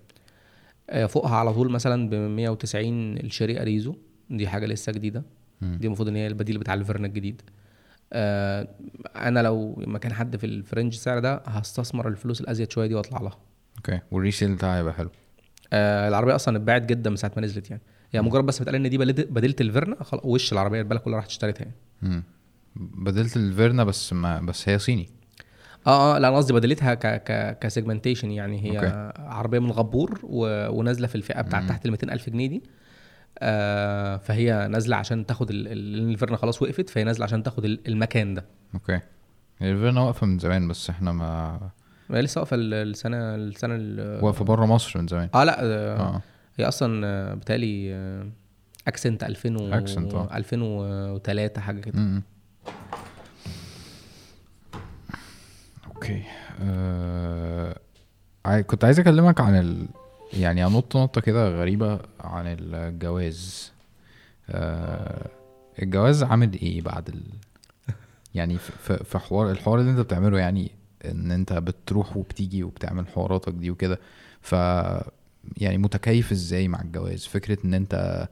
آه فوقها على طول مثلا ب 190 الشيري اريزو دي حاجة لسه جديدة. مم. دي المفروض إن هي البديل بتاع الفيرنا الجديد. آه أنا لو مكان حد في ال range سعر ده هستثمر الفلوس الأزيد شوية دي وأطلع لها. okay وال resale بتاعها هيبقى حلو. آه العربية أصلا اتباعت جدا من ساعة ما نزلت يعني. هي مجرد بس بتقال إن دي بديله الفيرنا خلاص وش العربية؟ البلد كلها راحت اشتريتها يعني. بدلت الفيرنا بس ما بس هي صيني. آه آه لا أنا قصدي بديلتها ك ك ك segmentation يعني. هي okay. عربية من غبور و... ونازلة في الفئة بتاعت تحت ال 200000 جنيه دي. آه فهي نازلة عشان تاخد ال... ال- الفيرنا خلاص وقفت فهي نازلة عشان تاخد ال- المكان ده. okay. الفيرنا واقفة من زمان بس إحنا ما هي لسه واقفة ال- السنة السنة ال... واقفة بره مصر من زمان. آه لا آه آه. هي أصلا آه، آه، Accent 2000 و... Accent، آه. 2003 حاجة كده. م-م. okay. آه... كنت عايز أكلمك عن ال... يعني أنط نطة كده غريبة عن الجواز. آه... الجواز عامل إيه بعد ال... يعني في في حوار الحوار اللي أنت بتعمله يعني إن أنت بتروح وبتيجي وبتعمل حواراتك دي وكده. ف يعني متكيف إزاي مع الجواز؟ فكرة إن أنت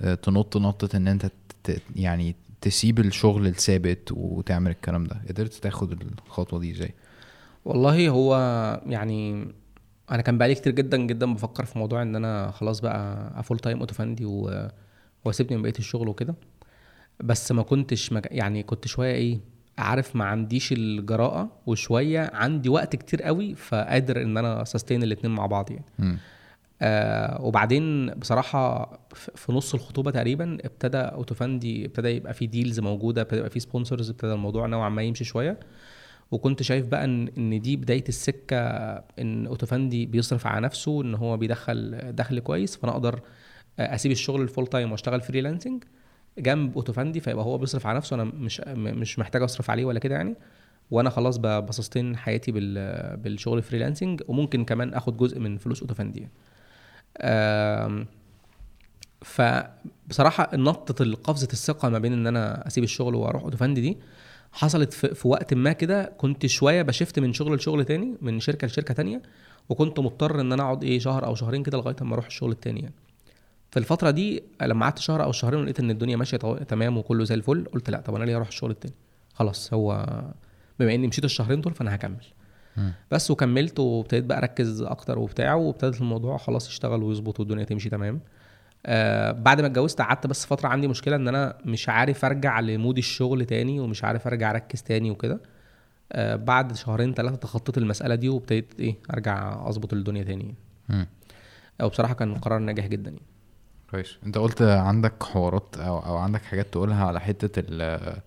آه، تنط نطة إن أنت. يعني تسيب الشغل الثابت وتعمل الكلام ده. قدرت تاخد الخطوة دي إزاي؟ والله هو يعني أنا كان بقالي كتير جدا جدا بفكر في موضوع إن أنا خلاص بقى full time أوتوفندي و... وأسيبني من بقية الشغل وكده. بس ما كنتش مج... يعني كنت شوية إيه عارف ما عنديش الجراءة وشوية عندي وقت كتير قوي فقادر إن أنا sustain الاتنين مع بعض يعني. آه وبعدين بصراحة في نص الخطوبة تقريبا ابتدى أوتوفندي ابتدى يبقى فيه deals موجودة ابتدى يبقى فيه sponsors ابتدى الموضوع نوعا ما يمشي شوية. وكنت شايف بقى ان إن دي بداية السكة إن أوتوفندي بيصرف على نفسه إن هو بيدخل دخل كويس فأنا أقدر أسيب الشغل ال full time وأشتغل freelancing جنب اوتوفندي فيبقى هو بيصرف على نفسه أنا مش مش محتاج أصرف عليه ولا كده يعني وأنا خلاص ب sustain حياتي بال بالشغل freelancing وممكن كمان آخد جزء من فلوس اوتوفندي يعني. فبصراحه نطه القفزه الثقة ما بين إن أنا أسيب الشغل وأروح اوتوفندي دي حصلت في, في وقت ما كده كنت شوية بشفت من شغل لشغل تاني من شركة لشركة تانية وكنت مضطر إن أنا أقعد إيه شهر أو شهرين كده لغاية أما أروح الشغل التاني يعني. في الفترة دي لما قعدت شهر أو شهرين ولقيت إن الدنيا ماشية تمام وكله زي الفل قلت لأ طب أنا ليه أروح الشغل التاني؟ خلاص هو بما إني مشيت الشهرين دول فأنا هكمل. بس وكملت وابتديت بقى أركز أكتر وبتاع وابتدت الموضوع خلاص يشتغل ويظبط والدنيا تمشي تمام. آه بعد ما اتجوزت قعدت بس فترة عندي مشكلة إن أنا مش عارف أرجع لمود الشغل تاني ومش عارف أرجع أركز تاني وكده. آه بعد شهرين ثلاثة تخطيت المسألة دي وابتديت إيه أرجع أظبط الدنيا تاني. مم. أو بصراحه كان قرار ناجح جدا يعني. كويس. انت قلت عندك حوارات أو أو عندك حاجات تقولها على ال-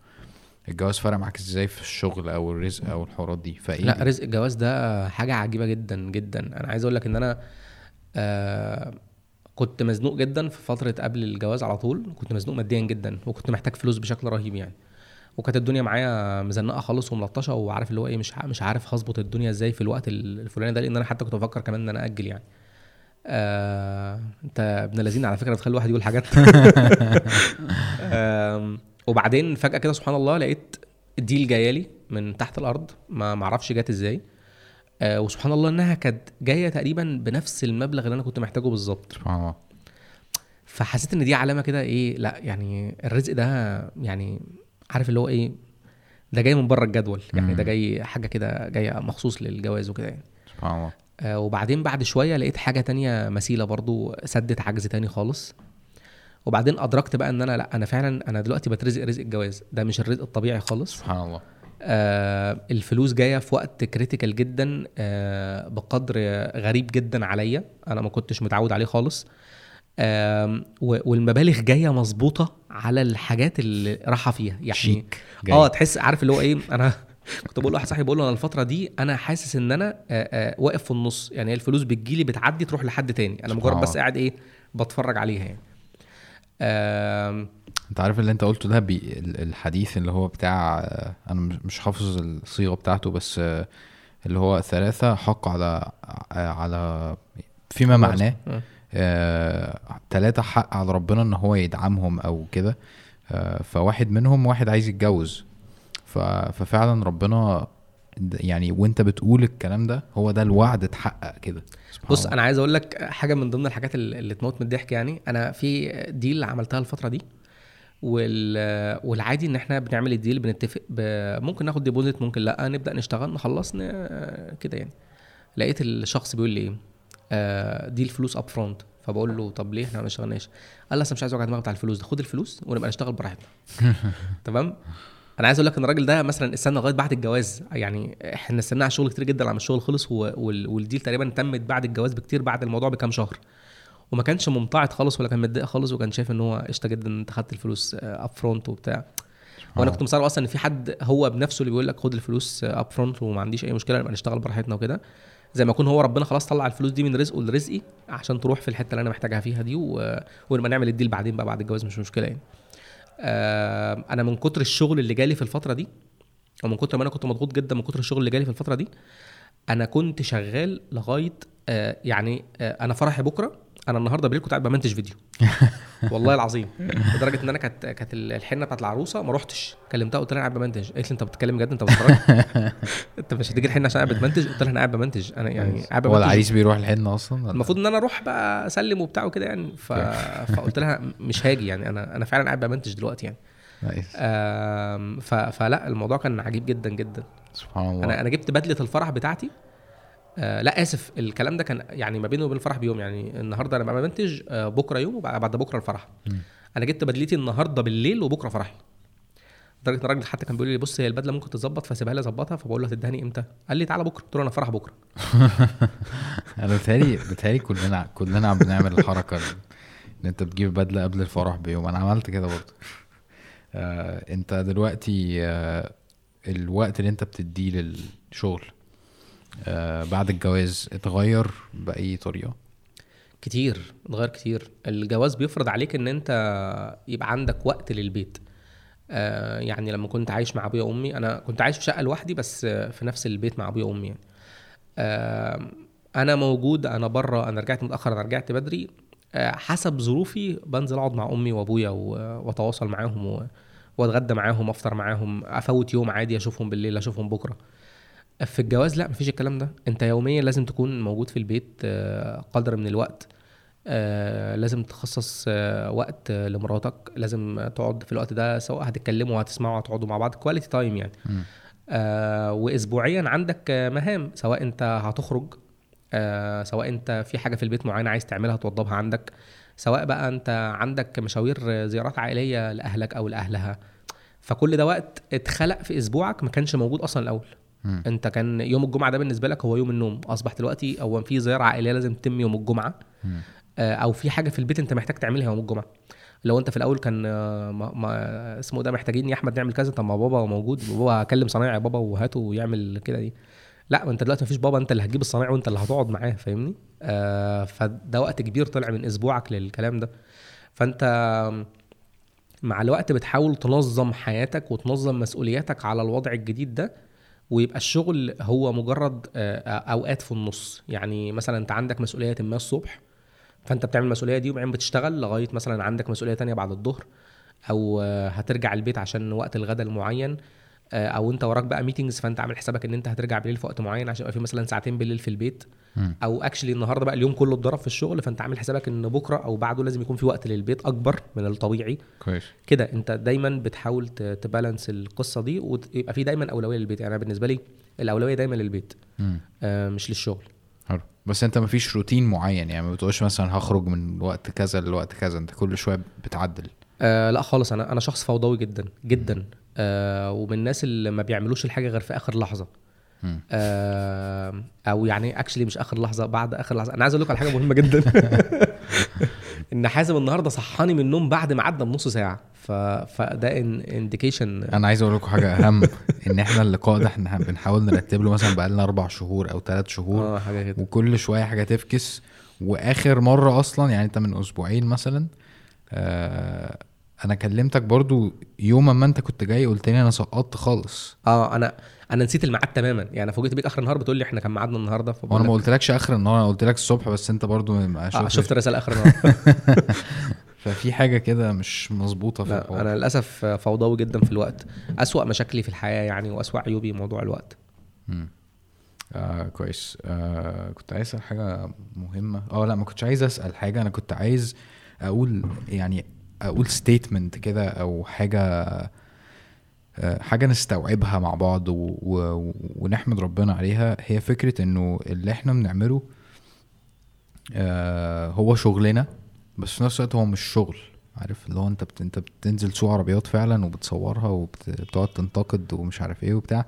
الجواز فرق معاك إزاي في الشغل أو الرزق أو الحوارات دي؟ فإيه لا رزق الجواز ده حاجة عجيبة جدا جدا. أنا عايز أقول لك إن أنا آه كنت مزنوق جدا في فترة قبل الجواز على طول. كنت مزنوق ماديا جدا وكنت محتاج فلوس بشكل رهيب يعني. وكانت الدنيا معايا مزنقة خالص وملطشة وعارف اللي هو إيه مش مش عارف هظبط الدنيا إزاي في الوقت ال- الفلاني ده لأن أنا حتى كنت بفكر كمان إن أنا أجل يعني. آه، انت ابن الذين على فكرة بتخلي الواحد يقول حاجات. آم، وبعدين فجأة كده سبحان الله لقيت ديل جاية لي من تحت الأرض ما معرفش جت إزاي. آه، وسبحان الله إنها كانت جاية تقريبا بنفس المبلغ اللي أنا كنت محتاجه بالظبط. سبحان الله. فحسيت إن دي علامة كده إيه لا يعني الرزق ده يعني عارف اللي هو إيه ده جاي من بره الجدول. يعني ده. جاي حاجة كده جاية مخصوص للجواز وكده يعني. سبحان الله. آه وبعدين بعد شوية لقيت حاجة تانية مثيلة برضو سدت عجز تاني خالص. وبعدين أدركت بقى إن أنا لأ أنا فعلا أنا دلوقتي بترزق رزق الجواز. ده مش الرزق الطبيعي خالص. سبحان الله. آه الفلوس جاية في وقت كريتيكال جدا آه بقدر غريب جدا عليا. أنا ما كنتش متعود عليه خالص. و- والمبالغ جاية مظبوطة على الحاجات اللي راحة فيها. يعني شيك جاي. آه تحس عارف اللي هو إيه؟ أنا كنت بقول لواحد صاحبي بقول له أنا الفترة دي أنا حاسس إن أنا واقف في النص. يعني هي الفلوس بتجيلي بتعدي تروح لحد تاني. أنا مجرد بس. قاعد إيه بتفرج عليها يعني. آم، أنت عارف اللي أنت قلته ده بي ال- الحديث اللي هو بتاع آه، أنا مش- حافظ الصيغة بتاعته بس آه، اللي هو ثلاثة حق على آه، على فيما معناه. آه. آه، تلاتة حق على ربنا إن هو يدعمهم أو كده. آه، فواحد منهم واحد عايز يتجوز. ففعلا ربنا يعني وانت بتقول الكلام ده هو ده الوعد اتحقق كده. بص الله. أنا عايز أقول لك حاجة من ضمن الحاجات اللي تموت من الضحك يعني أنا في ديل عملتها الفترة دي وال... والعادي إن إحنا بنعمل الديل بنتفق ب... ممكن ناخد deposit ممكن لأ نبدأ نشتغل نخلص ن... كده يعني. لقيت الشخص بيقول لي إيه؟ آه، دي الفلوس upfront فبقول له طب ليه إحنا ما اشتغلناش؟ قال لي أصل مش عايز اوجع دماغي بتاع الفلوس ده خد الفلوس ونبقى نشتغل براحتنا. تمام؟ أنا عايز أقول لك ان الراجل ده مثلا استنى لغاية بعد الجواز يعني إحنا استناه على الشغل كتير جدا على ما الشغل خلص وال deal تقريبا تمت بعد الجواز بكتير بعد الموضوع بكام شهر. وما كانش ممتعض خالص ولا كان متضايق خالص وكان شايف إن هو قشطة جدا إن أنت خدت الفلوس upfront وبتاع. وأنا الله. كنت مستغرب أصلا إن في حد هو بنفسه اللي بيقول لك خد الفلوس upfront وما عنديش أي مشكلة نبقى نشتغل براحتنا وكده. زي ما يكون هو ربنا خلاص طلع الفلوس دي من رزقه لرزقي عشان تروح في الحتة اللي أنا محتاجها فيها دي و... ونبقى نعمل ال deal بعدين بقى بعد الجواز مش مشكلة يعني. آه أنا من كتر الشغل اللي جالي في الفترة دي ومن كتر ما أنا كنت مضغوط جدا من كتر الشغل اللي جالي في الفترة دي أنا كنت شغال لغاية آه يعني آه أنا فرحي بكرة أنا النهارده بالليل كنت قاعد بمنتج فيديو. والله العظيم. لدرجة إن أنا كانت كانت الحنة بتاعت العروسة ما رحتش كلمتها قلت لها أنا قاعد بمنتج. قالت لي أنت بتتكلم بجد؟ أنت بتتفرج؟ أنت مش هتيجي الحنة عشان قاعد بتمنتج؟ قلت لها أنا قاعد بمنتج. أنا يعني قاعد هو بمنتج. العريس بيروح الحنة أصلا؟ المفروض إن أنا أروح بقى أسلم وبتاع وكده يعني. ف... فقلت لها مش هاجي يعني. أنا أنا فعلا قاعد بمنتج دلوقتي يعني. ف... فلا الموضوع كان عجيب جدا جدا. سبحان الله. أنا أنا جبت بدلة الفرح بتاعتي. آه لا آسف. الكلام ده كان يعني ما بيني وبين الفرح بيوم. يعني النهارده أنا ببقى بنتج آه بكرة يوم وبعد بعد بكرة الفرح. مم. أنا جبت بدلتي النهارده بالليل وبكرة فرحي. لدرجة إن الراجل حتى كان بيقول لي بص هي البدلة ممكن تتظبط. فسيبها لي أظبطها. فبقول له هتدهني إمتى؟ قال لي تعالى بكرة. قلت له أنا فرح بكرة. أنا بتهيألي بتهيألي كلنا كلنا عم بنعمل الحركة. إن أنت بتجيب بدلة قبل الفرح بيوم. أنا عملت كده برضه. آه أنت دلوقتي آه الوقت اللي أنت بتديه للشغل بعد الجواز اتغير بأي طريقة؟ كتير اتغير كتير. الجواز بيفرض عليك إن أنت يبقى عندك وقت للبيت. آه يعني لما كنت عايش مع أبويا وأمي أنا كنت عايش في شقة لوحدي بس آه، في نفس البيت مع أبويا وأمي يعني. آه أنا موجود أنا بره أنا رجعت متأخر أنا رجعت بدري. آه حسب ظروفي بنزل أقعد مع أمي وأبويا وأتواصل معاهم وأتغدى معاهم أفطر معاهم أفوت يوم عادي أشوفهم بالليل أشوفهم بكرة. في الجواز لا مفيش الكلام ده. انت يوميا لازم تكون موجود في البيت آه، قدر من الوقت آه، لازم تخصص آه، وقت لمراتك لازم تقعد في الوقت ده سواء هتتكلموا وهتسمعوا وهتقعدوا مع بعض quality time يعني. واسبوعيا عندك مهام سواء انت هتخرج سواء انت في حاجة في البيت معينة عايز تعملها توضبها عندك سواء بقى انت عندك مشاوير زيارات عائلية لأهلك أو لأهلها. فكل ده وقت اتخلق في أسبوعك ما كانش موجود أصلا الأول. مم. انت كان يوم الجمعة ده بالنسبة لك هو يوم النوم. أصبح دلوقتي هو في زياره عائليه لازم تتم يوم الجمعة. مم. آه، أو في حاجة في البيت أنت محتاج تعملها يوم الجمعة. لو أنت في الأول كان آه، ما, ما اسمه ده محتاجين يا أحمد نعمل كذا طب ما بابا موجود بابا هكلم صنايعي يا بابا وهاته ويعمل كده دي. لا ما أنت دلوقتي مفيش بابا أنت اللي هتجيب الصنايعي وأنت اللي هتقعد معاه فاهمني؟ آه فده وقت كبير طلع من أسبوعك للكلام ده. فأنت مع الوقت بتحاول تنظم حياتك وتنظم مسؤولياتك على الوضع الجديد ده ويبقى الشغل هو مجرد آه، أوقات في النص. يعني مثلا أنت عندك مسؤولية ما الصبح فأنت بتعمل المسؤولية دي وبعدين بتشتغل لغاية مثلا عندك مسؤولية تانية بعد الظهر أو آه، هترجع البيت عشان وقت الغداء المعين. آه، أو انت وراك بقى ميتنجز فانت عامل حسابك ان انت هترجع بالليل في وقت معين عشان يبقى في مثلا ساعتين بالليل في البيت. أو اكشلي النهارده بقى اليوم كله اتضرب في الشغل فانت عامل حسابك ان بكرة أو بعده لازم يكون في وقت للبيت اكبر من الطبيعي. كويس. كده انت دايما بتحاول تبالانس القصة دي ويبقى في دايما أولوية للبيت. يعني أنا بالنسبة لي الأولوية دايما للبيت. آه مش للشغل. حلو. بس انت مفيش روتين معين؟ يعني ما بتقولش مثلا هخرج من وقت كذا لوقت كذا انت كل شوية بتعدل. آه لا خالص. أنا أنا شخص فوضوي جدا جدا. آه ومن الناس اللي ما بيعملوش الحاجة غير في آخر لحظة. آه أو يعني actually مش آخر لحظة بعد آخر لحظة. أنا عايز أقول لك على حاجة مهمة جدا. إن حازم النهارده صحاني من النوم بعد ما عدى بنص ساعة. ف... فده indication أنا عايز أقول لكم حاجة أهم إن إحنا اللقاء ده إحنا بنحاول نرتب له مثلا بقالنا أربع شهور أو ثلاث شهور آه حاجة كده. وكل شوية حاجة تفكس. وآخر مرة أصلا يعني انت من أسبوعين مثلا آه أنا كلمتك برضو يوم ما أنت كنت جاي قلت لي أنا سقطت خالص. آه أنا أنا نسيت الميعاد تماما. يعني فوجئت بيك آخر النهار بتقول لي إحنا كان ميعادنا النهارده وأنا ما قلتلكش آخر النهار أنا قلت لك الصبح بس أنت برضو ما شفت آه شفت الرساله آخر النهار. ففي حاجة كده مش مظبوطة في الحوار. أنا للأسف فوضوي جدا في الوقت. أسوأ مشاكلي في الحياة يعني وأسوأ عيوبي موضوع الوقت. امم آه كويس. آه كنت عايز أسأل حاجة مهمة. آه لا ما كنتش عايز أسأل حاجة. أنا كنت عايز أقول يعني أقول ستيتمنت كده أو حاجة آه، حاجة نستوعبها مع بعض و... و... ونحمد ربنا عليها. هي فكرة إنه اللي إحنا بنعمله آه هو شغلنا بس في نفس الوقت هو مش شغل. عارف؟ اللي هو أنت بت... أنت بتنزل سوق عربيات فعلا وبتصورها وبتقعد تنتقد ومش عارف إيه وبتاع.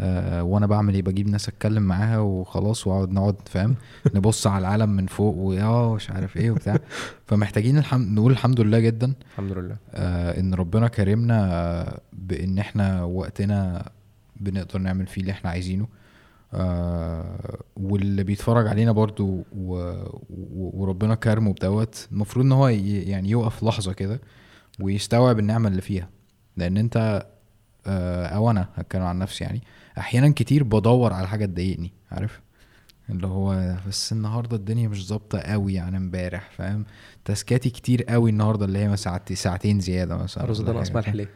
آه وأنا بعمل إيه؟ بجيب ناس اتكلم معاها وخلاص واقعد نقعد فاهم؟ نبص على العالم من فوق ويا مش عارف إيه وبتاع. فمحتاجين الحمد نقول الحمد لله جدا. الحمد لله. آه ان ربنا كرمنا بان إحنا وقتنا بنقدر نعمل فيه اللي إحنا عايزينه. آه واللي بيتفرج علينا برضو و... وربنا كرمه بدوت المفروض ان هو يعني يوقف لحظة كده ويستوعب النعمة اللي فيها. لأن انت آه أو أنا هتكلم عن نفسي يعني أحيانا كتير بدور على حاجة تضايقني عارف؟ اللي هو بس النهارده الدنيا مش ظابطة قوي يعني امبارح فاهم؟ تاسكاتي كتير قوي النهارده اللي هي ساعتين ساعتين زيادة مثلا رز ده ناقص ملح ليه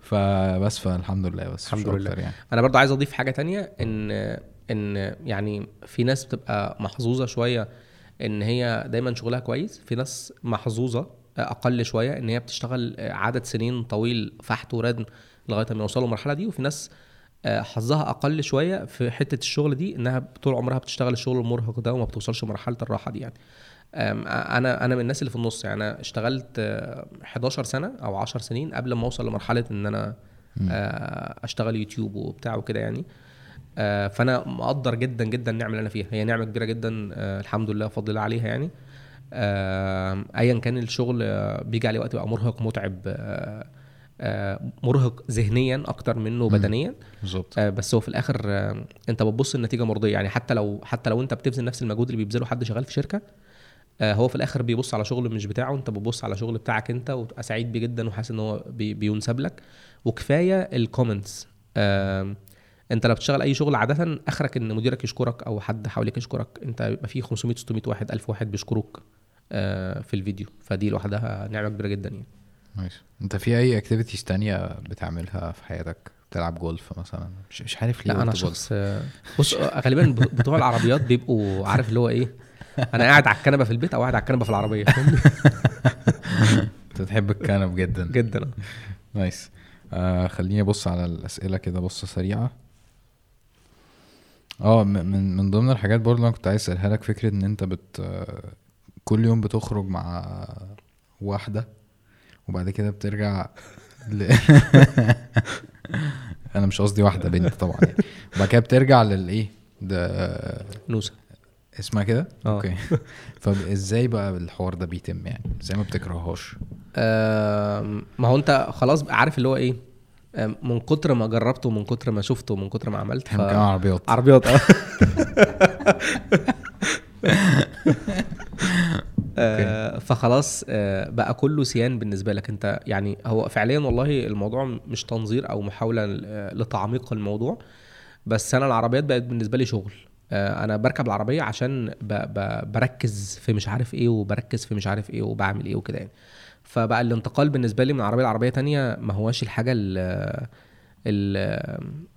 فبس فالحمد لله بس الحمد لله. يعني. أنا برضو عايز أضيف حاجة تانية إن إن يعني في ناس بتبقى محظوظة شوية إن هي دايما شغلها كويس في ناس محظوظة أقل شوية إن هي بتشتغل عدد سنين طويل فحت وردم لغاية ما يوصلوا المرحله دي وفي ناس آه، حظها أقل شوية في حتة الشغل دي إنها طول عمرها بتشتغل الشغل المرهق ده وما بتوصلش لمرحلة الراحة دي يعني. أنا أنا من الناس اللي في النص يعني أنا اشتغلت 11 سنة أو 10 سنين قبل ما أوصل لمرحلة إن أنا آه، أشتغل يوتيوب وبتاع وكده يعني. آه، فأنا مقدر جدا جدا النعمة اللي أنا فيها. هي نعمة كبيرة جدا الحمد لله فضل عليها يعني. ايا كان الشغل بيجي عليه وقت يبقى مرهق متعب آه، مرهق ذهنيا أكتر منه بدنيا. بالظبط. آه، بس هو في الآخر آه، أنت بتبص النتيجة مرضية. يعني حتى لو حتى لو أنت بتبذل نفس المجهود اللي بيبذله حد شغال في شركة هو في الآخر بيبص على شغل مش بتاعه. أنت بتبص على شغل بتاعك أنت وتبقى سعيد بيه جدا وحاسس إن هو بي بينسب لك. وكفاية ال comments أنت لو بتشتغل أي شغل عادة آخرك إن مديرك يشكرك أو حد حواليك يشكرك. أنت يبقى في 500 600 واحد 1000 واحد بيشكروك. في الفيديو. فدي لوحدها نعمة كبيرة جدا يعني. ماشي. انت في اي activities تانية بتعملها في حياتك؟ بتلعب جولف مثلا؟ مش, مش عارف ليه لا أنا شخص بص غالبا بتوع العربيات بيبقوا عارف اللي هو إيه أنا قاعد على الكنبة في البيت أو قاعد على الكنبة في العربية. أنت بتحب الكنب جدا. جدا. nice. آه خليني أبص على الأسئلة كده بصة سريعة. آه من من ضمن الحاجات برضه أنا كنت عايز أسألها لك فكرة إن أنت بت كل يوم بتخرج مع واحدة وبعد كده بترجع ل... أنا مش قصدي واحدة بنت طبعا يعني. وبعد كده بترجع للايه ده نوسة. اسمها كده؟ آه. أوكي. فازاي بقى الحوار ده بيتم يعني؟ إزاي ما بتكرههاش؟ آه ما هو أنت خلاص عارف اللي هو إيه؟ آه، من كتر ما جربت ومن كتر ما شفت ومن كتر ما عملت عن عربيات. عربيات آه. آه، فخلاص آه، بقى كله سيان بالنسبة لك. انت يعني هو فعليا والله الموضوع مش تنظير أو محاولة آه، لتعميق الموضوع. بس أنا العربيات بقت بالنسبة لي شغل. أنا بركب العربية عشان بركز في مش عارف إيه وبركز في مش عارف إيه وبعمل إيه وكده يعني. فبقى الانتقال بالنسبة لي من عربية لعربية تانية ما هواش الحاجة ال ال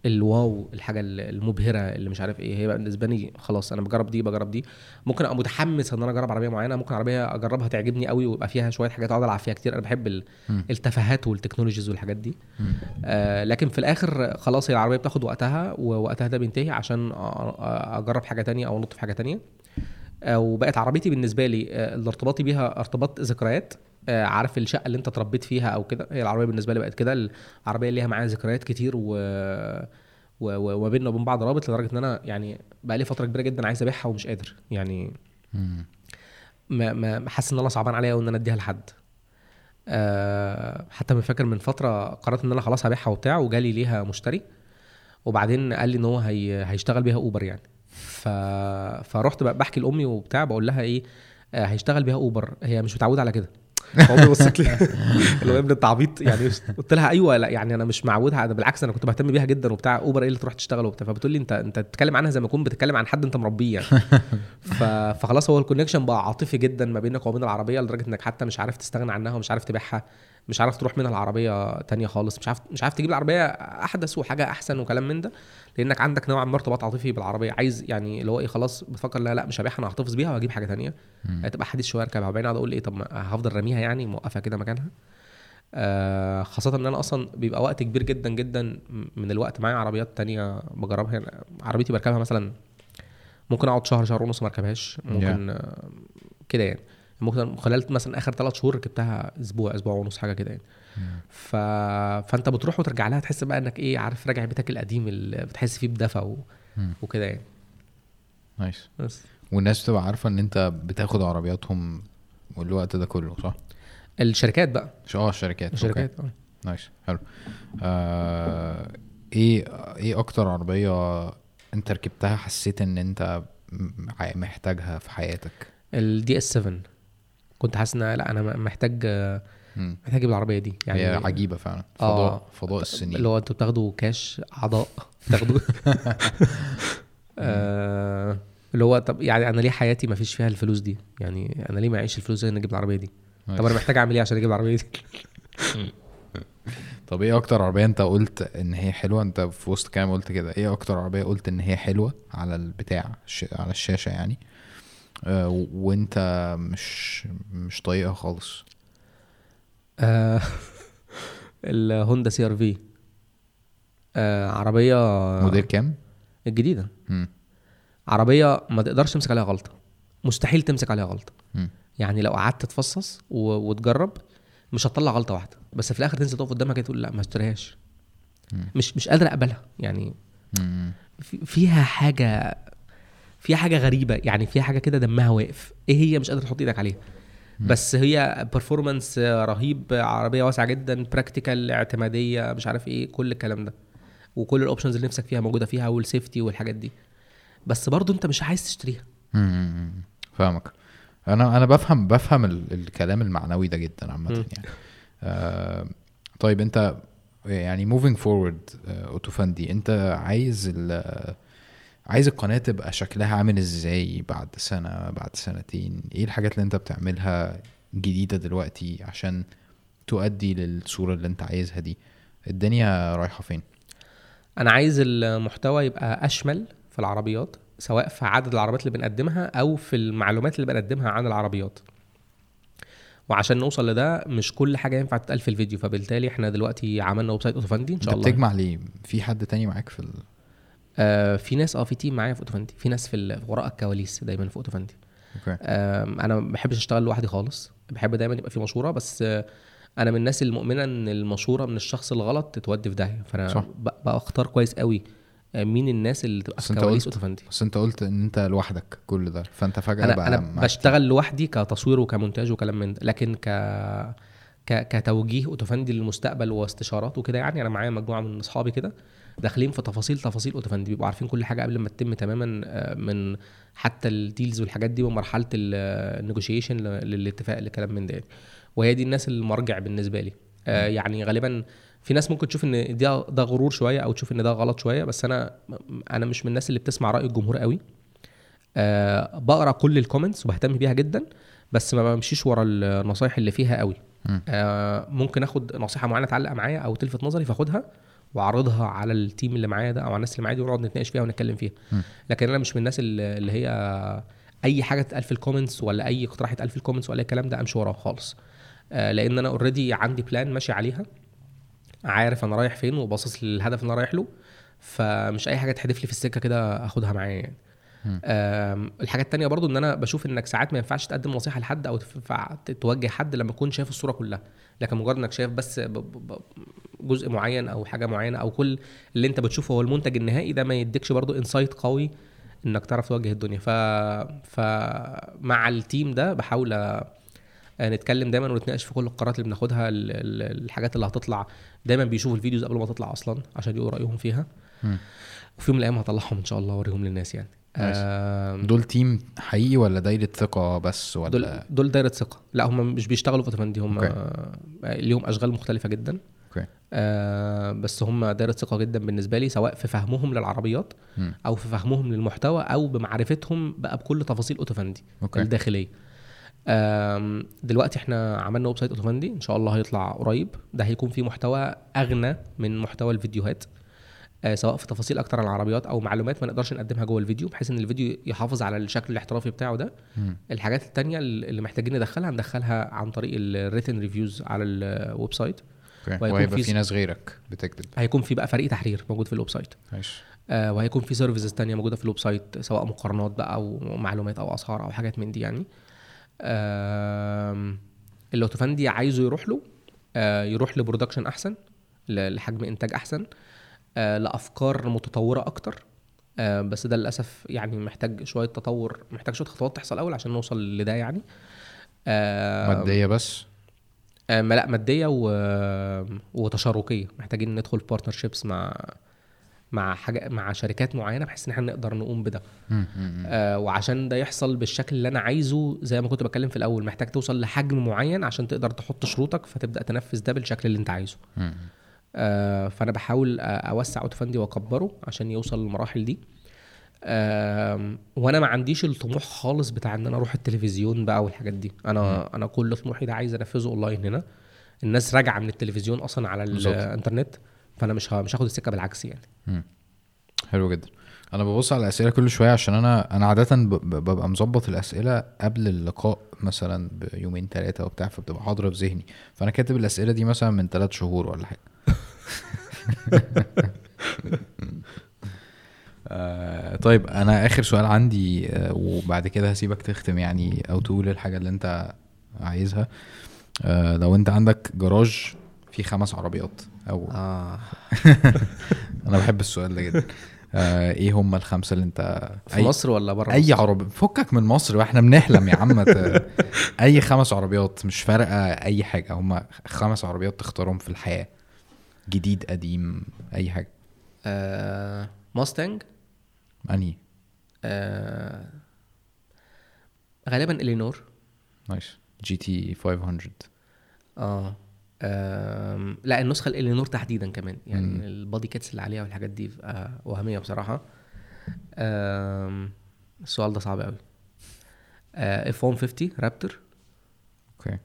الواو الحاجة المبهرة اللي مش عارف إيه هي بالنسبة لي خلاص أنا بجرب دي بجرب دي. ممكن أبقى متحمس إن أنا أجرب عربية معينة ممكن عربية أجربها تعجبني قوي ويبقى فيها شوية حاجات اقعد ألعب فيها كتير. أنا بحب. التفاهات والتكنولوجيز والحاجات دي. آه لكن في الآخر خلاص هي العربية بتاخد وقتها ووقتها ده بينتهي عشان أجرب حاجة تانية أو أنط في حاجة تانية. آه وبقت عربيتي بالنسبة لي آه اللي ارتباطي بيها ارتباط ذكريات. عارف الشقة اللي انت اتربيت فيها أو كده؟ هي العربية بالنسبة لي بقت كده العربية اللي ليها معايا ذكريات كتير و وما بيننا وبين بعض رابط لدرجة ان أنا يعني بقى لي فترة كبيرة جدا عايز ابيعها ومش قادر. يعني. ما ما حاسس ان أنا صعبان عليا وان أنا اديها لحد. أه حتى من فاكر من فترة قررت ان أنا خلاص هبيعها وبتاع وجالي ليها مشتري وبعدين قال لي ان هو هي هيشتغل بيها اوبر يعني. ف... فرحت بقى بحكي لأمي وبتاع بقول لها إيه آه هيشتغل بيها اوبر هي مش متعودة على كده. فامي بصت لي اللي هو يا ابني انت عبيط. يعني قلت لها أيوه لا يعني أنا مش معودها. أنا بالعكس أنا كنت بهتم بيها جدا وبتاع. أوبر إيه اللي تروح تشتغل وبتاع. فبتقول لي أنت أنت بتتكلم عنها زي ما تكون بتتكلم عن حد أنت مربيه. يعني. فخلاص هو الكونكشن بقى عاطفي جدا ما بينك وبين العربية لدرجة إنك حتى مش عارف تستغنى عنها ومش عارف تبيعها. مش عارف تروح منها العربية تانية خالص. مش عارف مش عارف تجيب العربية أحدث وحاجة أحسن وكلام من ده. لانك عندك نوع من ارتباط عاطفي بالعربية. عايز يعني اللي هو إيه خلاص بتفكر لا لا مش هبيعها أنا هحتفظ بيها وهجيب حاجة مم. هتبقى حديث شوية أركبها وبعدين أقعد أقول إيه طب ما هفضل راميها يعني موقفها كده مكانها. آه خاصة إن أنا أصلا بيبقى وقت كبير جدا جدا من الوقت. معايا عربيات تانية بجربها يعني عربيتي بركبها مثلا ممكن أقعد شهر شهر ونص ما أركبهاش. ممكن آه كده يعني. ممكن خلال مثلا آخر ثلاث شهور ركبتها أسبوع أسبوع ونص حاجة كده يعني. ف... فأنت بتروح وترجع لها تحس بقى إنك إيه عارف راجع بيتك القديم اللي بتحس فيه بدفى و... وكده يعني. نايس. بس. والناس بتبقى عارفة إن أنت بتاخد عربياتهم والوقت ده كله صح؟ الشركات بقى. آه الشركات. الشركات آه. nice. حلو. آه إيه إيه أكتر عربية أنت ركبتها حسيت إن أنت محتاجها في حياتك؟ ال DS 7 كنت حاسس إن لأ أنا محتاج. محتاج أجيب العربية دي يعني هي عجيبة فعلا. آه. فضاء فضاء السنين. اللي هو أنتوا بتاخدوا كاش أعضاء بتاخدوا. آه، اللي هو طب يعني أنا ليه حياتي ما فيش فيها الفلوس دي؟ يعني أنا ليه ما أعيش الفلوس دي ان أجيب العربية دي؟ طب أنا محتاج أعمل إيه عشان أجيب العربية دي؟ طب إيه أكتر عربية أنت قلت إن هي حلوة؟ أنت في وسط كلام قلت كده. إيه أكتر عربية قلت إن هي حلوة على البتاع. على الشاشة يعني؟ آه وانت مش مش طايقها خالص. آه، الهوندا CR-V. عربية موديل كام؟ الجديدة. مم. عربية ما تقدرش تمسك عليها غلطة. مستحيل تمسك عليها غلطة. يعني لو قعدت تفصص و... وتجرب مش هتطلع غلطة واحدة. بس في الآخر تنزل تقف قدامها كده تقول لا ما اشتريهاش. مش مش قادر أقبلها. يعني. في- فيها حاجة فيها حاجة غريبة يعني فيها حاجة كده دمها واقف. إيه هي؟ مش قادر تحط إيدك عليها. بس هي performance رهيب عربية واسعة جدا practical اعتمادية مش عارف إيه كل الكلام ده. وكل ال options اللي نفسك فيها موجودة فيها وال safety والحاجات دي. بس برضو أنت مش عايز تشتريها. فاهمك. أنا أنا بفهم بفهم ال... الكلام المعنوي ده جدا عامة. يعني. آه طيب أنت يعني moving forward اوتوفاندي أنت عايز ال... عايز القناة تبقى شكلها عامل إزاي بعد سنة بعد سنتين؟ إيه الحاجات اللي انت بتعملها جديدة دلوقتي عشان تؤدي للصورة اللي انت عايزها دي؟ الدنيا رايحة فين؟ أنا عايز المحتوى يبقى أشمل في العربيات سواء في عدد العربيات اللي بنقدمها أو في المعلومات اللي بنقدمها عن العربيات. وعشان نوصل لده مش كل حاجة ينفع تتقال في الفيديو فبالتالي إحنا دلوقتي عملنا website اوتوفندي إن شاء الله. بتجمع ليه؟ في حد تاني معاك في ال... آه في ناس آه في team معايا في اوتوفندي في ناس في وراء الكواليس دايما في اوتوفندي okay. آم، أنا ما بحبش أشتغل لوحدي خالص. بحب دايما يبقى في مشورة بس آه، أنا من الناس المؤمنة إن المشورة من الشخص الغلط تودي في داهية. فأنا صح. بختار كويس قوي آه، مين الناس اللي تبقى في كواليس اوتوفندي بس أنت قلت إن أنت لوحدك كل ده. فأنت فجأة أنا بقى معاك. بشتغل لوحدي كتصوير وكمونتاج وكلام من ده. لكن ك ك... كتوجيه اوتوفندي للمستقبل واستشارات وكده يعني أنا معايا مجموعة من أصحابي كده. داخلين في تفاصيل تفاصيل اوتوفندي بيبقوا عارفين كل حاجة قبل ما تتم تماما آه، من حتى ال deals والحاجات دي ومرحلة النيجوشيشن للاتفاق لكلام من ده. وهي دي الناس المرجع بالنسبة لي. آه، يعني غالبا في ناس ممكن تشوف إن ده ده غرور شوية أو تشوف إن ده غلط شوية بس أنا أنا مش من الناس اللي بتسمع رأي الجمهور قوي. أه بقرأ كل ال comments وبهتم بيها جدا بس ما بمشيش ورا النصايح اللي فيها قوي. أه ممكن آخد نصيحة معينة تعلق معايا أو تلفت نظري فأخدها واعرضها على ال team اللي معايا ده أو على الناس اللي معايا دي ونقعد نتناقش فيها ونتكلم فيها. م. لكن أنا مش من الناس اللي هي أي حاجة تتقال في ال comments ولا أي اقتراح يتقال في ال comments ولا أي كلام ده أمشي وراه خالص. أه لأن أنا already عندي plan ماشي عليها. عارف أنا رايح فين وباصص للهدف اللي أنا رايح له. فمش أي حاجة تحدف لي في السكة كده اخدها معايا يعني. الحاجة التانية برضو إن أنا بشوف إنك ساعات ما ينفعش تقدم نصيحة لحد أو توجه حد لما تكون شايف الصورة كلها. لكن مجرد إنك شايف بس جزء معين أو حاجة معينة أو كل اللي أنت بتشوفه هو المنتج النهائي ده ما يديكش برضو insight قوي إنك تعرف توجه الدنيا. ف فمع ال team ده بحاول نتكلم دايما ونتناقش في كل القرارات اللي بناخدها الحاجات اللي هتطلع. دايما بيشوفوا ال videos قبل ما تطلع أصلا عشان يقولوا رايهم فيها وفي يوم من الأيام هطلعهم إن شاء الله وأوريهم للناس يعني. دول team حقيقي ولا دايرة ثقة بس ولا؟ دول دول دايرة ثقة. لا هم مش بيشتغلوا في أوتوفندي هم ليهم أشغال مختلفة جدا. okay. آه بس هم دايرة ثقة جدا بالنسبة لي سواء في فهمهم للعربيات م. أو في فهمهم للمحتوى أو بمعرفتهم بقى بكل تفاصيل أوتوفندي okay. الداخلية. دلوقتي إحنا عملنا website أوتوفندي إن شاء الله هيطلع قريب. ده هيكون فيه محتوى أغنى من محتوى الفيديوهات. آه سواء في تفاصيل أكتر عن العربيات أو معلومات ما نقدرش نقدمها جوه الفيديو بحيث إن الفيديو يحافظ على الشكل الاحترافي بتاعه ده. م. الحاجات التانية اللي محتاجين ندخلها ندخلها عن طريق ال written reviews على ال website وهيبقى في, في ناس غيرك بتكتب. هيكون في بقى فريق تحرير موجود في ال website ماشي. آه وهيكون في services تانية موجودة في ال website سواء مقارنات بقى أو معلومات أو اسعار أو حاجات من دي يعني. الاوتوفندي عايزه يروح له آه، يروح ل production أحسن لحجم إنتاج أحسن. آه، لأفكار متطورة أكتر. آه، بس ده للأسف يعني محتاج شوية تطور محتاج شوية خطوات تحصل أول عشان نوصل لده يعني. مادية بس؟ ما لأ مادية و... وتشاركية. محتاجين ندخل partnerships مع مع حاجة مع شركات معينة بحيث إن إحنا نقدر نقوم بده. آه وعشان ده يحصل بالشكل اللي أنا عايزه زي ما كنت بتكلم في الأول. محتاج توصل لحجم معين عشان تقدر تحط شروطك فتبدأ تنفذ ده بالشكل اللي أنت عايزه. آه فأنا بحاول أوسع اوتوفندي وأكبره عشان يوصل للمراحل دي. آه وأنا ما عنديش الطموح خالص بتاع إن أنا أروح التلفزيون بقى والحاجات دي. أنا م. أنا كل طموحي ده عايز أنفذه اونلاين هنا. الناس راجعة من التلفزيون أصلا على الانترنت فأنا مش مش هاخد السكة بالعكس يعني. مم. حلو جدا. أنا ببص على الأسئلة كل شوية عشان أنا أنا عاده ببقى مظبط الأسئلة قبل اللقاء مثلا بيومين ثلاثة وبتاع فبتبقى حاضرة في ذهني. فأنا كاتب الأسئلة دي مثلا من ثلاث شهور ولا حاجة. آه طيب أنا آخر سؤال عندي آه وبعد كده هسيبك تختم يعني أو تقول الحاجة اللي أنت عايزها. آه لو أنت عندك جراج فيه خمس عربيات أو آه. أنا بحب السؤال ده جدا. آه إيه هم الخمسة اللي أنت في أي... مصر ولا بره أي عربي فكك من مصر وإحنا بنحلم يا عم أي خمس عربيات مش فارقة أي حاجة هم خمس عربيات تختارهم في الحياة. جديد قديم أي حاجة. آه... ماستنج؟ أنهي؟ آه... غالبا Eleanor. nice. GT 500 آه لا النسخة ال Eleanor تحديدا كمان. يعني. ال body kits اللي عليها والحاجات دي وهمية بصراحة. السؤال ده صعب قوي F 150 Raptor okay.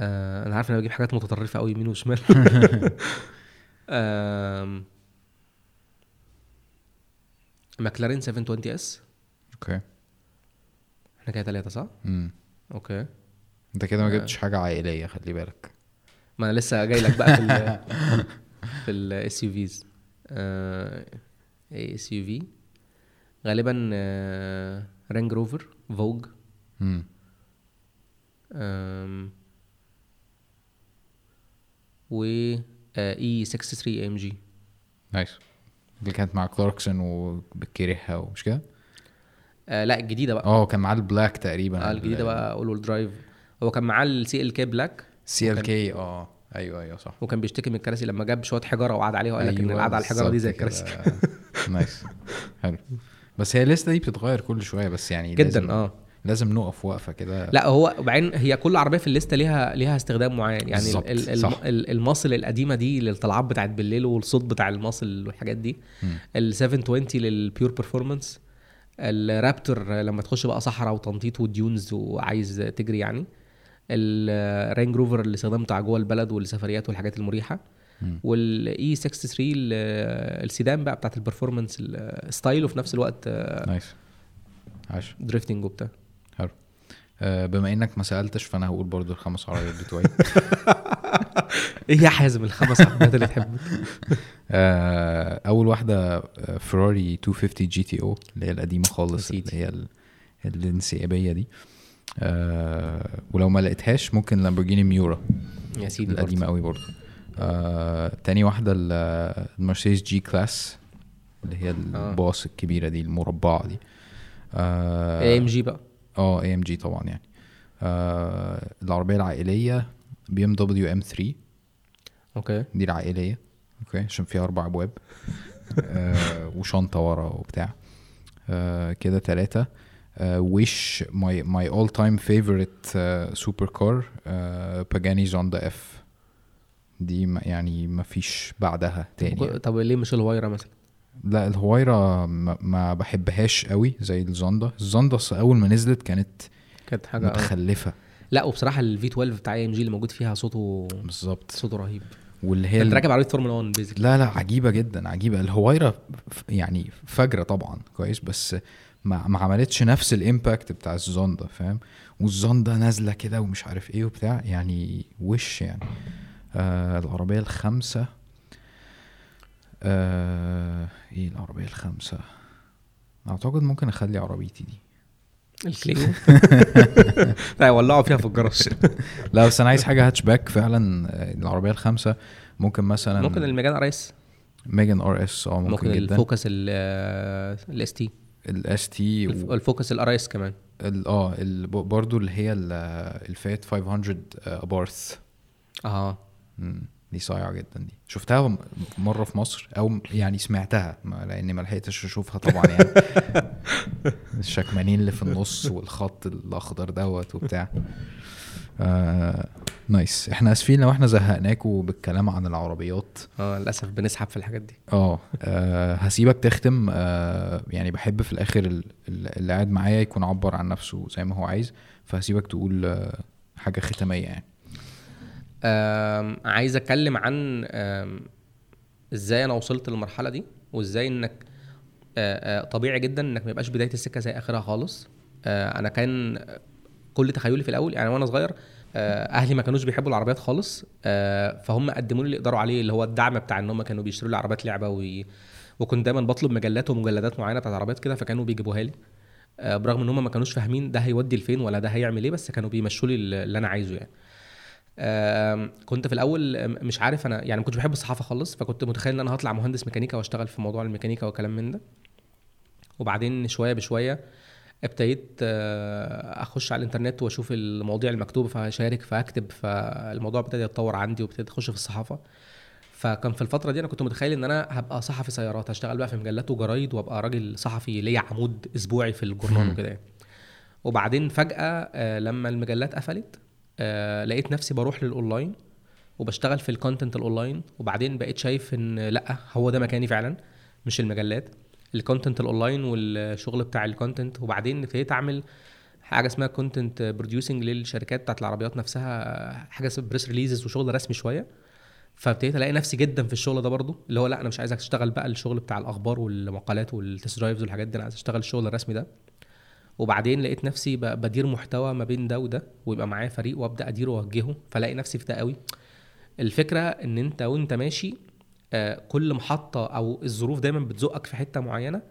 آه أنا عارف ان أنا بجيب حاجات متطرفة قوي يمين وشمال. ماكلارين 720 S. okay. إحنا كده ثلاثة صح؟ امم okay. أنت كده ما جبتش حاجة عائلية خلي بالك. ما أنا لسه جاي لك بقى في ال في ال SUVs SUV غالبا رانج روفر Vogue و E 63 AMG nice. اللي كانت مع كلاركسون وبتكرهها ومش كده؟ آه لا الجديدة بقى. آه كان معاه ال Black تقريبا. آه الجديدة بقى all-wheel drive هو كان معاه ال CLK Black CLK آه. أيوه أيوه صح. وكان بيشتكي من الكراسي لما جاب شوية حجارة وقعد عليها وقال لك إن أيوة، القعدة على الحجارة دي زي الكراسي. nice. حلو. بس هي ال list ة دي بتتغير كل شوية بس يعني جدا آه. لازم نقف وقفه كده. لا هو وبعدين هي كل عربية في ال list ة ليها ليها استخدام معين. يعني بالظبط، ال- ال- صح. ال- ال muscle القديمة دي للطلعات بتاعت بالليل والصوت بتاع ال muscle والحاجات دي. ال 720 لل pure performance ال Raptor لما تخش بقى صحراء وتنطيط و dunes وعايز تجري يعني. الرينج روفر الاستخدام بتاع جوه البلد والسفريات والحاجات المريحة. وال E 63 ال- السيدان بقى بتاعت ال performance ال style وفي نفس الوقت nice عاش. drifting وبتاع. آه، بما انك ما سألتش فأنا هقول برضو الخمس عربيات بتوعي. إيه يا حازم الخمس عربيات اللي تحبهم آه، أول واحدة آه، فيراري 250 GTO اللي هي القديمة خالص. اللي هي ال- الانسيابية دي. آه، ولو ما لقيتهاش ممكن لامبورجيني ميورا يا سيدي القديمة قوي برضو. آه، تاني واحدة ال- المرسيدس G-Class اللي هي الباص الكبيرة دي المربعة دي. اي ام جي بقى. آه اي ام جي طبعا يعني. آه العربية العائلية BMW M3 okay. دي العائلية okay عشان فيها أربع أبواب. آه وشنطة ورا وبتاع. آه كده ثلاثة which my my all time favorite super car Pagani Zonda F دي ما يعني ما فيش بعدها تاني يعني. طب ليه مش ال Huayra مثلا؟ لا ال Huayra ما, بحبهاش قوي زي ال Zonda. أصل أول ما نزلت كانت كانت حاجة آه. متخلفة. لا وبصراحة ال V12 بتاع AMG اللي موجود فيها صوته بالظبط. صوته رهيب. واللي هي انت راكب عربيه فورمولا 1 بيزك لا لا عجيبة جدا عجيبة. ال Huayra يعني فجرة طبعا كويس بس ما, ما عملتش نفس ال impact بتاع ال Zonda فاهم؟ وال Zonda نازلة كده ومش عارف إيه وبتاع يعني وش يعني. آه العربية الخامسة آه إيه العربية الخامسة؟ أعتقد ممكن أخلي عربيتي دي. ال Clio لا ولعوا فيها في الجراج. لا بس أنا عايز حاجة هاتشباك فعلا آه، العربية الخامسة. ممكن مثلا ممكن ال Megane RS. Megane RS آه ممكن, ممكن جدا. ال Focus ال ST ال ST ال Focus ال RS كمان. آه ال- ب- برضو اللي هي ال- الفيات 500 Abarth آه دي صايعه جدا دي. شفتها مرة في مصر؟ أو يعني سمعتها لأني ما لحقتش أشوفها طبعا يعني. الشكمانين اللي في النص والخط الأخضر دوت وبتاع. آه nice. إحنا آسفين لو إحنا زهقناكوا بالكلام عن العربيات. آه للأسف بنسحب في الحاجات دي. آه آه، هسيبك تختم. آه يعني بحب في الآخر ال- ال- اللي قاعد معايا يكون عبر عن نفسه زي ما هو عايز. فهسيبك تقول آه حاجة ختامية يعني. عايز اتكلم عن إزاي أنا وصلت للمرحلة دي وازاي انك طبيعي جدا انك ما يبقاش بداية السكة زي اخرها خالص. أنا كان كل تخيلي في الأول يعني وأنا صغير أهلي ما كانوش بيحبوا العربيات خالص فهم قدموا لي اللي يقدروا عليه اللي هو الدعم بتاع ان هم كانوا بيشتروا لي عربيات لعبة وي... وكنت دايما بطلب مجلات ومجلدات معينة بتاعت عربيات كده فكانوا بيجيبوها لي. برغم ان هم ما كانوش فاهمين ده هيودي لفين ولا ده هيعمل إيه بس كانوا بيمشوا لي اللي أنا عايزه يعني. كنت في الأول مش عارف أنا يعني ما كنتش بحب الصحافة خالص فكنت متخيل إن أنا هطلع مهندس ميكانيكا وأشتغل في موضوع الميكانيكا وكلام من ده وبعدين شوية بشوية ابتديت آه، أخش على الإنترنت وأشوف المواضيع المكتوبة فاشارك فاكتب فالموضوع ابتدى يتطور عندي وابتديت أخش في الصحافة فكان في الفترة دي أنا كنت متخيل إن أنا هبقى صحفي سيارات هشتغل بقى في مجلات وجرايد وأبقى راجل صحفي ليا عمود أسبوعي في الجورنال. وكده يعني. وبعدين فجأة آه، لما المجلات قفلت آه، لقيت نفسي بروح للأونلاين وبشتغل في ال content ال online وبعدين بقيت شايف إن لأ هو ده مكاني فعلا مش المجلات ال content ال online والشغل بتاع ال content وبعدين ابتديت أعمل حاجة اسمها content producing للشركات بتاعت العربيات نفسها حاجة اسمها press releases وشغل رسمي شوية. فابتديت ألاقي نفسي جدا في الشغل ده برضو اللي هو لأ أنا مش عايزك تشتغل بقى الشغل بتاع الأخبار والمقالات والتست درايفز والحاجات دي أنا عايز أشتغل الشغل الرسمي ده. وبعدين لقيت نفسي بدير محتوى ما بين ده وده ويبقى معايا فريق وأبدأ أديره وأوجهه فلاقي نفسي في ده قوي. الفكرة إن أنت وأنت ماشي آه، كل محطة أو الظروف دايما بتزقك في حتة معينة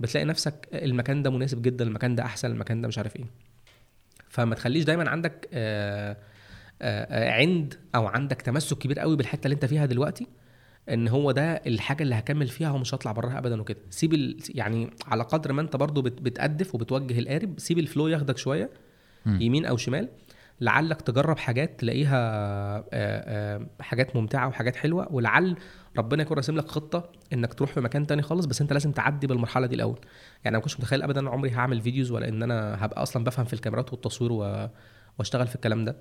بتلاقي نفسك المكان ده مناسب جدا المكان ده أحسن المكان ده مش عارف إيه. فما تخليش دايما عندك آه، آه، آه، عند أو عندك تمسك كبير قوي بالحتة اللي أنت فيها دلوقتي. إن هو ده الحاجة اللي هكمل فيها ومش هطلع براها ابدا وكده. سيب ال... يعني على قدر ما أنت برضو بت... بتجدف وبتوجه القارب سيب ال flow ياخدك شوية مم. يمين أو شمال لعلك تجرب حاجات تلاقيها آه، آه، حاجات ممتعة وحاجات حلوة ولعل ربنا يكون راسم لك خطة إنك تروح في مكان تاني خالص بس أنت لازم تعدي بالمرحلة دي الأول. يعني أنا ما كنتش متخيل ابدا عمري هعمل videos ولا إن أنا هبقى أصلا بفهم في الكاميرات والتصوير و... وأشتغل في الكلام ده.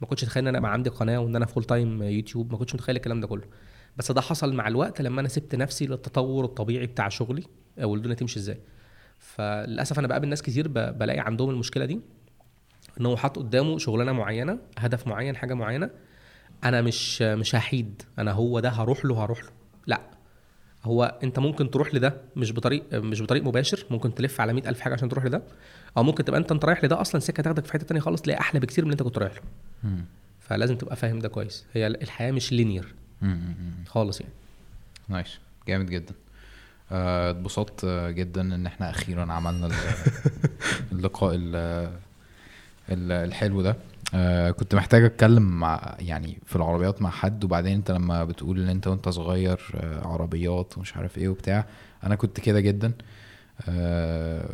ما كنتش اتخيل إن أنا يبقى عندي قناة وإن أنا full time YouTube ما كنتش متخيل الكلام ده كله. بس ده حصل مع الوقت لما أنا سبت نفسي للتطور الطبيعي بتاع شغلي. أو الدنيا تمشي إزاي. فللأسف أنا بقابل ناس كتير. بلاقي عندهم المشكلة دي ان هو حاطط قدامه شغلانة معينة هدف معين حاجة معينة أنا مش مش هحيد. أنا هو ده هروح له هروح له. لأ. هو أنت ممكن تروح لده مش بطريق مش بطريق مباشر ممكن تلف على مئة ألف حاجة عشان تروح لده. أو ممكن تبقى أنت أنت رايح لده أصلا سكة تاخدك في حتة تانية خالص تلاقي أحلى بكتير من اللي أنت كنت رايح له. فلازم تبقى فاهم ده كويس. هي الحياة مش linear. خالص يعني. nice. جامد جدا. آه، اتبسطت جدا إن إحنا أخيرا عملنا ال- اللقاء ال- ال- الحلو ده. آه، كنت محتاج أتكلم مع يعني في العربيات مع حد وبعدين أنت لما بتقول إن أنت وأنت صغير آه، عربيات ومش عارف إيه وبتاع أنا كنت كده جدا. آه،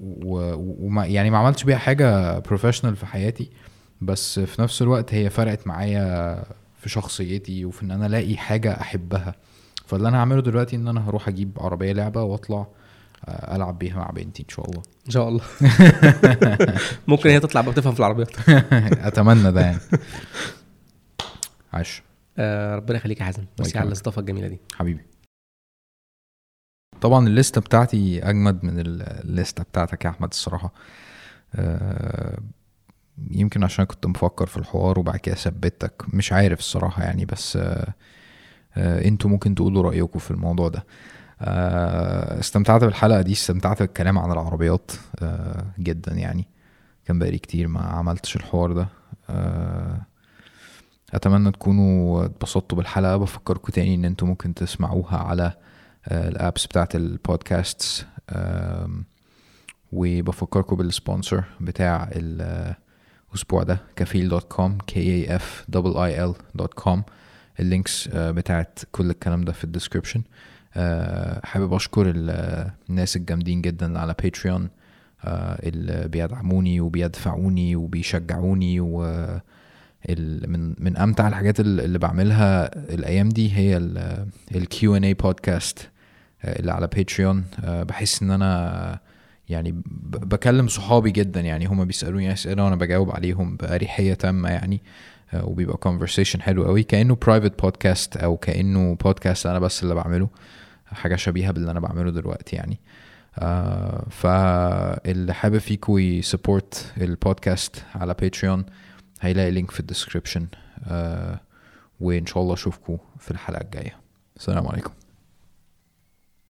وما يعني ما عملتش بيها حاجة بروفيشنال في حياتي بس في نفس الوقت هي فرقت معايا في شخصيتي وفي إن أنا ألاقي حاجة أحبها. فاللي أنا هعمله دلوقتي إن أنا هروح أجيب عربية لعبة وأطلع آه، ألعب بيها مع بنتي إن شاء الله. إن شاء الله. ممكن هي تطلع بقى بتفهم في العربيات. أتمنى ده يعني. عاش. آه ربنا يخليك يا حازم. بس. على الاستضافة الجميلة دي. حبيبي. طبعا الليسته بتاعتي أجمد من ال- الليستة بتاعتك يا أحمد الصراحة. آه، يمكن عشان كنت مفكر في الحوار وبعد كده ثبتك مش عارف الصراحة يعني بس آه، آه، أنتوا ممكن تقولوا رأيكم في الموضوع ده. آه، استمتعت بالحلقة دي استمتعت بالكلام عن العربيات جدا يعني. كان بقالي كتير ما عملتش الحوار ده. أتمنى تكونوا اتبسطتوا بالحلقة. بفكركم تاني إن أنتوا ممكن تسمعوها على ال apps بتاعت البودكاست وبفكركم بال sponsor بتاع الأسبوع ده كفيل dot com A F double E L dot com ال links آه، بتاعت كل الكلام ده في ال description حابب أشكر ال- الناس الجامدين جدا على Patreon اللي بيدعموني وبيدفعوني وبيشجعوني و من من أمتع الحاجات ال- اللي بعملها الأيام دي هي ال Q&A بودكاست اللي على Patreon بحس إن أنا يعني بكلم صحابي جدا يعني هما بيسألوني أسئلة وأنا بجاوب عليهم بأريحية تامة يعني آه، وبيبقى conversation حلو قوي. كأنه private podcast أو كأنه بودكاست أنا بس اللي بعمله حاجة شبيهة باللي أنا بعمله دلوقتي يعني. آه فاللي حابب فيكم ي support البودكاست على Patreon هيلاقي link في ال description آه وإن شاء الله أشوفكم في الحلقة الجاية. السلام عليكم.